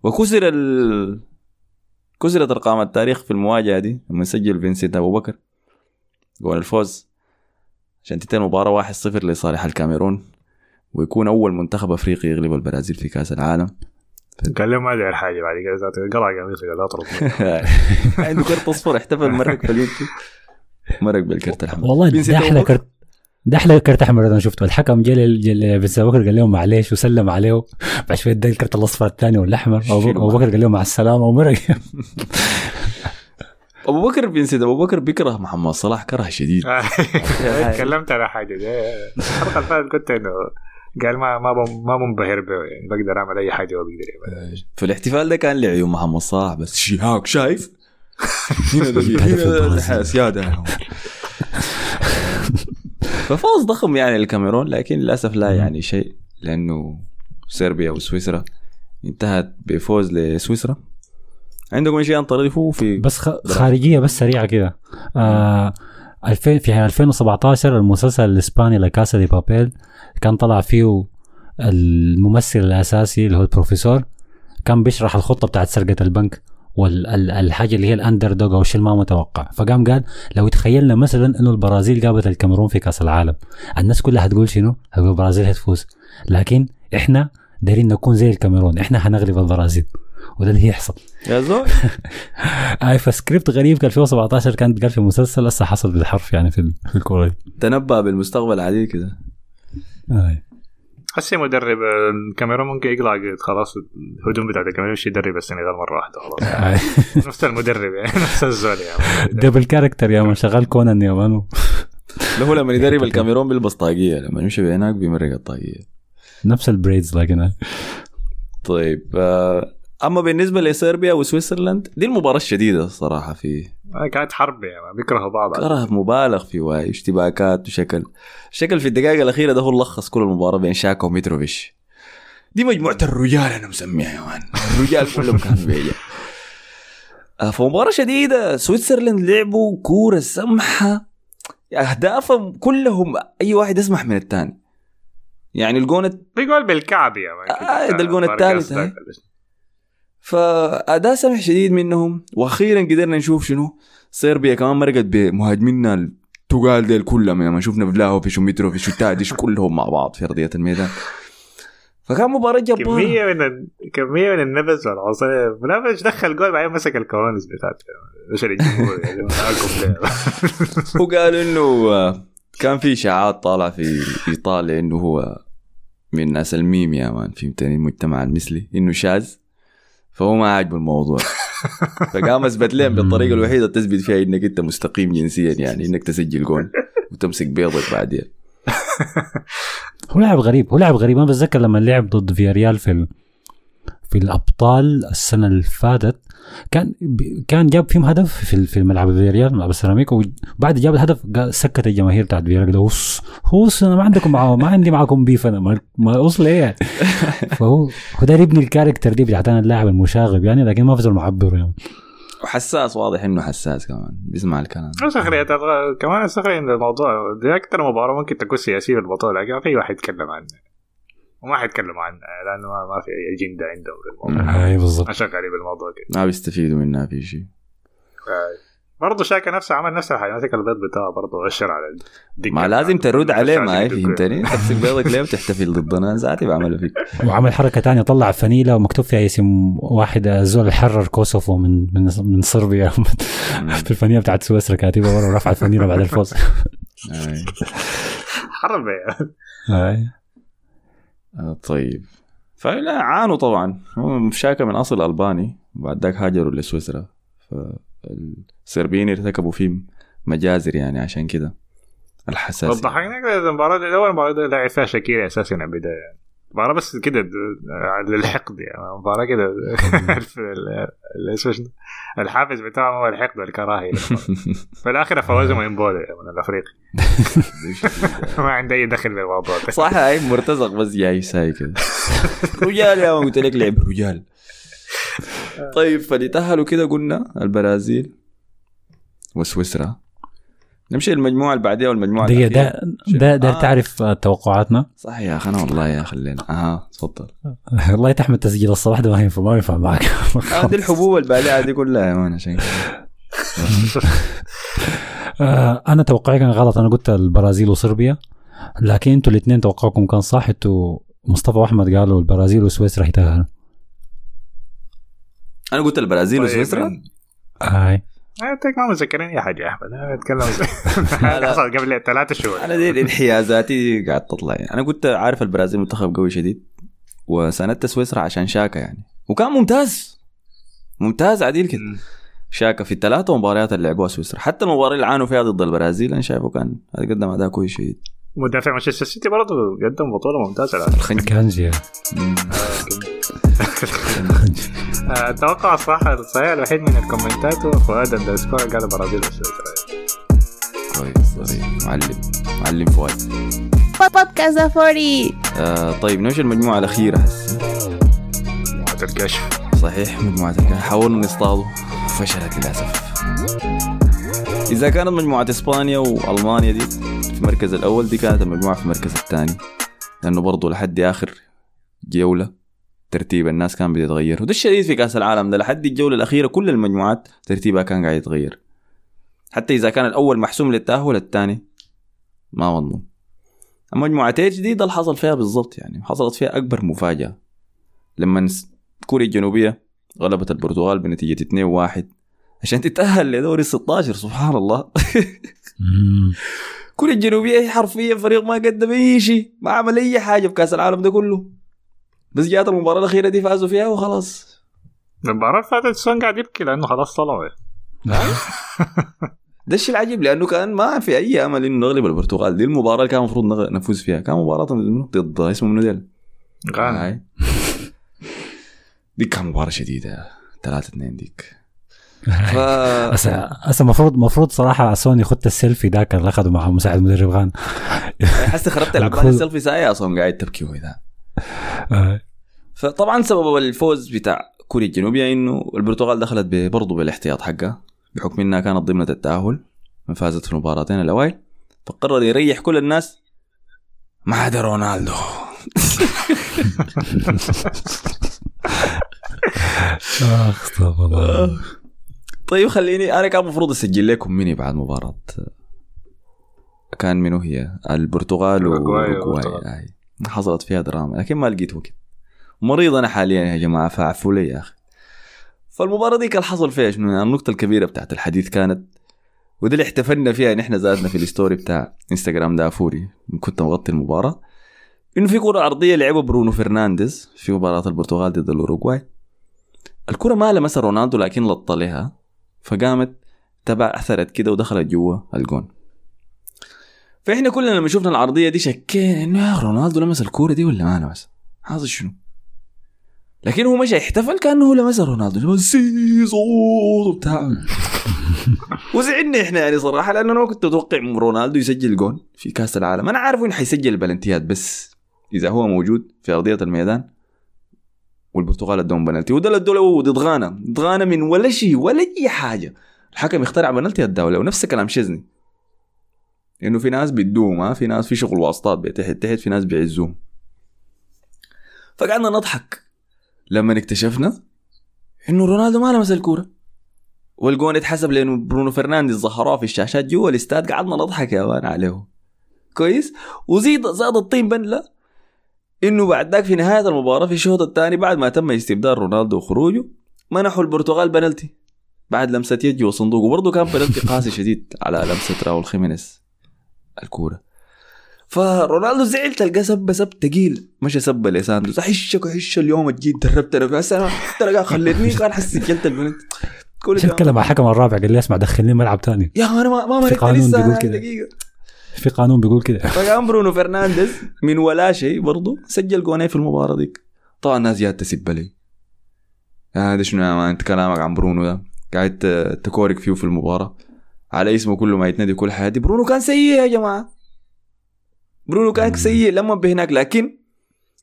وكسر ال... كسرت أرقام التاريخ في المواجهة دي لما سجل فينسنت أبو بكر. جول الفوز. عشان تنتهي المباراه 1-0 لصالح الكاميرون ويكون أول منتخب أفريقي يغلب البرازيل في كأس العالم.
قال لهم ما أدري الحاجة بعد كده ذاته قلع قميصه قال لا أطرد.
عنده كرت أصفر احتفل مرق في اليوتيوب مرق بالكرت الاحمر
والله ده
أحلى.
كرت ده أحلى كرت أحمر أنا شفته. الحكم جا أبو بكر قال لهم معلش وسلم عليه. بعد شوية ادى الكرت الأصفر الثاني
والأحمر.
أبو بكر قال لهم مع السلامة ومرق.
أبو بكر فينسنت أبو بكر بيكره محمد صلاح كره شديد.
تكلمت على حاجة دي الحلقة اللي فاتت قلت إنه قال ما ما ما منبهر به يعني بقدر أعمل أي حاجة هو بيقدر يعملها.
فالاحتفال ده كان لعيون محمد صلاح بس شهاك شايف؟ هنا. ده سياده ففوز ضخم يعني للكاميرون لكن للأسف لا يعني شيء لأنه صربيا وسويسرا انتهت بفوز لسويسرا. عندكم شيء تضيفوه في
بس خ- خارجية بس سريعة كده. آه 2000 في 2017 المسلسل الإسباني لا دي بابيل كان طلع فيه الممثل الأساسي اللي هو البروفيسور. كان بيشرح الخطة بتاعت سرقة البنك والحاجة اللي هي الاندر دوغ أو الشيء ما متوقع. فقام قال لو تخيلنا مثلا إنه البرازيل قابلت الكاميرون في كأس العالم. الناس كلها هتقول شنو؟ البرازيل هتفوز. لكن إحنا دايرين نكون زي الكاميرون. إحنا هنغلب البرازيل. وده اللي هيحصل.
يا زول.
اي فسكريبت غريب كان 2017 كانت قال في مسلسل هسه حصل بالحرف يعني في في الكوره دي
تنبأ بالمستقبل عديد كده.
آي.
هسه مدرب الكاميرون ممكن يقلع خلاص الهدوم بتاعت الكاميرون يمشي يدرب السنغال مرة واحدة خلاص. نفس المدرب يعني نفس الزول يعني.
double character يا man شغال كونان يا man
له هو لما يدرب الكاميرون بيلبس طاقية لما يمشي بهناك بيمرق الطاقية.
نفس ال braids لكن.
طيب آه، أما بالنسبة لصربيا و Switzerland دي المباراة الشديدة الصراحة في
كانت حرب يعني بيكرهوا بعض.
كره مبالغ فيه واي اشتباكات وشكل الشكل في الدقائق الأخيرة ده هو لخص كل المباراة بين شاكا وميتروفيش دي مجموعة الرجال أنا مسميها يا man الرجال كلهم كانوا بيجا آه، فمباراة شديدة Switzerland لعبوا كورة سمحة أهدافهم كلهم أي واحد يسمح من الثاني يعني الجون
بيقول بالكعب يا man
آه، ده الجون الثالث،؟ فأداء سمح شديد منهم وأخيرا قدرنا نشوف شنو؟ صربيا كمان مرقت بمهاجمينا التقال ديل كلهم لما شفنا فلاهوفيش وميتروفيش وتاديش كلهم مع بعض في أرضية الميدان. فكان مباراة جبارة.
كمية من ال... كمية من النفس والعنصرية فلاهوفيش دخل جول بعدين مسك الكوانس بتاعته الجمهور يعني ليه؟
وقال إنه آه، كان في إشاعات طالعة في إيطاليا إنه هو من ناس الميم يا man فهمتني المجتمع المثلي إنه شاذ. فهو ما عاجبه الموضوع. فقام اثبت لهم بالطريقة الوحيدة اللي تثبت فيها إنك أنت مستقيم جنسيا يعني إنك تسجل جول وتمسك بيضك بعدين.
هو لاعب غريب هو لاعب غريب. أنا بتذكر لما لعب ضد فياريال في. في الأبطال السنة اللي فاتت كان. كان جاب فيهم هدف في ال- في ملعب فياريال ملعب السيراميكا وبعد جاب الهدف قال سكت الجماهير بتاعت فياريال كده وص وص أنا ما عندكم معه ما عندي معكم beef أنا ما, ما وصل إيه فهو هو داير يبني ال character دي بتاعت أنا اللاعب المشاغب يعني لكن ما في زول معبر يعني.
وحساس واضح إنه حساس كمان بيسمع الكلام.
سخرية كمان السخرية ان الموضوع دي أكثر مباراة ممكن تكون سياسية في البطولة لكن ما في واحد يتكلم عنها. وما حيتكلموا عنها لأنه ما, ما في أي أجندة عندهم في الموضوع.
أي بالضبط.
ما شغالين بالموضوع كده.
ما بيستفيدوا منها في شيء.
برضه شاكا نفسه عمل نفس الحاجة. مسك البيض بتاعه برضه اشر على الدكة.
ما لازم ترد عليه ما هي
فهمتني
تمسك بيضك ليه وتحتفل ضدنا ذاتي بعمله فيك
وعمل حركة تانية طلع فنيله ومكتوب فيها اسم واحد الزول اللي حرر كوسوفو من من من صربيا. في الفنيله بتاعت سويسرا كاتبها ورا ورفع الفنيله بعد الفوز.
حرب. يعني.
آه، طيب. فلا عانوا طبعا. هم شاكا من أصل ألباني وبعد ذاك هاجروا لسويسرا. فالصربيين ارتكبوا فيه مجازر يعني عشان كده الحساسيه
وضحكنا كده المباراة اول مباراه دي لعب فيها شاكيرا أساسا من البداية مباراة بس كده د- للحقد يعني. مباراة كده؟ الحافز بتاعهم هو الحقد والكراهية. في الآخر فوزوا من بولا من الأفريقي. ما عنده أي دخل بالموضوع
صح هاي مرتزق بس جاي ساي كده رجال يا ما قلت لك لعب رجال. طيب فاللي تأهلوا كده قلنا البرازيل وسويسرا. نمشي المجموعة اللي بعديها والمجموعة
دقيقة
الأخيرة.
ده ده ده
آه.
تعرف آه، توقعاتنا؟
صح يا أخي أنا والله يا خلينا أها تفضل.
والله تحمل تسجيل الصباح ده ما ينفع ما ينفع معك.
آه دي الحبوب اللي بعدها دي كلها يا مان عشان.
آه، أنا توقعي كان غلط. أنا قلت البرازيل وصربيا لكن أنتوا الاثنين توقعكم كان صح. أنتوا مصطفى وأحمد قالوا البرازيل وسويسرا يتاهلوا
أنا قلت البرازيل
طيب،
وسويسرا؟
هاي.
انت ما مذكرين أي حاجة يا أحمد. أنا أتكلم
لا.
حصل قبل ثلاثة شهور.
أنا دي انحيازاتي قاعد تطلع. يعني أنا كنت عارف البرازيل منتخب قوي شديد وساندت سويسرا عشان شاكا يعني. وكان ممتاز. ممتاز عديل كده. شاكا في الثلاثة مباريات اللي لعبوها سويسرا. حتى المباراة اللي عانوا فيها ضد البرازيل أنا شايفه كان قدم أداء كويس شديد.
مدافع مانشستر سيتي برضه قدم
بطولة
ممتازة
الآن. أتوقع الصح الصحيح الوحيد من الكومنتات هو فؤاد underscore قال وسويسرا
كويس طيب. معلم. معلم فؤاد.
بودكاست فوري
آه طيب نمشي المجموعة الأخيرة هسه؟
مجموعة الكشف.
صحيح مجموعة الكهف حاولنا نصطادوا. فشلت للأسف. إذا كانت مجموعة إسبانيا وألمانيا دي في المركز الأول دي كانت المجموعة في المركز الثاني. لأنه برضو لحد آخر جولة ترتيب الناس كان بيتغير. وده الشديد في كأس العالم ده لحد الجولة الأخيرة كل المجموعات ترتيبها كان قاعد يتغير. حتى إذا كان الأول محسوم للتأهل الثاني ما مضمون المجموعة اتش دي ده اللي حصل فيها بالضبط يعني حصلت فيها أكبر مفاجأة. لما كوريا الجنوبية غلبت البرتغال بنتيجة 2-1 عشان تتأهل لدوري 16 سبحان الله. كوريا الجنوبية هي حرفيا فريق ما قدم أي شيء ما عمل أي حاجة في كأس العالم ده كله. بس جات المباراة الأخيرة دي فازوا فيها وخلاص.
المباراة اللي فاتت سون قاعد يبكي؟ لأنه خلاص طلعوا.
ده الشيء العجيب لأنه كان ما في أي أمل إنه نغلب البرتغال. دي المباراة اللي كان المفروض نغ- نفوز فيها. كان مباراة ضد اسمه منو ديل؟
غانا.
هاي. دي كان مباراة شديدة. 3 2 ديك. ف
هسه هسه المفروض المفروض صراحة سوني خدت السيلفي ده كان أخذه مع مساعد مدرب غان
حاسس خربت العبان
الكل-
السيلفي ساعة أصلا قاعد تبكي وذا
آه.
فطبعا سبب الفوز بتاع كوريا الجنوبية إنه البرتغال دخلت برضه بالاحتياط حقها بحكم إنها كانت ضمن التأهل فازت في المباراتين الاوائل فقرر يريح كل الناس. ما عدا رونالدو.
أخ استغفر الله.
طيب خليني أنا كان المفروض أسجل لكم مني بعد مباراة. كان منو هي؟ البرتغال. هاي حصلت فيها دراما لكن ما لقيت وقت. مريض أنا حاليا يا جماعة فاعفوا لي يا أخي. فالمباراة دي كان حصل فيها شنو؟ النقطة الكبيرة بتاعت الحديث كانت وده اللي احتفلنا فيها نحن ذاتنا في ال story بتاع إنستغرام دافوري كنت مغطي المباراة. إنه في كرة أرضية لعبها برونو فرنانديز في مباراة البرتغال ضد الأوروغواي. الكرة ما لمسها رونالدو لكن لط لها فقامت تبع أثرت كده ودخلت جوا الجون. فإحنا كلنا لما شفنا العرضية دي شكينا انه يا رونالدو لمس الكورة دي ولا ما لمس حاصل شنو؟ لكن هو مشى احتفل كأنه هو لمس رونالدو. سيزو وبتاع. وزعلنا إحنا يعني صراحة لأنه أنا ما كنت أتوقع رونالدو يسجل جون في كأس العالم. أنا عارف إنه حيسجل البلنتيات بس إذا هو موجود في أرضية الميدان والبرتغال أدوهم بنالتي وده ادوا ضد غانا ضد غانا من ولا شيء ولا أي حاجة. الحكم اخترع بنالتي له ونفس كلام شزني انه في ناس بيدوهم ها؟ في ناس في شغل واسطات بتحت تحت في ناس بيعزوهم. فقعدنا نضحك. لما اكتشفنا إنه رونالدو ما لمس الكورة. والجون اتحسب لأنه برونو فرنانديز ظهروه في الشاشات جوا الاستاد قعدنا نضحك يا مان عليه. كويس؟ وزيد زاد الطين بله إنه بعد ذاك في نهاية المباراة في الشوط الثاني بعد ما تم استبدال رونالدو وخروجه منحوا البرتغال بنالتي. بعد لمسة يد جوا الصندوق وبرضه كان بنالتي قاسي شديد على لمسة راول خيمينيز. الكورة. فرونالدو زعل تلقى سب سب تقيل. مشى سب لساندوس احشك احش اليوم الجيد دربت أنا السنة ترى خليتني كان حس سجلت البنالتي كل
كلم مع الحكم الرابع قال لي اسمع دخلني ملعب تاني
يا أنا ما ما
في قانون بيقول كده. في قانون بيقول كده.
فقام برونو فرنانديز من ولا شيء برضه سجل جونين في المباراة ديك طبعا الناس جات تسب لي. هذا شنو أنت كلامك عن برونو ده. قاعد تكورك فيه في المباراة. على اسمه كل ما يتنادي كل حياتي. برونو كان سيء يا جماعة. برونو كان سيء لما بهناك لكن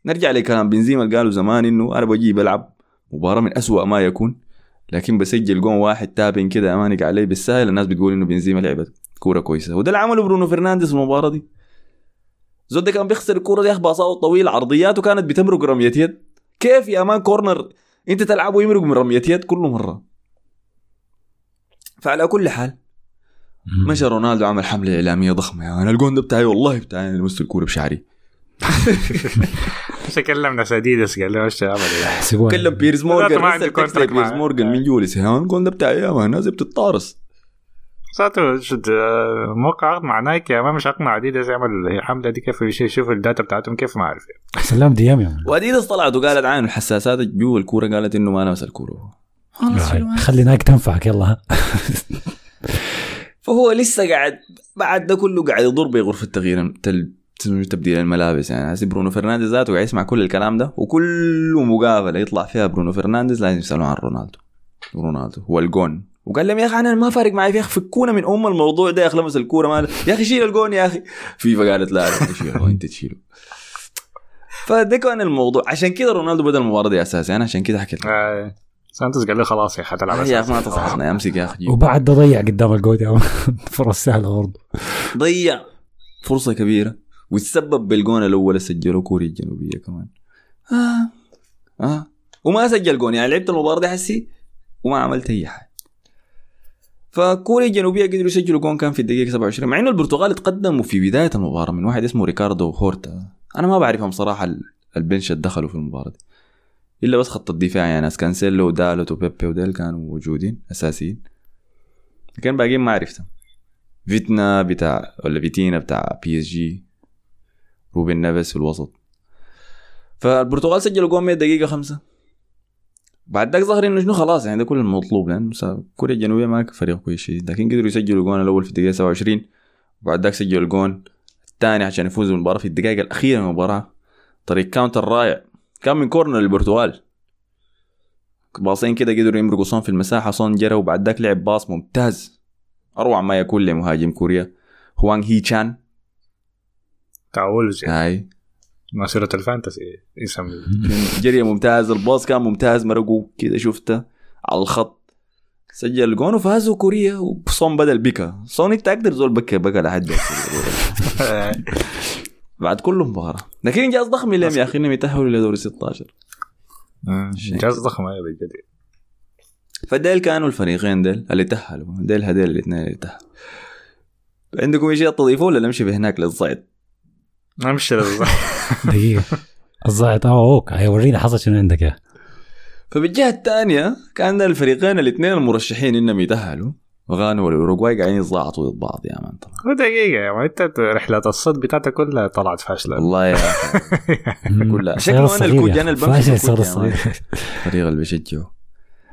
نرجع لكلام بنزيما اللي قالوا زمان إنه أنا بجي بلعب مباراة من أسوأ ما يكون. لكن بسجل جون واحد تابن كده امانك عليه بالسهل الناس بتقول إنه بنزيما لعبت كورة كويسة. وده اللي عمله برونو فرنانديز في المباراة دي. زول ده كان بيخسر الكورة دي باصات طويله عرضياته كانت بتمرق رمية يد. كيف يا man corner؟ أنت تلعب ويمرق من رمية يد كل مرة. فعلى كل حال مشى رونالدو عمل حملة إعلامية ضخمة. يعني أنا الجون ده بتاعي والله بتاعي أنا لمست الكورة بشعري.
مش كلم ناس اديدس قال له إيش تعمل
حسبوها.
كلم بيرز مورجان.
ما عندي
contract
معاه.
مورجان من جولس ها الجون ده بتاعي يا man الناس بتتطارس
شد- آه، موقع عقد مع نايكي يا ما مش عقد مع أديداس يعمل الحمله دي كيف يش- يشوف ال data بتاعتهم كيف ما أعرف
سلام DM يا.
وأديداس طلعت وقالت عن الحساسات جوا الكورة قالت إنه ما لمس الكورة.
خلي نايك تنفعك. يلا. ها.
فهو لسه قاعد بعد ده كله قاعد يضر بغرفه تغيير تبديل الملابس يعني. حسي برونو فرنانديز ذاته قاعد يسمع كل الكلام ده وكل مقابله يطلع فيها برونو فرنانديز لازم يسالوا عن رونالدو. رونالدو هو الجون. وقال لهم يا أخي أنا ما فارق معي يا أخي فكونا من أم الموضوع ده يا أخي لمس الكورة ما يا أخي شيل الجون يا أخي. فيفا قالت لا أنت تشيله. فده كان الموضوع. عشان كده رونالدو بدأ المباراة دي أساسي. أنا عشان كده حكيت
سانتوس قال له خلاص يا أخي حتلعب
يا
أخي.
ما تصحصنا أمسك يا أخي.
وبعد ده ضيع قدام man. فرص سهلة برضه
ضيع فرصة كبيرة وتسبب بالجون الأول اللي سجله كوريا الجنوبية كمان آه. آه. وما سجل جون يعني لعبت المباراة دي حسي وما عملت أي حاجة فكوريا الجنوبية قدروا يسجلوا جون كان في الدقيقة 27 مع إنه البرتغال تقدموا في بداية المباراة من واحد اسمه ريكاردو هورتا أنا ما بعرفهم صراحة ال- ال bench اللي دخلوا في المباراة دي إلا بس خط الدفاع يعني ناس كانسيلو ودالوت وبيبي وديل كانوا موجودين أساسيين. لكن باقيين ما عرفتهم فيتنا بتاع ولا فيتينا بتاع PSG روبن نيفيس في الوسط. فالبرتغال سجلوا جون 100 دقيقة خمسة. بعد ذاك ظهر إنه شنو خلاص يعني ده كل المطلوب لأنه كوريا الجنوبية ما فريق كويس شديد. لكن قدروا يسجلوا الجون الأول في الدقيقة 27 وبعد ذاك سجلوا الجون الثاني عشان يفوزوا بالمباراة في الدقائق الأخيرة من المباراة. طريق counter رائع. كان من corner للبرتغال باصين كده قدروا يمرقوا صون في المساحة صون جرى وبعد ذاك لعب باص ممتاز. أروع ما يكون لمهاجم كوريا. هوانغ هي تشان
يعني.
هاي.
مسيرة ال fantasy اسم
جري ممتاز الباص كان ممتاز مرقوا كده شفته على الخط. سجل جون وفازوا كوريا وصون بدل بكا صون انت أقدر زول بكى بكى لحد. بعد كل مباراة. لكن إنجاز ضخم لهم يا أخي انهم يتاهلوا لدوري 16
إنجاز ضخم أيوه بجد.
فديل كانوا الفريقين ديل اللي تأهلوا. ديل هديل الاثنين اللي تأهلوا. عندكم شيء تضيفوه ولا نمشي بهناك للصعد؟
نمشي للظهر.
دقيقة. الزايد آه أوك. هيورينا حصل شنو عندك يا.
فبالجهة الثانية كان الفريقين الاثنين المرشحين إنهم يتأهلوا. غانا والأوروغواي قاعدين يتضاعطوا ضد بعض يا مان طبعا
دقيقة يا ما انت رحلة الصد بتاعتك كلها طلعت فاشلة.
والله يا أخي. كلها. شكله الكوج،
الصغير
يا مان.
الصغير
الفريق اللي بيشجعه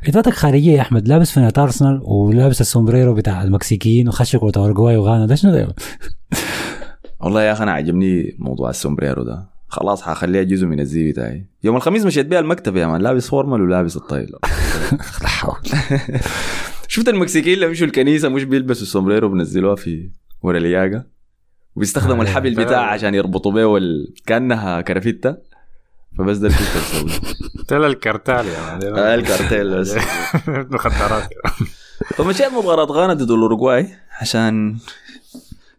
اضافك خارجية يا أحمد لابس فنانة ارسنال ولابس السومبريرو بتاع المكسيكيين وخش كره اورجواي وغانا ده شنو ده؟
والله يا أخي أنا عجبني موضوع السومبريرو ده. خلاص حخليها جزء من الزي بتاعي يوم الخميس مشيت بيها المكتب يا مان. لابس فورمال ولابس الطايل
لا حول.
شفت المكسيكيين اللي مشوا الكنيسة مش بيلبسوا السومبريرو بنزلوها في ورا الياقة؟ وبيستخدموا
آه،
الحبل
ده-
بتاعها عشان يربطوا بيه وال... كانها كرافتة. فبس ده اللي كنت
تلا ال cartel man
آه، الكارتيل بس.
مخدرات.
فمشيت مباراة غانا ضد الأوروغواي؟ عشان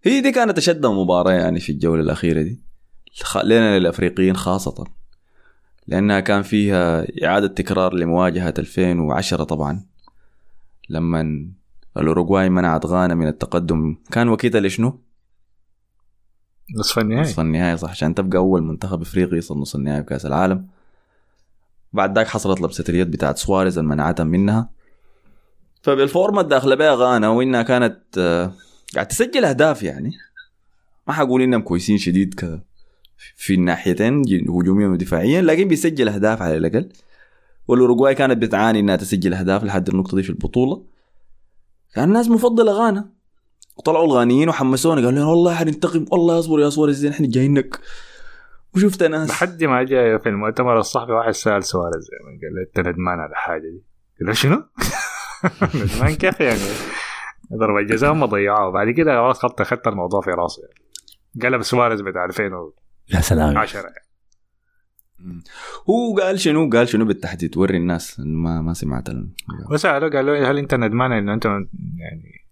هي دي كانت أشد مباراة يعني في الجولة الأخيرة دي. لنا للأفريقيين خاصة. لأنها كان فيها إعادة تكرار لمواجهة 2010 طبعا. لما الأوروغواي منعت غانا من التقدم كان وقتها لشنو؟
نصف النهائي.
نصف النهائي صح عشان تبقى أول منتخب إفريقي يصل نصف النهائي بكأس العالم. بعد ذاك حصلت لبسة اليد بتاعت سواريز المنعتها منها. فبالفورمة داخله بها غانا وإنها كانت آه، قاعد تسجل أهداف يعني. ما حقول إنهم كويسين شديد ك في الناحيتين هجوميا ودفاعيا لكن بيسجل أهداف على الأقل. والأوروغواي كانت بتعاني إنها تسجل أهداف لحد النقطة دي في البطولة كان الناس مفضلة غانا وطلعوا الغانيين وحمسونا قالوا لنا والله حننتقم والله اصبر يا سواريز إحنا جايينك وشفت ناس
لحد ما جاء في المؤتمر الصحفي واحد سأل سواريز يعني قال له أنت ندمان على الحاجة دي قال له شنو؟ ندمان كيف يعني؟ ضربة الجزاء هم ضيعوها بعد كده خلاص خدت خدت الموضوع في راسي يعني. قلب سواريز بتاع 2010
يا سلام
يعني.
هو قال شنو؟ قال شنو بالتحديد؟ وري الناس ما ما سمعت.
وسأله قال له هل أنت ندمان انه أنت يعني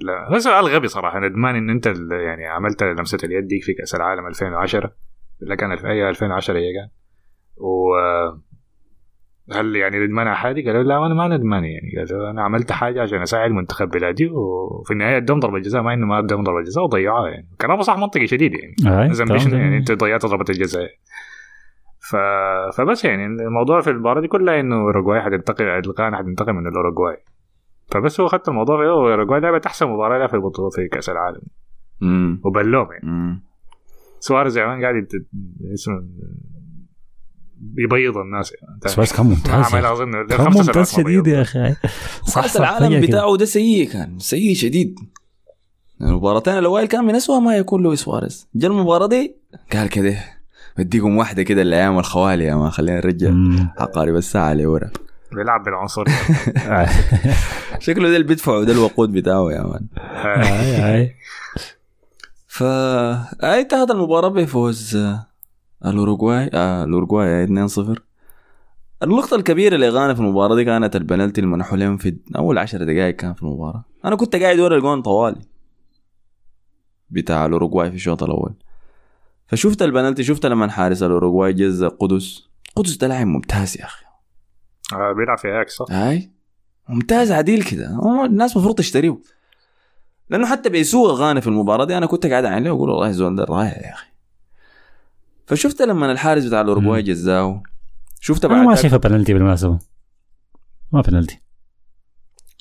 لا. هو سؤال غبي صراحة. ندمان إن أنت يعني عملت لمسة اليد دي في كأس العالم 2010 اللي كان أي 2010 هي كان. و هل يعني ندمان على حاجة؟ قال له لا أنا ما ندمان يعني. قال له أنا عملت حاجة عشان أساعد منتخب بلادي وفي النهاية ادهم ضربة جزاء ما إنه ما ادهم ضربة جزاء وضيعوها يعني. كلامه صح منطقي شديد يعني. شنو يعني أنت ضيعت ضربة الجزاء. ف... فبس يعني الموضوع في المباراة دي كلها إنه اوروجواي حتنتقم الغانا حتنتقم من الاوروجواي فبس هو خدت الموضوع في اوروجواي لعبت أحسن مباراة لها في البطولة في كأس العالم
مم.
وبلوم يعني
مم.
سواريز يعني قاعد يت... اسمه يبيض الناس يعني
سواريز كان ممتاز
عمل
يا
أظن
أخي. كان ممتاز شديد. يا أخي صح
كاس
صح
العالم. بتاعه ده سيء كان سيء شديد المباراتين الاوائل كان من أسوأ ما يكون لويس سواريز جا المباراة دي قال كده بديكم واحدة كده الأيام الخوالي يا ما خلينا نرجع. عقارب الساعة لورا
بيلعب بالعنصر
شكله ده اللي بيدفعوا ده الوقود بتاعه يا man.
هاي. هاي
ف آه، انتهت المباراة بفوز آه، الأوروغواي آه الأوروغواي 2-0 النقطة الكبيرة اللي غانا في المباراة دي كانت البنالتي اللي منحوا لهم في أول عشر دقائق كان في المباراة. أنا كنت قاعد ورا الجون طوالي بتاع الأوروغواي في الشوط الأول. فشفت البنالتي شفت لما حارس الأوروغواي جزا قدوس. قدوس ده لاعب ممتاز يا أخي.
آه، بيلعب في أياكس صح؟
هاي؟ ممتاز عديل كده. الناس المفروض تشتريه. لأنه حتى بيسوق غانا في المباراة دي أنا كنت قاعد عيني وأقول والله الزول ده رائع يا أخي. فشفت لما الحارس بتاع الأوروغواي
مم.
جزاه شفت
أنا
بعد
ما شايفها بنالتي بالمناسبة. ما بنالتي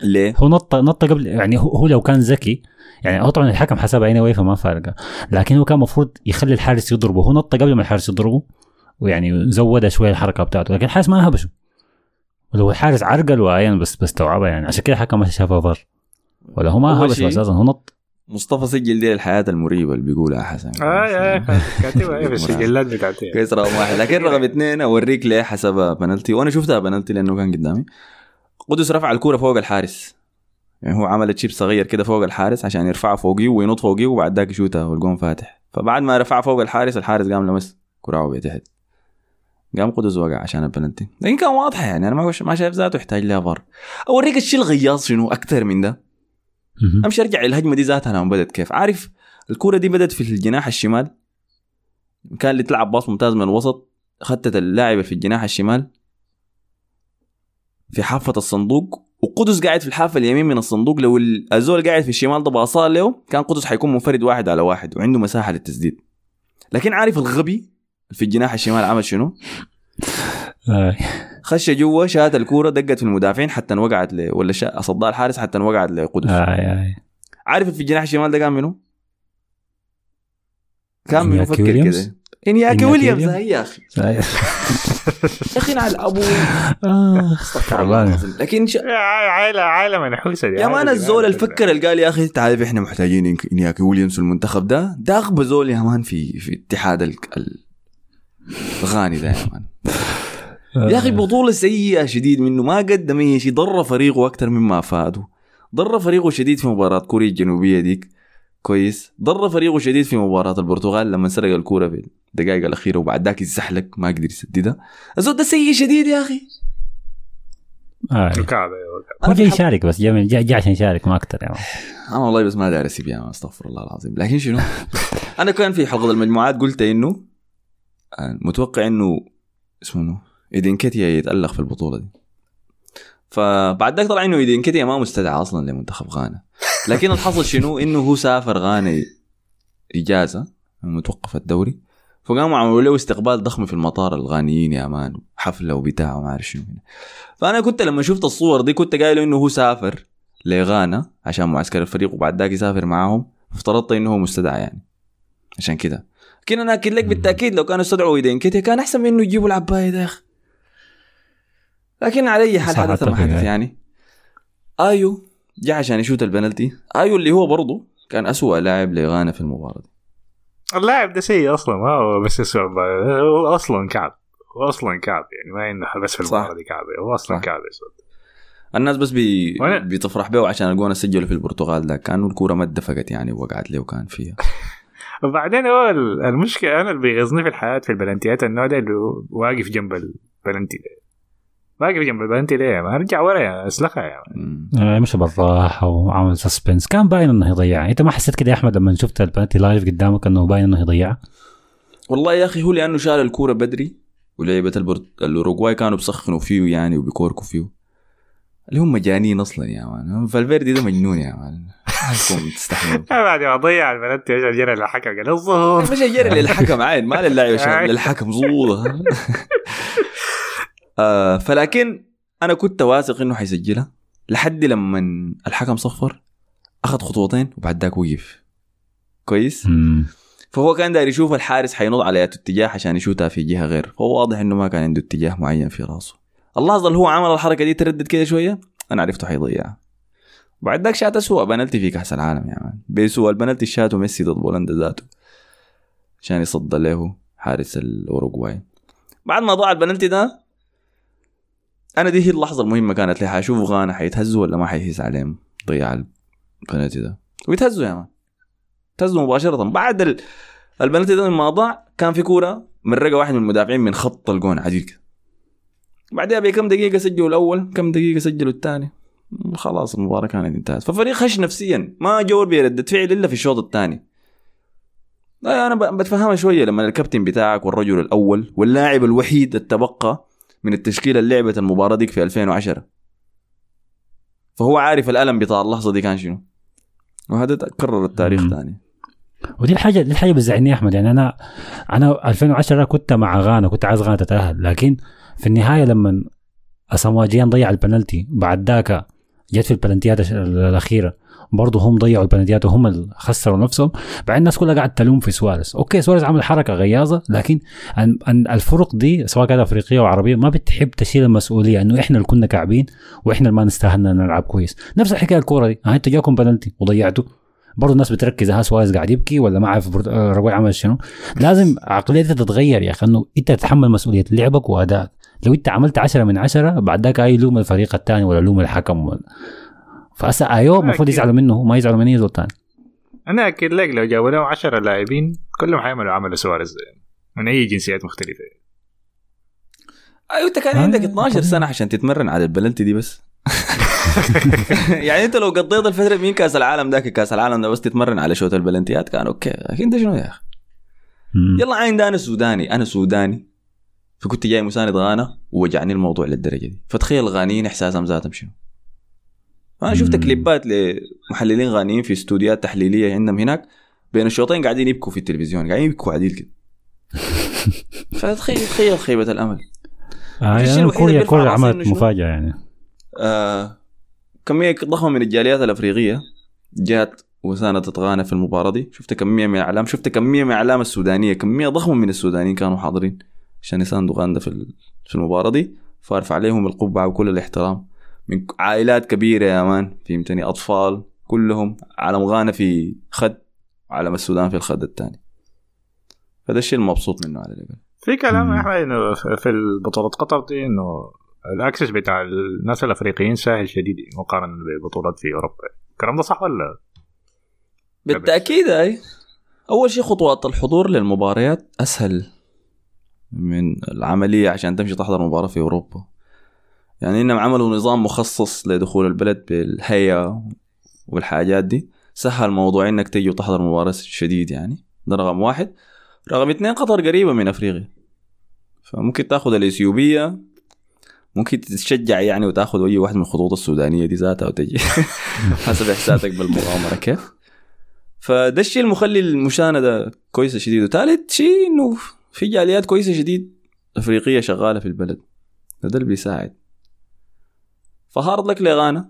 ليه؟
هو نط نط قبل يعني هو, هو لو كان ذكي يعني هو طبعا الحكم حسبها اني واي فما فارقة. لكن هو كان المفروض يخلي الحارس يضربه. هو نط قبل ما الحارس يضربه ويعني زود شوية الحركة بتاعته. لكن الحارس ما هبشه. ولو الحارس عرقل وعين بس بستوعبها يعني. عشان كده الحكم ما شافها ضر ولا هو ما
أول
هبش
شيء-
أساسا هو نط.
مصطفى سجل دي الحياة المريبة اللي بيقولها حسن.
آه آه كاتبها. إيه في السجلات بتاعتي.
كويس رقم واحد. لكن رقم اثنين أوريك ليه حسبها بنالتي وأنا شفتها بنالتي لأنه كان قدامي. قدس رفع الكورة فوق الحارس. يعني هو عمل تشيب صغير كده فوق الحارس عشان يرفعها فوقيه وينط فوقيه وبعد ذاك يشوتها والجون فاتح. فبعد ما رفعها فوق الحارس الحارس قام لمس كراعه بتحت قام قدس وقع عشان البنالتي. لكن كان واضحه يعني أنا ما ما شايف ذاته يحتاج لها فار. أوريك الشيء الغياظ شنو أكثر من ده. أمشي أرجع الهجمه دي ذاتها لما بدت كيف. عارف الكورة دي بدت في الجناح الشمال؟ كان اللي تلعب باص ممتاز من الوسط خدت اللاعب في الجناح الشمال. في حافة الصندوق وقدس قاعد في الحافة اليمين من الصندوق لو الزول قاعد في الشمال ده باصاه له كان قدس حيكون منفرد واحد على واحد وعنده مساحة للتسديد لكن عارف الغبي في الجناح الشمال عمل شنو؟ خش جوا شات الكورة دقت في المدافعين حتى وقعت ل ولا شا... صدها الحارس حتى وقعت لقدس. عارف في الجناح الشمال ده كان منو؟ كان منو فكر؟ كده انياكي
إنياكي
ويليامز؟ هي يا
أخي.
يا أخي على ابو
آه.
لكن ش...
عائله عائلة منحوسه دي.
يا
man
الزول. الفكر اللي قال يا أخي انت عارف إحنا محتاجين انياكي ويليامز المنتخب ده ده اغبى زول يا man في في اتحاد ال... ال- الغاني ده يا مان. يا أخي بطولة سيئة شديد منه. ما قدم أي شيء. ضر فريقه أكثر مما أفاده. ضر فريقه شديد في مباراة كوريا الجنوبية ديك. كويس. ضر فريقه شديد في مباراة البرتغال لما سرق الكورة في الدقائق الأخيرة وبعد ذاك يزحلق ما قدر يسددها الزول ده سيء شديد يا أخي.
آه.
الكعبه
هو جاي يشارك بس جاي جاي عشان يشارك ما أكثر يعني.
أنا والله بس ما داري اسيب يا مان، أستغفر الله العظيم. لكن شنو؟ أنا كان في حلقة المجموعات قلت إنه آه، متوقع إنه اسمه إيدين كيتيا يتألق في البطولة دي. فبعد ذاك طلع إنه إيدين كيتيا ما مستدعى أصلا لمنتخب غانا. لكن الحصل شنو؟ إنه هو سافر غانا إجازة متوقف الدوري. فقاموا عملوا له استقبال ضخم في المطار الغانيين يا مان حفله وبتاع وما أعرف شنو فأنا كنت لما شفت الصور دي كنت قايل إنه هو سافر لغانا عشان معسكر الفريق وبعد ذاك يسافر معاهم. افترضت إنه هو مستدعى يعني. عشان كده. لكن أنا أكد لك بالتأكيد لو كانوا استدعوا إيدين كده كان أحسن من إنه يجيبوا العبايه ده يا أخي. لكن على اي حال حدث ما حدث
يعني.
يعني. آيو جاء عشان يشوت البنالتي. آيو اللي هو برضه كان أسوأ لاعب لغانا في المباراة. دي
اللاعب ده سيء أصلا ما هو بس اسمه هو أصلا كعب هو أصلا كعب يعني ما إنه بس في. المباراة دي كعب هو أصلا
صح.
كعب اسود
الناس بس بي... بتفرح به عشان الجون سجلوا في البرتغال ده كانوا الكورة ما اتدفقت يعني ووقعت له وكان فيها
وبعدين هو ال- المشكلة أنا اللي بيغيظني في الحياة في البلنتيات النوع ده اللي واقف جنب البلنتي ده واقف جنب البلنتي ليه؟ ما ارجع ورا يا
أسلخها.
آه، مشى بالراحة وعمل suspense كان باين إنه هيضيعها أنت ما حسيت كده يا أحمد لما شفت البنالتي live قدامك إنه باين إنه هيضيعها
والله يا أخي هو لأنه شال الكورة بدري ولعيبه البرت... الأوروغواي كانوا بيسخنوا فيه يعني وبيكوركوا فيه. اللي هم مجانين أصلا يا man. فالفيردي ده مجنون يا man. انكم تستحملوا
بعد ما ضيع البلنتي اجى جرى الحكم قال الظهور
مش جري للحكم عين ما للاعب للحكم زوضة آه فلكن أنا كنت واثق إنه حيسجلها لحد لما الحكم صفر أخذ خطوتين وبعد ذاك وقف. كويس؟
مم.
فهو كان داير يشوف الحارس حينط على اتجاه عشان يشوتها في جهة غير فهو واضح إنه ما كان عنده اتجاه معين في راسه. اللحظه اللي هو عمل الحركة دي تردد كده شوية؟ أنا عرفته حيضيعها بعد ذاك شات اسوء بنالتي في كأس العالم يا مان. بيسوء البنالتي شاته ميسي ضد بولندا ذاته عشان يصد له حارس الأوروغواي. بعد ما ضاع البنالتي ده أنا دي هي اللحظة المهمة كانت لي حاشوف غانا حيتهزوا ولا ما حيهز عليهم ضيع البنالتي ده ويتهزوا يا مان. تهزوا مباشرة. بعد ال... البنالتي ده لما ضاع كان في كورة من رقه واحد من المدافعين من خط الجون عديل كده. بعدها بكم دقيقة سجلوا الأول كم دقيقة سجلوا الثاني؟ خلاص المباراة كانت انتهت. ففريق خش نفسيا ما جور بردة فعل إلا في الشوط الثاني. أنا بتفهمها شوية لما الكابتن بتاعك والرجل الأول واللاعب الوحيد التبقى من التشكيلة اللي لعبت المباراة ديك في 2010 فهو عارف الألم بتاع اللحظة دي كان شنو. وهذا تكرر التاريخ. ثاني
ودي الحاجة دي الحاجة بتزعلني يا أحمد. يعني أنا أنا 2010 كنت مع غانا كنت عايز غانا تتأهل. لكن في النهاية لما اساموا جيان ضيع البنالتي بعد ذاك جت في البلنتيات الأخيرة. برضه هم ضيعوا البلنتيات وهم اللي خسروا نفسهم. بعدين الناس كلها قاعد تلوم في سواريز. okay سواريز عمل حركة غياظة لكن ال- ال- الفرق دي سواء كانت أفريقية أو عربية ما بتحب تشيل المسؤولية إنه إحنا اللي كنا كعبين وإحنا اللي ما نستاهلنا نلعب كويس. نفس الحكاية الكورة دي. أنت جاكم بلنتي وضيعته. برضه الناس بتركز ها سواريز قاعد يبكي ولا ما عارف برد- آه، عمل شنو. لازم عقليتك تتغير يا أخي إنه أنت تتحمل مسؤولية لعبك وأدائك. لو أنت عملت 10 من 10 بعد ذاك أي لوم الفريق الثاني ولا لوم الحكم ولا فهسه أيوه المفروض. يزعلوا منه ما يزعلوا من اي زول ثاني
أنا أكيد لك لو جابوا لهم 10 لاعبين كلهم حيعملوا عمل سواريز يعني. من أي جنسيات مختلفة.
أيوه أنت كان
آه،
عندك 12
طبيعي.
سنة عشان تتمرن على البلنتي دي بس. يعني أنت لو قضيت الفترة من كأس العالم ذاك؟ كأس العالم ده بس تتمرن على شوط البلنتيات؟ كان okay. لكن أنت شنو يا
أخي.
يلا عين ده أنا سوداني أنا سوداني. فكنت جاي مساند غانا ووجعني الموضوع للدرجة دي. فتخيل الغانيين إحساسهم ذاتهم شنو؟ أنا شفت. كليبات لمحللين غانيين في استوديوهات تحليلية عندهم هناك بين الشوطين قاعدين يبكوا في التلفزيون قاعدين يبكوا عديل كده. فتخيل تخيل خيبة الأمل.
آه يعني كوريا كوريا عملت؟ مفاجأة يعني.
آه كمية ضخمة من الجاليات الأفريقية جات وساندت غانا في المباراة دي. شفت كمية من الأعلام شفت كمية من الأعلام السودانية كمية ضخمة من السودانيين كانوا حاضرين عشان يساندوا غانا في ال- في المباراة دي. فارفع عليهم القبعة وكل الاحترام. من عائلات كبيرة يا مان. فهمتني؟ أطفال كلهم علم غانا في خد وعلم السودان في الخد الثاني فده الشيء المبسوط منه على الأقل.
في كلام. يا احمد إنه في بطوله قطر دي إنه الأكسس بتاع الناس الأفريقيين سهل شديد مقارنة ببطولات في أوروبا. الكلام ده صح ولا؟
بالتأكيد أي. أول شيء خطوات الحضور للمباريات أسهل من العملية عشان تمشي تحضر مباراة في أوروبا. يعني إنهم عملوا نظام مخصص لدخول البلد بالهيئة والحاجات دي. سهل موضوع إنك تيجي وتحضر مباراة شديد يعني ده رقم واحد. رقم اثنين قطر قريبة من أفريقيا. فممكن تاخذ الإثيوبية ممكن تتشجع يعني وتاخذ أي واحد من الخطوط السودانية دي ذاتها وتجي. حسب إحساسك بالمغامرة كيف. فده الشيء المخلي المشاهدة كويسة شديد. وثالث شيء إنه في جاليات كويسة شديد أفريقية شغالة في البلد. ده اللي بيساعد. فهارد لك لغانا.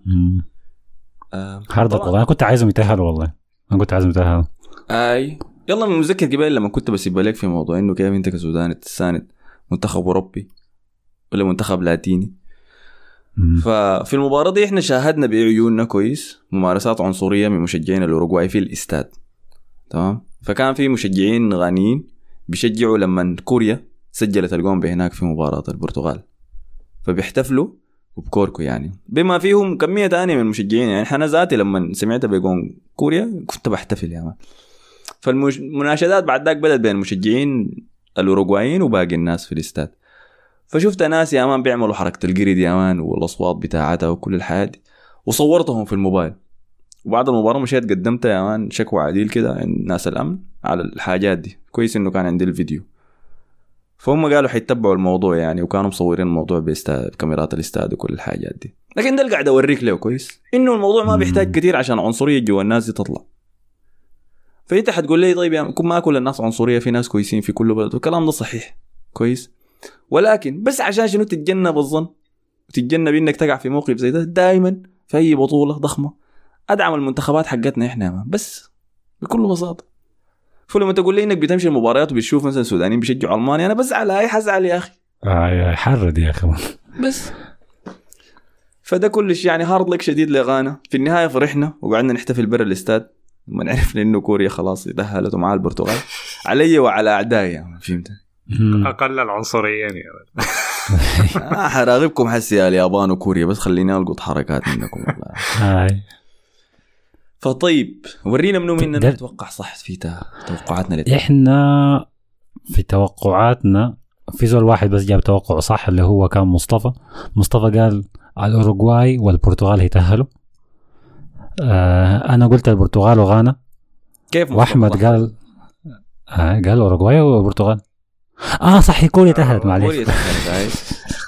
آه hard.
والله. أنا كنت عايزهم يتأهلوا والله. أنا كنت عايزهم يتأهلوا.
أي. يلا من متذكر قبل لما كنت بسيب لك في موضوع إنه كيف أنت كسوداني تساند منتخب أوروبي ولا منتخب لاتيني.
مم.
ففي المباراة دي إحنا شاهدنا بعيوننا كويس. ممارسات عنصرية من مشجعين الأوروغواي في الاستاد. تمام؟ فكان في مشجعين غانيين بيشجعوا لما كوريا سجلت الجون بهناك في مباراة البرتغال. فبيحتفلوا وبكوركو يعني. بما فيهم كمية تانية من المشجعين يعني أنا ذاتي لما سمعت بجون كوريا كنت بحتفل يا man. فالمناشدات بعد ذاك بدأت بين المشجعين الأوروغوايين وباقي الناس في الاستاد. فشفت ناس يا man بيعملوا حركة القرد يا man والأصوات بتاعتها وكل الحياة دي وصورتهم في الموبايل. وبعد المباراة مشيت قدمت يا man شكوى عديل كده عند ناس الأمن على الحاجات دي. كويس إنه كان عندي الفيديو. فهم قالوا حيتبعوا الموضوع يعني وكانوا مصورين الموضوع بكاميرات الاستاد وكل الحاجات دي. لكن ده اللي قاعد أوريك له كويس؟ إنه الموضوع ما بيحتاج كثير عشان عنصرية جوا الناس دي تطلع. فأنت حتقول لي طيب يا ما كل الناس عنصرية في ناس كويسين في كل بلد. والكلام ده صحيح. كويس. ولكن بس عشان شنو تتجنب الظن؟ وتتجنب إنك تقع في موقف زي ده دائما في أي بطولة ضخمة أدعم المنتخبات حقتنا إحنا بس بكل بساطة. فلما تقول لي إنك بتمشي المباريات وبتشوف مثلا سودانيين بيشجعوا ألمانيا أنا بزعل هاي حزعل يا أخي.
آه حرد يا أخي.
بس. فده كلش يعني هارد لك شديد لغانا. في النهاية فرحنا وقعدنا نحتفل برا الاستاد. لما عرفنا إنه كوريا خلاص تأهلت ومعها البرتغال. علي وعلى أعدائي يعني فهمت.
أقل العنصريين يعني
آه حراغبكم حسي يا اليابان وكوريا بس خليني ألقط حركات منكم. والله
هاي.
فطيب ورينا منو
ده-
نتوقع صح في توقعاتنا للتأهل.
إحنا في توقعاتنا في زول واحد بس جاب توقع صح اللي هو كان مصطفى مصطفى قال الأوروغواي والبرتغال هيتأهلوا آه أنا قلت البرتغال وغانا
كيف مصطفى وأحمد؟
قال آه قال أوروغواي والبرتغال آه صح كوريا تأهلت
كوريا
معلش.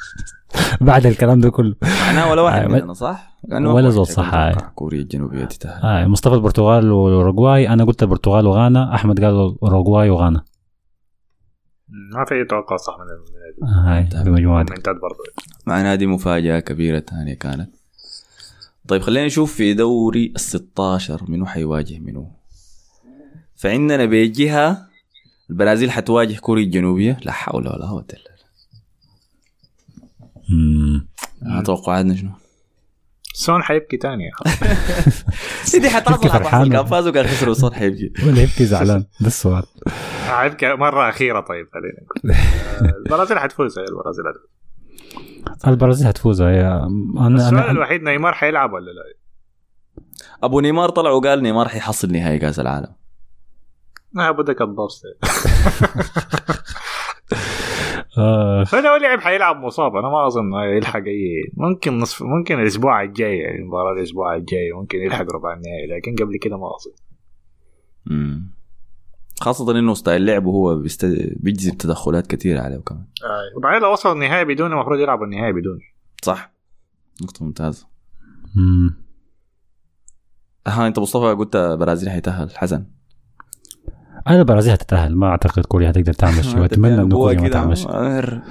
بعد الكلام ده كله.
معناه ولا واحد
آه،
مننا صح؟ لأنه
ولا زول صح،.
متوقع كوريا الجنوبية تتأهل
آه مصطفى البرتغال والاوروغواي أنا قلت البرتغال وغانا أحمد قال الاوروغواي وغانا.
ما في أي توقع صح من
آه هاي بمجموعة
برضه
معناها دي. مفاجأة كبيرة ثانية كانت. طيب خلينا نشوف في دوري ال 16 منو حيواجه منو. فعندنا بجهة البرازيل حتواجه كوريا الجنوبية. لا حول ولا قوة إلا
مم.
بالله توقعاتنا شنو؟
سون حيبكي تاني.
سيدي حتحصل
فرحان.
كان فازوا كان خسروا سون حيبكي.
ولا يبكي زعلان. ده السؤال.
حيبكي مرة أخيرة طيب خلينا نقول. آه، البرازيل حتفوز هي البرازيل حتفوز.
البرازيل هتفوز هي أنا
السؤال الوحيد نيمار حيلعب ولا لا؟
أبو نيمار طلع وقال نيمار حيحصل نهائي كأس العالم.
ما بدك الضبط
آه
فلو لعب حيلعب مصاب أنا ما أظن يلحق أي ممكن نصف ممكن الأسبوع الجاي يعني مباراه الأسبوع الجاي ممكن يلحق ربع النهائي لكن قبل كده ما أظن.
مم. خاصة إنه style لعبه هو بيست... بيجذب تدخلات كثيرة عليه كمان
وبعدين لو وصل النهائي بدون المفروض يلعب النهائي بدون.
صح. نقطة ممتازة.
مم.
ها أنت مصطفى قلت برازيل حيتأهل. حسن.
أنا البرازيل هتتاهل ما أعتقد كوريا هتقدر تعمل شيء وأتمنى انه كوريا ما تعمل شيء. لا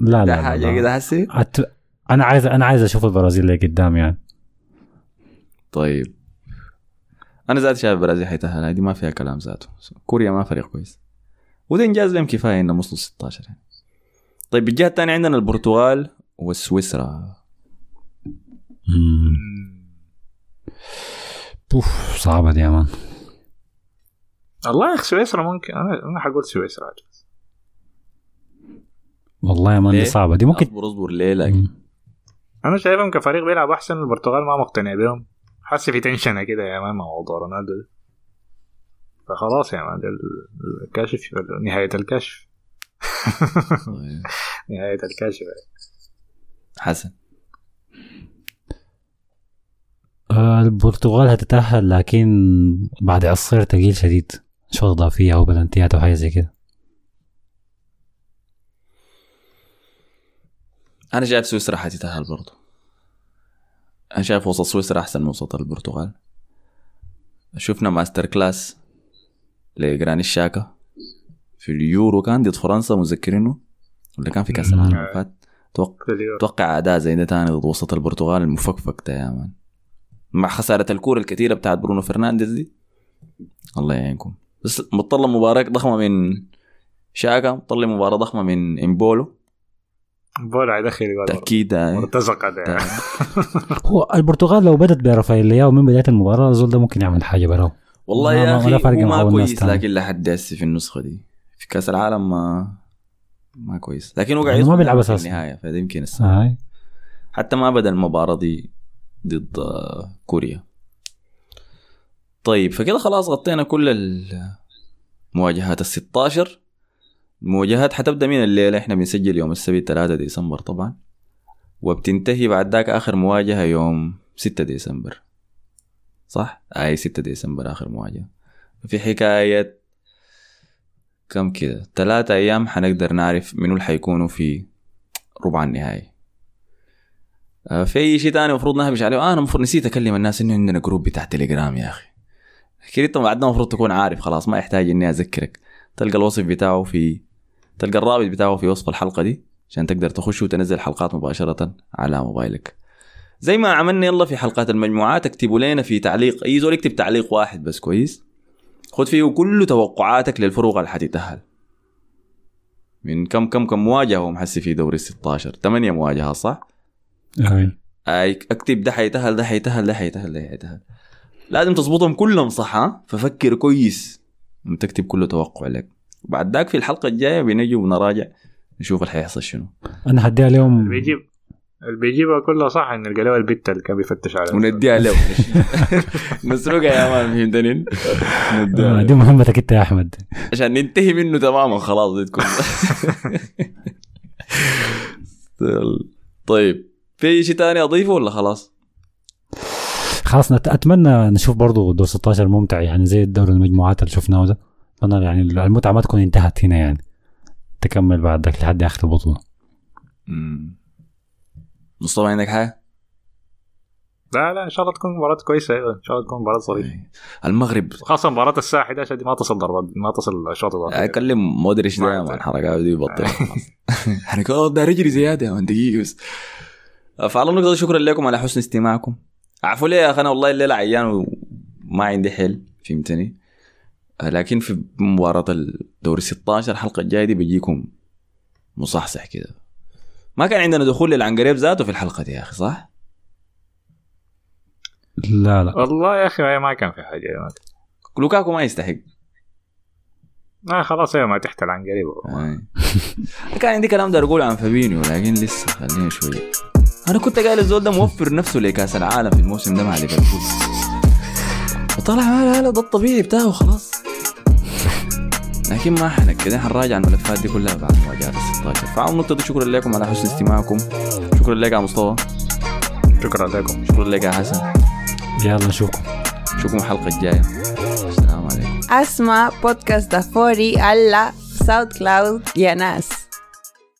لا, لا,
حاجة
لا.
كده حسي
أت... أنا عايز أنا عايز أشوف البرازيل اللي قدام يعني.
طيب. أنا ذاتي شايف البرازيل حيتأهل هذه ما فيها كلام ذاته. كوريا ما فريق كويس. وده انجاز لهم كفاية إنه وصلوا 16 يعني. طيب بالجهة الثانية عندنا البرتغال وسويسرا
مم. أوف صعبة دي يا مان.
الله يا أخي سويسرا ممكن أنا أنا حقول سويسرا عاد.
والله يا مان دي؟ صعبة دي ممكن
أصبر أصبر ليه لكن
مم.
أنا شايفهم كفريق بيلعب أحسن البرتغال ما مقتنع بهم حاسس في تنشنة كده يا مان مع موضوع رونالدو ده. فخلاص يا مان ده ال- الكاشف نهاية الكشف. نهاية الكشف
حسن
آه البرتغال هتتأهل لكن بعد عصير تقيل شديد شوط اضافيه أو بلنتيات أو حاجة زي كده.
أنا شايف سويسرا حتتأهل برضه أنا شايف وسط سويسرا أحسن من وسط البرتغال. شفنا masterclass لجراني تشاكا في اليورو. كان ضد فرنسا متذكرينه؟ ولا كان في كأس العالم اللي فات؟ توقع. أتوقع أداء زي ده تاني ضد وسط البرتغال المفكفك ده يا man. مع خسارة الكورة الكثيرة بتاعت برونو فرنانديز دي الله يعينكم. بس مطلع مباراه ضخمة من شاكا مطلع مباراة ضخمة من إمبولو.
بولا يدخل جول
تأكيد آه.
مرتزقة ده.
هو البرتغال لو بدت برافائيل لياو من بداية المباراة الزول ده ممكن يعمل حاجة براو
والله
ما-
يا
ما- أخي
ما
ناس
كويس
تاني.
لكن لحد هسه في النسخة دي. في كأس العالم ما ما كويس. لكن هو قاعد
ما بيلعب
في
أساساً.
النهاية فده يمكن السبب.
هاي.
حتى ما بدأ المباراة دي ضد آه، كوريا. طيب فكده خلاص غطينا كل المواجهات ال 16 المواجهات حتبدأ من الليلة إحنا بنسجل يوم السبت 3 ديسمبر طبعا. وبتنتهي بعد ذاك آخر مواجهة يوم 6 ديسمبر. صح؟ أي 6 ديسمبر آخر مواجهة. في حكاية كم كده؟ ثلاثة أيام حنقدر نعرف منو اللي حيكونوا في ربع النهائي. آه، في شيء ثاني المفروض نهبش عليه؟ آه أنا المفروض نسيت أكلم الناس إنه عندنا جروب بتاع تليجرام يا أخي. انت بعدنا المفروض تكون عارف خلاص ما يحتاج إني أذكرك. تلقى الوصف بتاعه في تلقى الرابط بتاعه في وصف الحلقة دي عشان تقدر تخش وتنزل حلقات مباشرة على موبايلك. زي ما عملنا يلا في حلقات المجموعات اكتبوا لنا في تعليق إي زول يكتب تعليق واحد بس كويس. خد فيه كل توقعاتك للفرق اللي حتتأهل. من كم كم كم مواجهة هم حسي في دوري ال 16 ثمانية مواجهات صح؟ أي اكتب ده حيتأهل ده حيتأهل ده حيتأهل ده حيتأهل. لازم تظبطهم كلهم صح ها؟ ففكر كويس. لما تكتب كل توقع لك. وبعد ذاك في الحلقة الجاية بنجي ونراجع نشوف اللي حيحصل شنو.
أنا هديها اليوم.
بيجيب اللي بيجيبها كلها صح نلقى له البت اللي كان بيفتش عليها.
ونديها له نسرقها يا مان فهمتني؟
آه،. دي مهمتك أنت يا أحمد.
عشان ننتهي منه تماما خلاص دي تكون. طيب في شيء ثاني أضيفه ولا خلاص؟
خلاص أتمنى نشوف برضو دور 16 ممتع يعني زي الدور المجموعات اللي شفناه ده. اتمنى يعني المتعة ما تكون انتهت هنا يعني. تكمل بعد ذاك لحد آخر
البطولة. مصطفى عندك حاجة؟
لا لا إن شاء الله تكون مباراة كويسة أيضا. إن شاء الله تكون مباراة ظريفه
المغرب.
خاصة مباراة الساعة 11 دي ما تصل ضربات ما تصل اشواط اضافيه
اكلم مودريتش ده يا مان حركاته دي بطل أنا اجري زيادة يا مان دقيقه بس. فعلى النقطة دي شكرا لكم على حسن استماعكم. عفوا لي يا أخي؟ أنا والله الليلة عيان وما عندي حل فهمتني؟ لكن في مباراة الدوري 16 الحلقة الجاية دي بيجيكم مصحصح كده. ما كان عندنا دخول للعنقريب ذاته في الحلقة دي يا أخي صح؟
لا لا.
والله يا أخي ما كان في حاجة كان.
لوكاكو ما يستحق.
آه خلاص هي ما تحت العنقريب.
آه. كان عندي كلام دار أقوله عن فابينيو لكن لسه خلينا شوية أنا كنت قايل الزول ده موفر نفسه لكأس العالم في الموسم ده مع ليفربول. وطلع ما لا لا ده الطبيعي بتاعه خلاص لكن ما إحنا كده حنراجع الملفات دي كلها بعد مواجهات ال 16 فعلى النقطة دي شكرا لكم على حسن استماعكم. شكرا لك يا مصطفى.
شكرا لكم.
شكرا لك يا حسن.
يلا نشوفكم
نشوفكم الحلقة الجاية. السلام عليكم.
أسمع بودكاست دافوري على SoundCloud يا ناس.